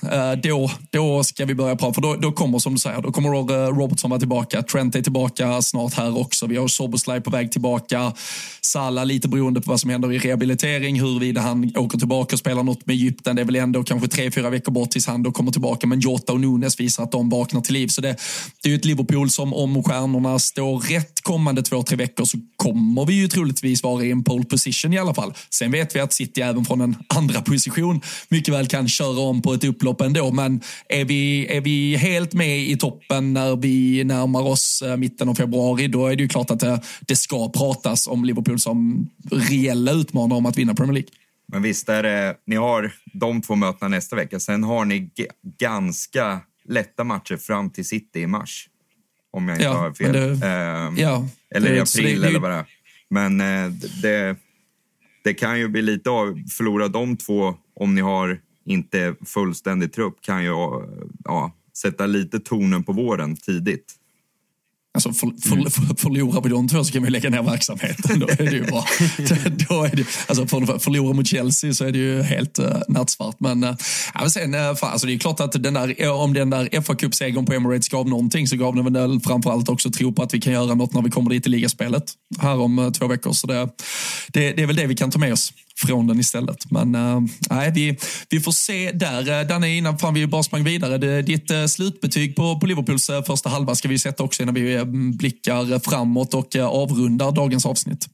Speaker 1: då, då ska vi börja prata. För då, då kommer, som du säger, då kommer Robertson vara tillbaka. Trent är tillbaka snart här också. Vi har Soboslaj på väg tillbaka. Salah lite beroende på vad som händer i rehabilitering, huruvida han åker tillbaka och spelar något med Egypten. Det är väl ändå kanske tre, fyra veckor bort tills han då kommer tillbaka. Men Jota och Nunes visar att de vaknar till liv. Så det, det är ju ett Liverpool som om stjärnorna står rätt kommande två, tre veckor så kommer vi ju troligtvis vara i en pole position i alla fall. Sen vet vi att City även från en andra position mycket väl kan köra om på ett upplopp ändå. Men är vi, är vi helt med i toppen när vi närmar oss eh, mitten av februari, då är det ju klart att det, det ska pratas om Liverpool som reella utmanare om att vinna Premier League.
Speaker 6: Men visst är det, ni har de två mötena nästa vecka. Sen har ni ganska lätta matcher fram till City i mars. Om jag inte ja, har fel. Det, eh, ja, eller i april det, eller vad det är. Men eh, det, det kan ju bli lite av, förlora de två om ni har inte fullständig trupp kan ju ja, sätta lite tonen på våren tidigt.
Speaker 1: Alltså för, för, mm. för, förlorar vi de två så kan vi lägga ner verksamheten. Då är det ju bra. då är det, alltså för, förlora mot Chelsea så är det ju helt uh, nattsvart. Men, uh, sen, uh, fan, alltså det är klart att den där, om den där fa Cup-segern på Emirates gav någonting så gav den väl framförallt också tro på att vi kan göra något när vi kommer dit i ligaspelet här om uh, två veckor. Så det, det, det är väl det vi kan ta med oss från den istället. Men äh, nej, vi, vi får se där. Eh, Danne, innan fan vi bara sprang vidare. Det, ditt äh, slutbetyg på, på Liverpools första halva ska vi sätta också innan vi blickar framåt och avrundar dagens avsnitt.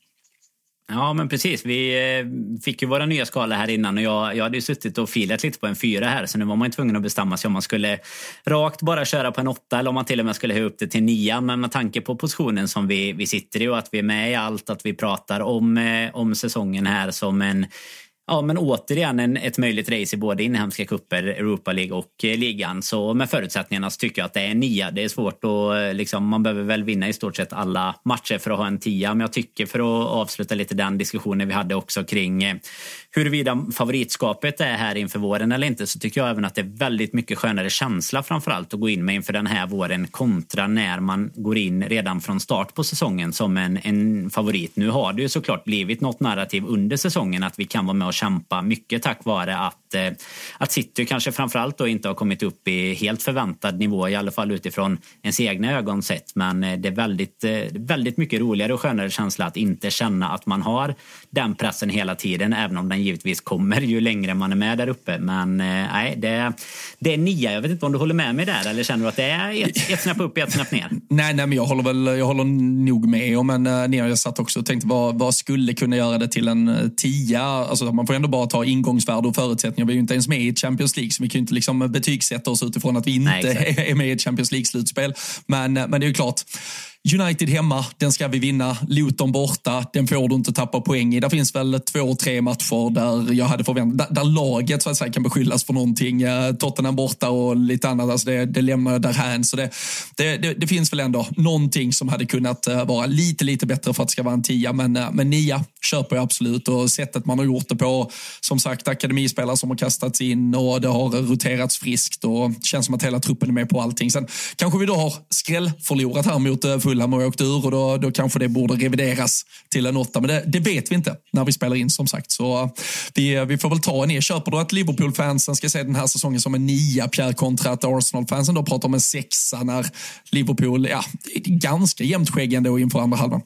Speaker 5: Ja, men precis. Vi eh, fick ju våra nya skalor här innan och jag, jag hade ju suttit och filat lite på en fyra här så nu var man ju tvungen att bestämma sig om man skulle rakt bara köra på en åtta eller om man till och med skulle höja upp det till nia. Men med tanke på positionen som vi, vi sitter i och att vi är med i allt, att vi pratar om, eh, om säsongen här som en Ja, men återigen en, ett möjligt race i både inhemska kupper, Europa League och eh, ligan. Så med förutsättningarna så tycker jag att det är en nia. Det är svårt att, eh, liksom, man behöver väl vinna i stort sett alla matcher för att ha en tia. Men jag tycker för att avsluta lite den diskussionen vi hade också kring eh, huruvida favoritskapet är här inför våren eller inte så tycker jag även att det är väldigt mycket skönare känsla framförallt att gå in med inför den här våren kontra när man går in redan från start på säsongen som en, en favorit. Nu har det ju såklart blivit något narrativ under säsongen att vi kan vara med och kämpa mycket tack vare att, eh, att City kanske framförallt då inte har kommit upp i helt förväntad nivå i alla fall utifrån ens egna ögon sett. Men eh, det är väldigt, eh, väldigt mycket roligare och skönare känsla att inte känna att man har den pressen hela tiden även om den givetvis kommer ju längre man är med där uppe. Men nej, det, det är nia. Jag vet inte om du håller med mig där eller känner du att det är ett, ett snäpp upp, ett snäpp ner?
Speaker 1: Nej, nej, men jag håller väl jag håller nog med om en ner. Jag satt också och tänkte vad, vad skulle kunna göra det till en tia? Alltså, man får ändå bara ta ingångsvärde och förutsättningar. Vi är ju inte ens med i Champions League så vi kan ju inte liksom betygsätta oss utifrån att vi inte Nej, är med i ett Champions League-slutspel. Men, men det är ju klart, United hemma, den ska vi vinna. Luton borta, den får du inte tappa poäng i. Det finns väl två, tre matcher där jag hade förväntat där, där laget så att säga kan beskyllas för någonting. Eh, Tottenham borta och lite annat, alltså det, det lämnar jag därhän. Så det, det, det, det, finns väl ändå någonting som hade kunnat eh, vara lite, lite bättre för att det ska vara en tia. Men, eh, men nia köper jag absolut och sättet man har gjort det på, som sagt akademispelare som har kastats in och det har roterats friskt och känns som att hela truppen är med på allting. Sen kanske vi då har skrällförlorat här mot Fulham och åkt ur och då, då kanske det borde revideras till en åtta. Men det, det, vet vi inte när vi spelar in som sagt. Så eh, vi, eh, vi får väl ta en ner. Köper du att Liverpool-fansen ska se den här säsongen som en nia, Pierre, kontra att Arsenal-fansen då pratar om en sexa när Liverpool, ja, ganska jämnt skägg ändå inför andra halvan.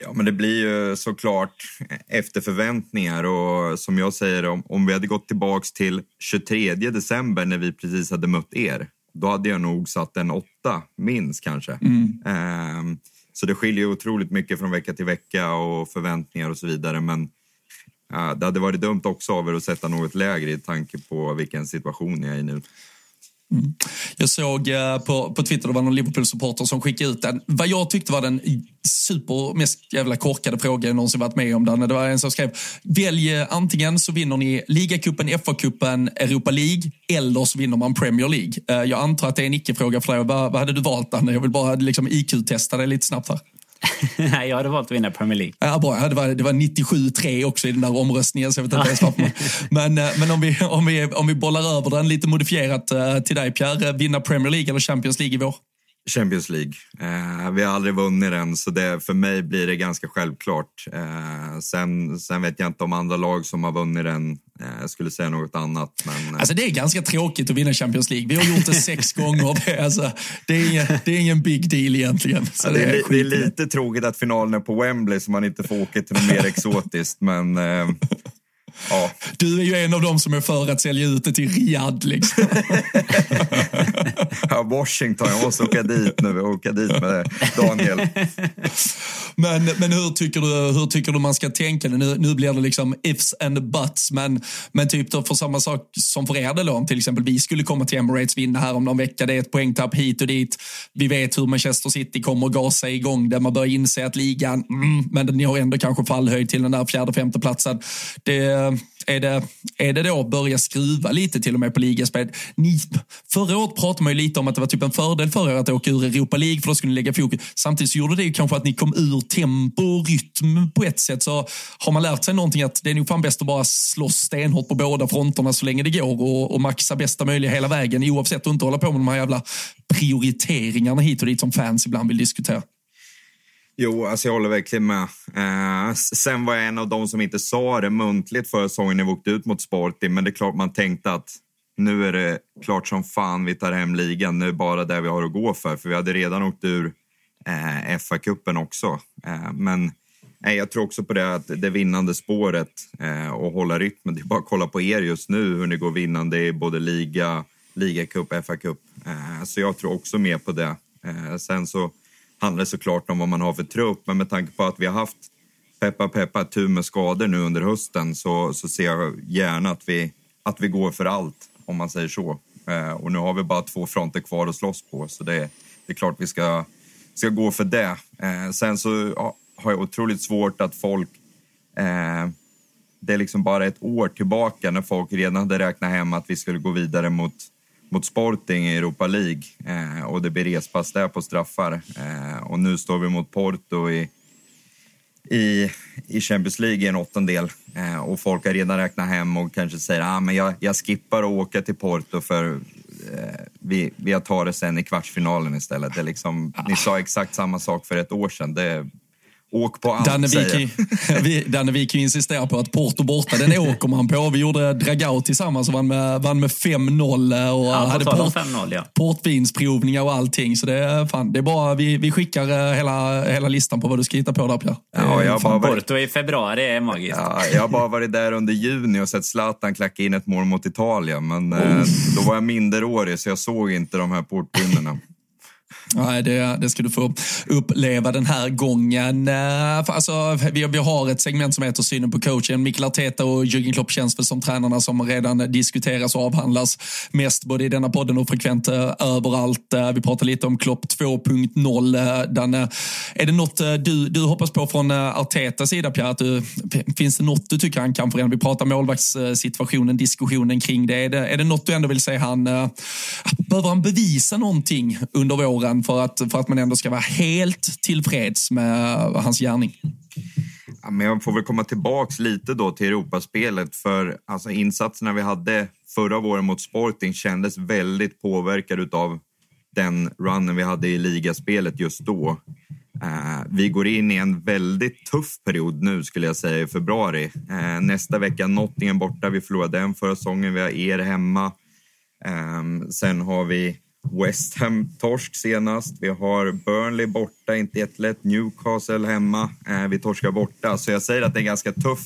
Speaker 6: Ja, men det blir ju såklart efter förväntningar och som jag säger, om, om vi hade gått tillbaks till 23 december när vi precis hade mött er, då hade jag nog satt en åtta, minst kanske. Mm. Um, så det skiljer otroligt mycket från vecka till vecka och förväntningar och så vidare. Men uh, det hade varit dumt också av er att sätta något lägre i tanke på vilken situation ni är i nu.
Speaker 1: Mm. Jag såg eh, på, på Twitter, det var någon Liverpool-supporter som skickade ut den. Vad jag tyckte var den super, mest jävla korkade fråga jag någonsin varit med om. Den. Det var en som skrev, välj eh, antingen så vinner ni ligacupen, FA-cupen, Europa League eller så vinner man Premier League. Eh, jag antar att det är en icke-fråga för dig. Vad, vad hade du valt, Danne? Jag vill bara liksom IQ-testa dig lite snabbt här.
Speaker 5: Nej, jag hade valt att vinna Premier League.
Speaker 1: Ja, bra. Det var, det var 97-3 också i den där omröstningen, så jag vet inte ens varför. Men, eh, men om, vi, om, vi, om vi bollar över den lite modifierat eh, till dig, Pierre. Eh, vinna Premier League eller Champions League i vår?
Speaker 6: Champions League. Eh, vi har aldrig vunnit den, så det, för mig blir det ganska självklart. Eh, sen, sen vet jag inte om andra lag som har vunnit den eh, skulle säga något annat. Men,
Speaker 1: eh. alltså det är ganska tråkigt att vinna Champions League. Vi har gjort det sex gånger. Det är, alltså, det, är ingen, det är ingen big deal egentligen.
Speaker 6: Ja, det, är, det, är, lite tråkigt att finalen är på Wembley så man inte får åka till något mer exotiskt. Men eh,
Speaker 1: Ja. Du är ju en av dem som är för att sälja ut det till Riyadh. Liksom.
Speaker 6: ja, Washington, jag måste åka dit nu. Åka dit med Daniel.
Speaker 1: Men, men hur, tycker du, hur tycker du man ska tänka? Nu, nu blir det liksom ifs and buts, men, men typ då för samma sak som för er då, om till exempel vi skulle komma till Emirates, vinna här om någon vecka, det är ett poängtapp hit och dit. Vi vet hur Manchester City kommer att gasa igång det, man börjar inse att ligan, mm, men ni har ändå kanske fallhöjd till den där fjärde, femte platsen. Det är det, är det då börja skruva lite till och med på ligaspel? Ni, förra året pratade man ju lite om att det var typ en fördel för er att åka ur Europa League för då skulle ni lägga fokus. Samtidigt så gjorde det ju kanske att ni kom ur tempo och rytm på ett sätt. Så har man lärt sig någonting att det är nog fan bäst att bara slåss stenhårt på båda fronterna så länge det går och, och maxa bästa möjliga hela vägen oavsett att inte hålla på med de här jävla prioriteringarna hit och dit som fans ibland vill diskutera.
Speaker 6: Jo, alltså jag håller verkligen med. Eh, sen var jag en av de som inte sa det muntligt förra säsongen när vi åkte ut mot Sporting. Men det är klart man tänkte att nu är det klart som fan vi tar hem ligan. Nu är det bara det vi har att gå för. För vi hade redan åkt ur eh, FA-cupen också. Eh, men eh, jag tror också på det, att det vinnande spåret eh, och hålla rytmen. Det är bara att kolla på er just nu hur ni går vinnande i både liga, ligacup, FA-cup. Eh, så jag tror också mer på det. Eh, sen så handlar det såklart om vad man har för trupp, men med tanke på att vi har haft peppa peppa tur med skador nu under hösten så, så ser jag gärna att vi, att vi går för allt, om man säger så. Eh, och nu har vi bara två fronter kvar att slåss på, så det, det är klart vi ska, ska gå för det. Eh, sen så ja, har jag otroligt svårt att folk... Eh, det är liksom bara ett år tillbaka när folk redan hade räknat hem att vi skulle gå vidare mot mot Sporting i Europa League eh, och det blir respass där på straffar. Eh, och nu står vi mot Porto i, i, i Champions League i en åttondel eh, och folk har redan räknat hem och kanske säger att ah, jag, jag skippar att åka till Porto för eh, vi, vi tar det sen i kvartsfinalen istället. Det liksom, ni sa exakt samma sak för ett år sedan. Det, Åk på allt,
Speaker 1: Danne Wijk, vi, Danne Wijk insisterar på att Porto borta, den åker man på. Vi gjorde Dragao tillsammans och vann med, vann med 5-0 och
Speaker 5: ja,
Speaker 1: hade
Speaker 5: port, 5-0, ja.
Speaker 1: portvinsprovningar och allting. Så det, fan, det är bara, vi, vi skickar eh, hela, hela listan på vad du ska hitta på där Pierre.
Speaker 5: Ja, jag fan, varit... Porto i februari är magiskt.
Speaker 6: Ja, jag har bara varit där under juni och sett Zlatan klacka in ett mål mot Italien. Men oh. då var jag minderårig så jag såg inte de här portvinnerna.
Speaker 1: Nej, det, det ska du få uppleva den här gången. Eh, alltså, vi, vi har ett segment som heter Synen på coachen. Mikael Arteta och Jürgen Klopp känns väl som tränarna som redan diskuteras och avhandlas mest både i denna podden och frekvent eh, överallt. Eh, vi pratar lite om Klopp 2.0. Danne, är det något du, du hoppas på från Artetas sida, Pierre? Att du, finns det något du tycker han kan förändra? Vi pratar målvaktssituationen, diskussionen kring det. Är, det. är det något du ändå vill säga han... Behöver han bevisa någonting under våren? Våren för att, för att man ändå ska vara helt tillfreds med eh, hans gärning?
Speaker 6: Ja, men jag får väl komma tillbaks lite då till Europaspelet för alltså, insatserna vi hade förra våren mot Sporting kändes väldigt påverkade av den runnen vi hade i ligaspelet just då. Uh, vi går in i en väldigt tuff period nu skulle jag säga i februari. Uh, nästa vecka Nottingham borta, vi förlorade den förra säsongen. Vi har er hemma. Um, sen har vi West Ham torsk senast. Vi har Burnley borta, inte jättelätt. Newcastle hemma. Eh, vi torskar borta. Så jag säger att det är en ganska tuff,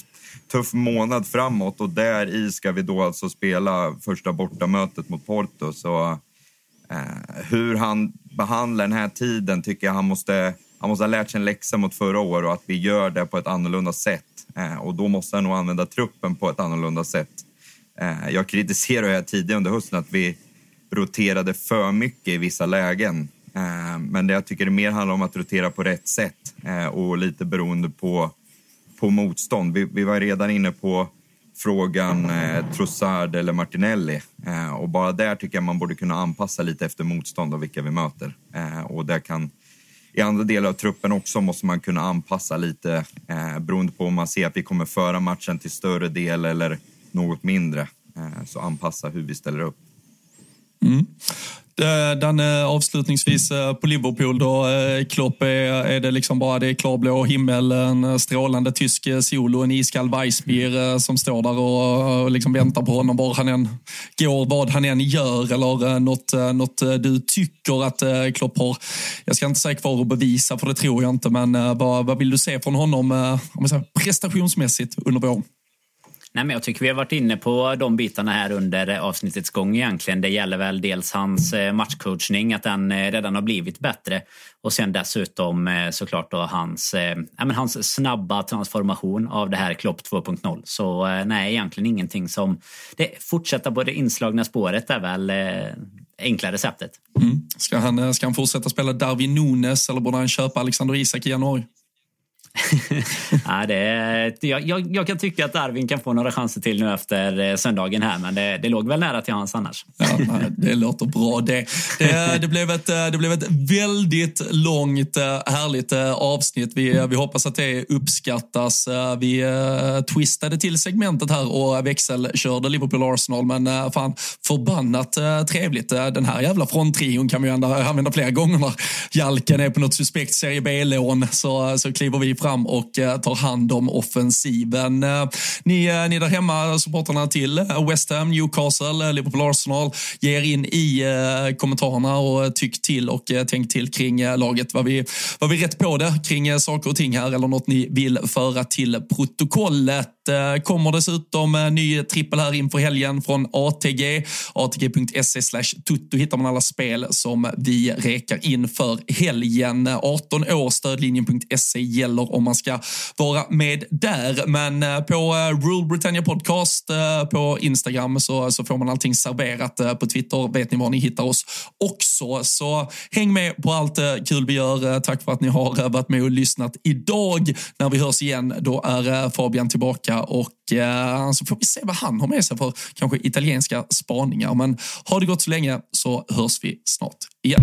Speaker 6: tuff månad framåt och där i ska vi då alltså spela första bortamötet mot Porto. Så eh, hur han behandlar den här tiden tycker jag han måste, han måste ha lärt sig en läxa mot förra året och att vi gör det på ett annorlunda sätt. Eh, och då måste han nog använda truppen på ett annorlunda sätt. Eh, jag kritiserade tidigare under hösten att vi roterade för mycket i vissa lägen. Eh, men det jag tycker det mer handlar om att rotera på rätt sätt eh, och lite beroende på, på motstånd. Vi, vi var redan inne på frågan eh, Trossard eller Martinelli. Eh, och bara där tycker jag man borde kunna anpassa lite efter motstånd och vilka vi möter. Eh, och där kan, I andra delar av truppen också måste man kunna anpassa lite eh, beroende på om man ser att vi kommer föra matchen till större del eller något mindre. Eh, så anpassa hur vi ställer upp.
Speaker 1: Mm. Eh, Danne, avslutningsvis eh, på Liverpool då. Eh, Klopp, är, är det liksom bara det är klarblå himmel, en strålande tysk sol och en iskall Weissbier som står där och, och liksom väntar på honom var han än går, vad han än gör eller något, något du tycker att Klopp har, jag ska inte säga kvar och bevisa för det tror jag inte, men vad, vad vill du se från honom om säger, prestationsmässigt under våren?
Speaker 5: Nej, men jag tycker vi har varit inne på de bitarna här under avsnittets gång egentligen. Det gäller väl dels hans eh, matchcoachning, att den eh, redan har blivit bättre. Och sen dessutom eh, såklart då hans, ja, men hans snabba transformation av det här Klopp 2.0. Så nej, egentligen ingenting som... Det, fortsätta på det inslagna spåret är väl enkla receptet.
Speaker 1: Mm. Ska, han, ska han fortsätta spela Darwin Nunes eller borde han köpa Alexander Isak i januari?
Speaker 5: ja, det är, jag, jag, jag, kan tycka att Arvin kan få några chanser till nu efter eh, söndagen här, men det, det låg väl nära till hans annars.
Speaker 1: Ja, det låter bra det. Det, det, blev ett, eh, det blev ett väldigt långt, eh, härligt avsnitt. Vi, vi hoppas att det uppskattas. Vi twistade till segmentet här och växelkörde Liverpool-Arsenal, men fan förbannat trevligt. Den här jävla fronttrion kan vi ju använda flera gånger när Jalken är på något suspekt Serie B-lån så, så kliver vi fram och eh, tar hand om offensiven. Eh, ni, eh, ni där hemma, supportrarna till West Ham, Newcastle, Liverpool, Arsenal, ger in i kommentarerna och tyck till och tänk till kring laget. Var vi, var vi rätt på det kring saker och ting här eller något ni vill föra till protokollet? Eh, kommer dessutom eh, ny trippel här inför helgen från ATG. ATG.se slash tutto hittar man alla spel som vi rekar in för helgen. 18 år, stödlinjen.se gäller om man ska vara med där. Men eh, på Rule Britannia Podcast på Instagram så, så får man allting serverat. På Twitter vet ni var ni hittar oss också. Så häng med på allt kul vi gör. Tack för att ni har varit med och lyssnat idag. När vi hörs igen, då är Fabian tillbaka och eh, så får vi se vad han har med sig för kanske italienska spaningar. Men har det gått så länge så hörs vi snart igen.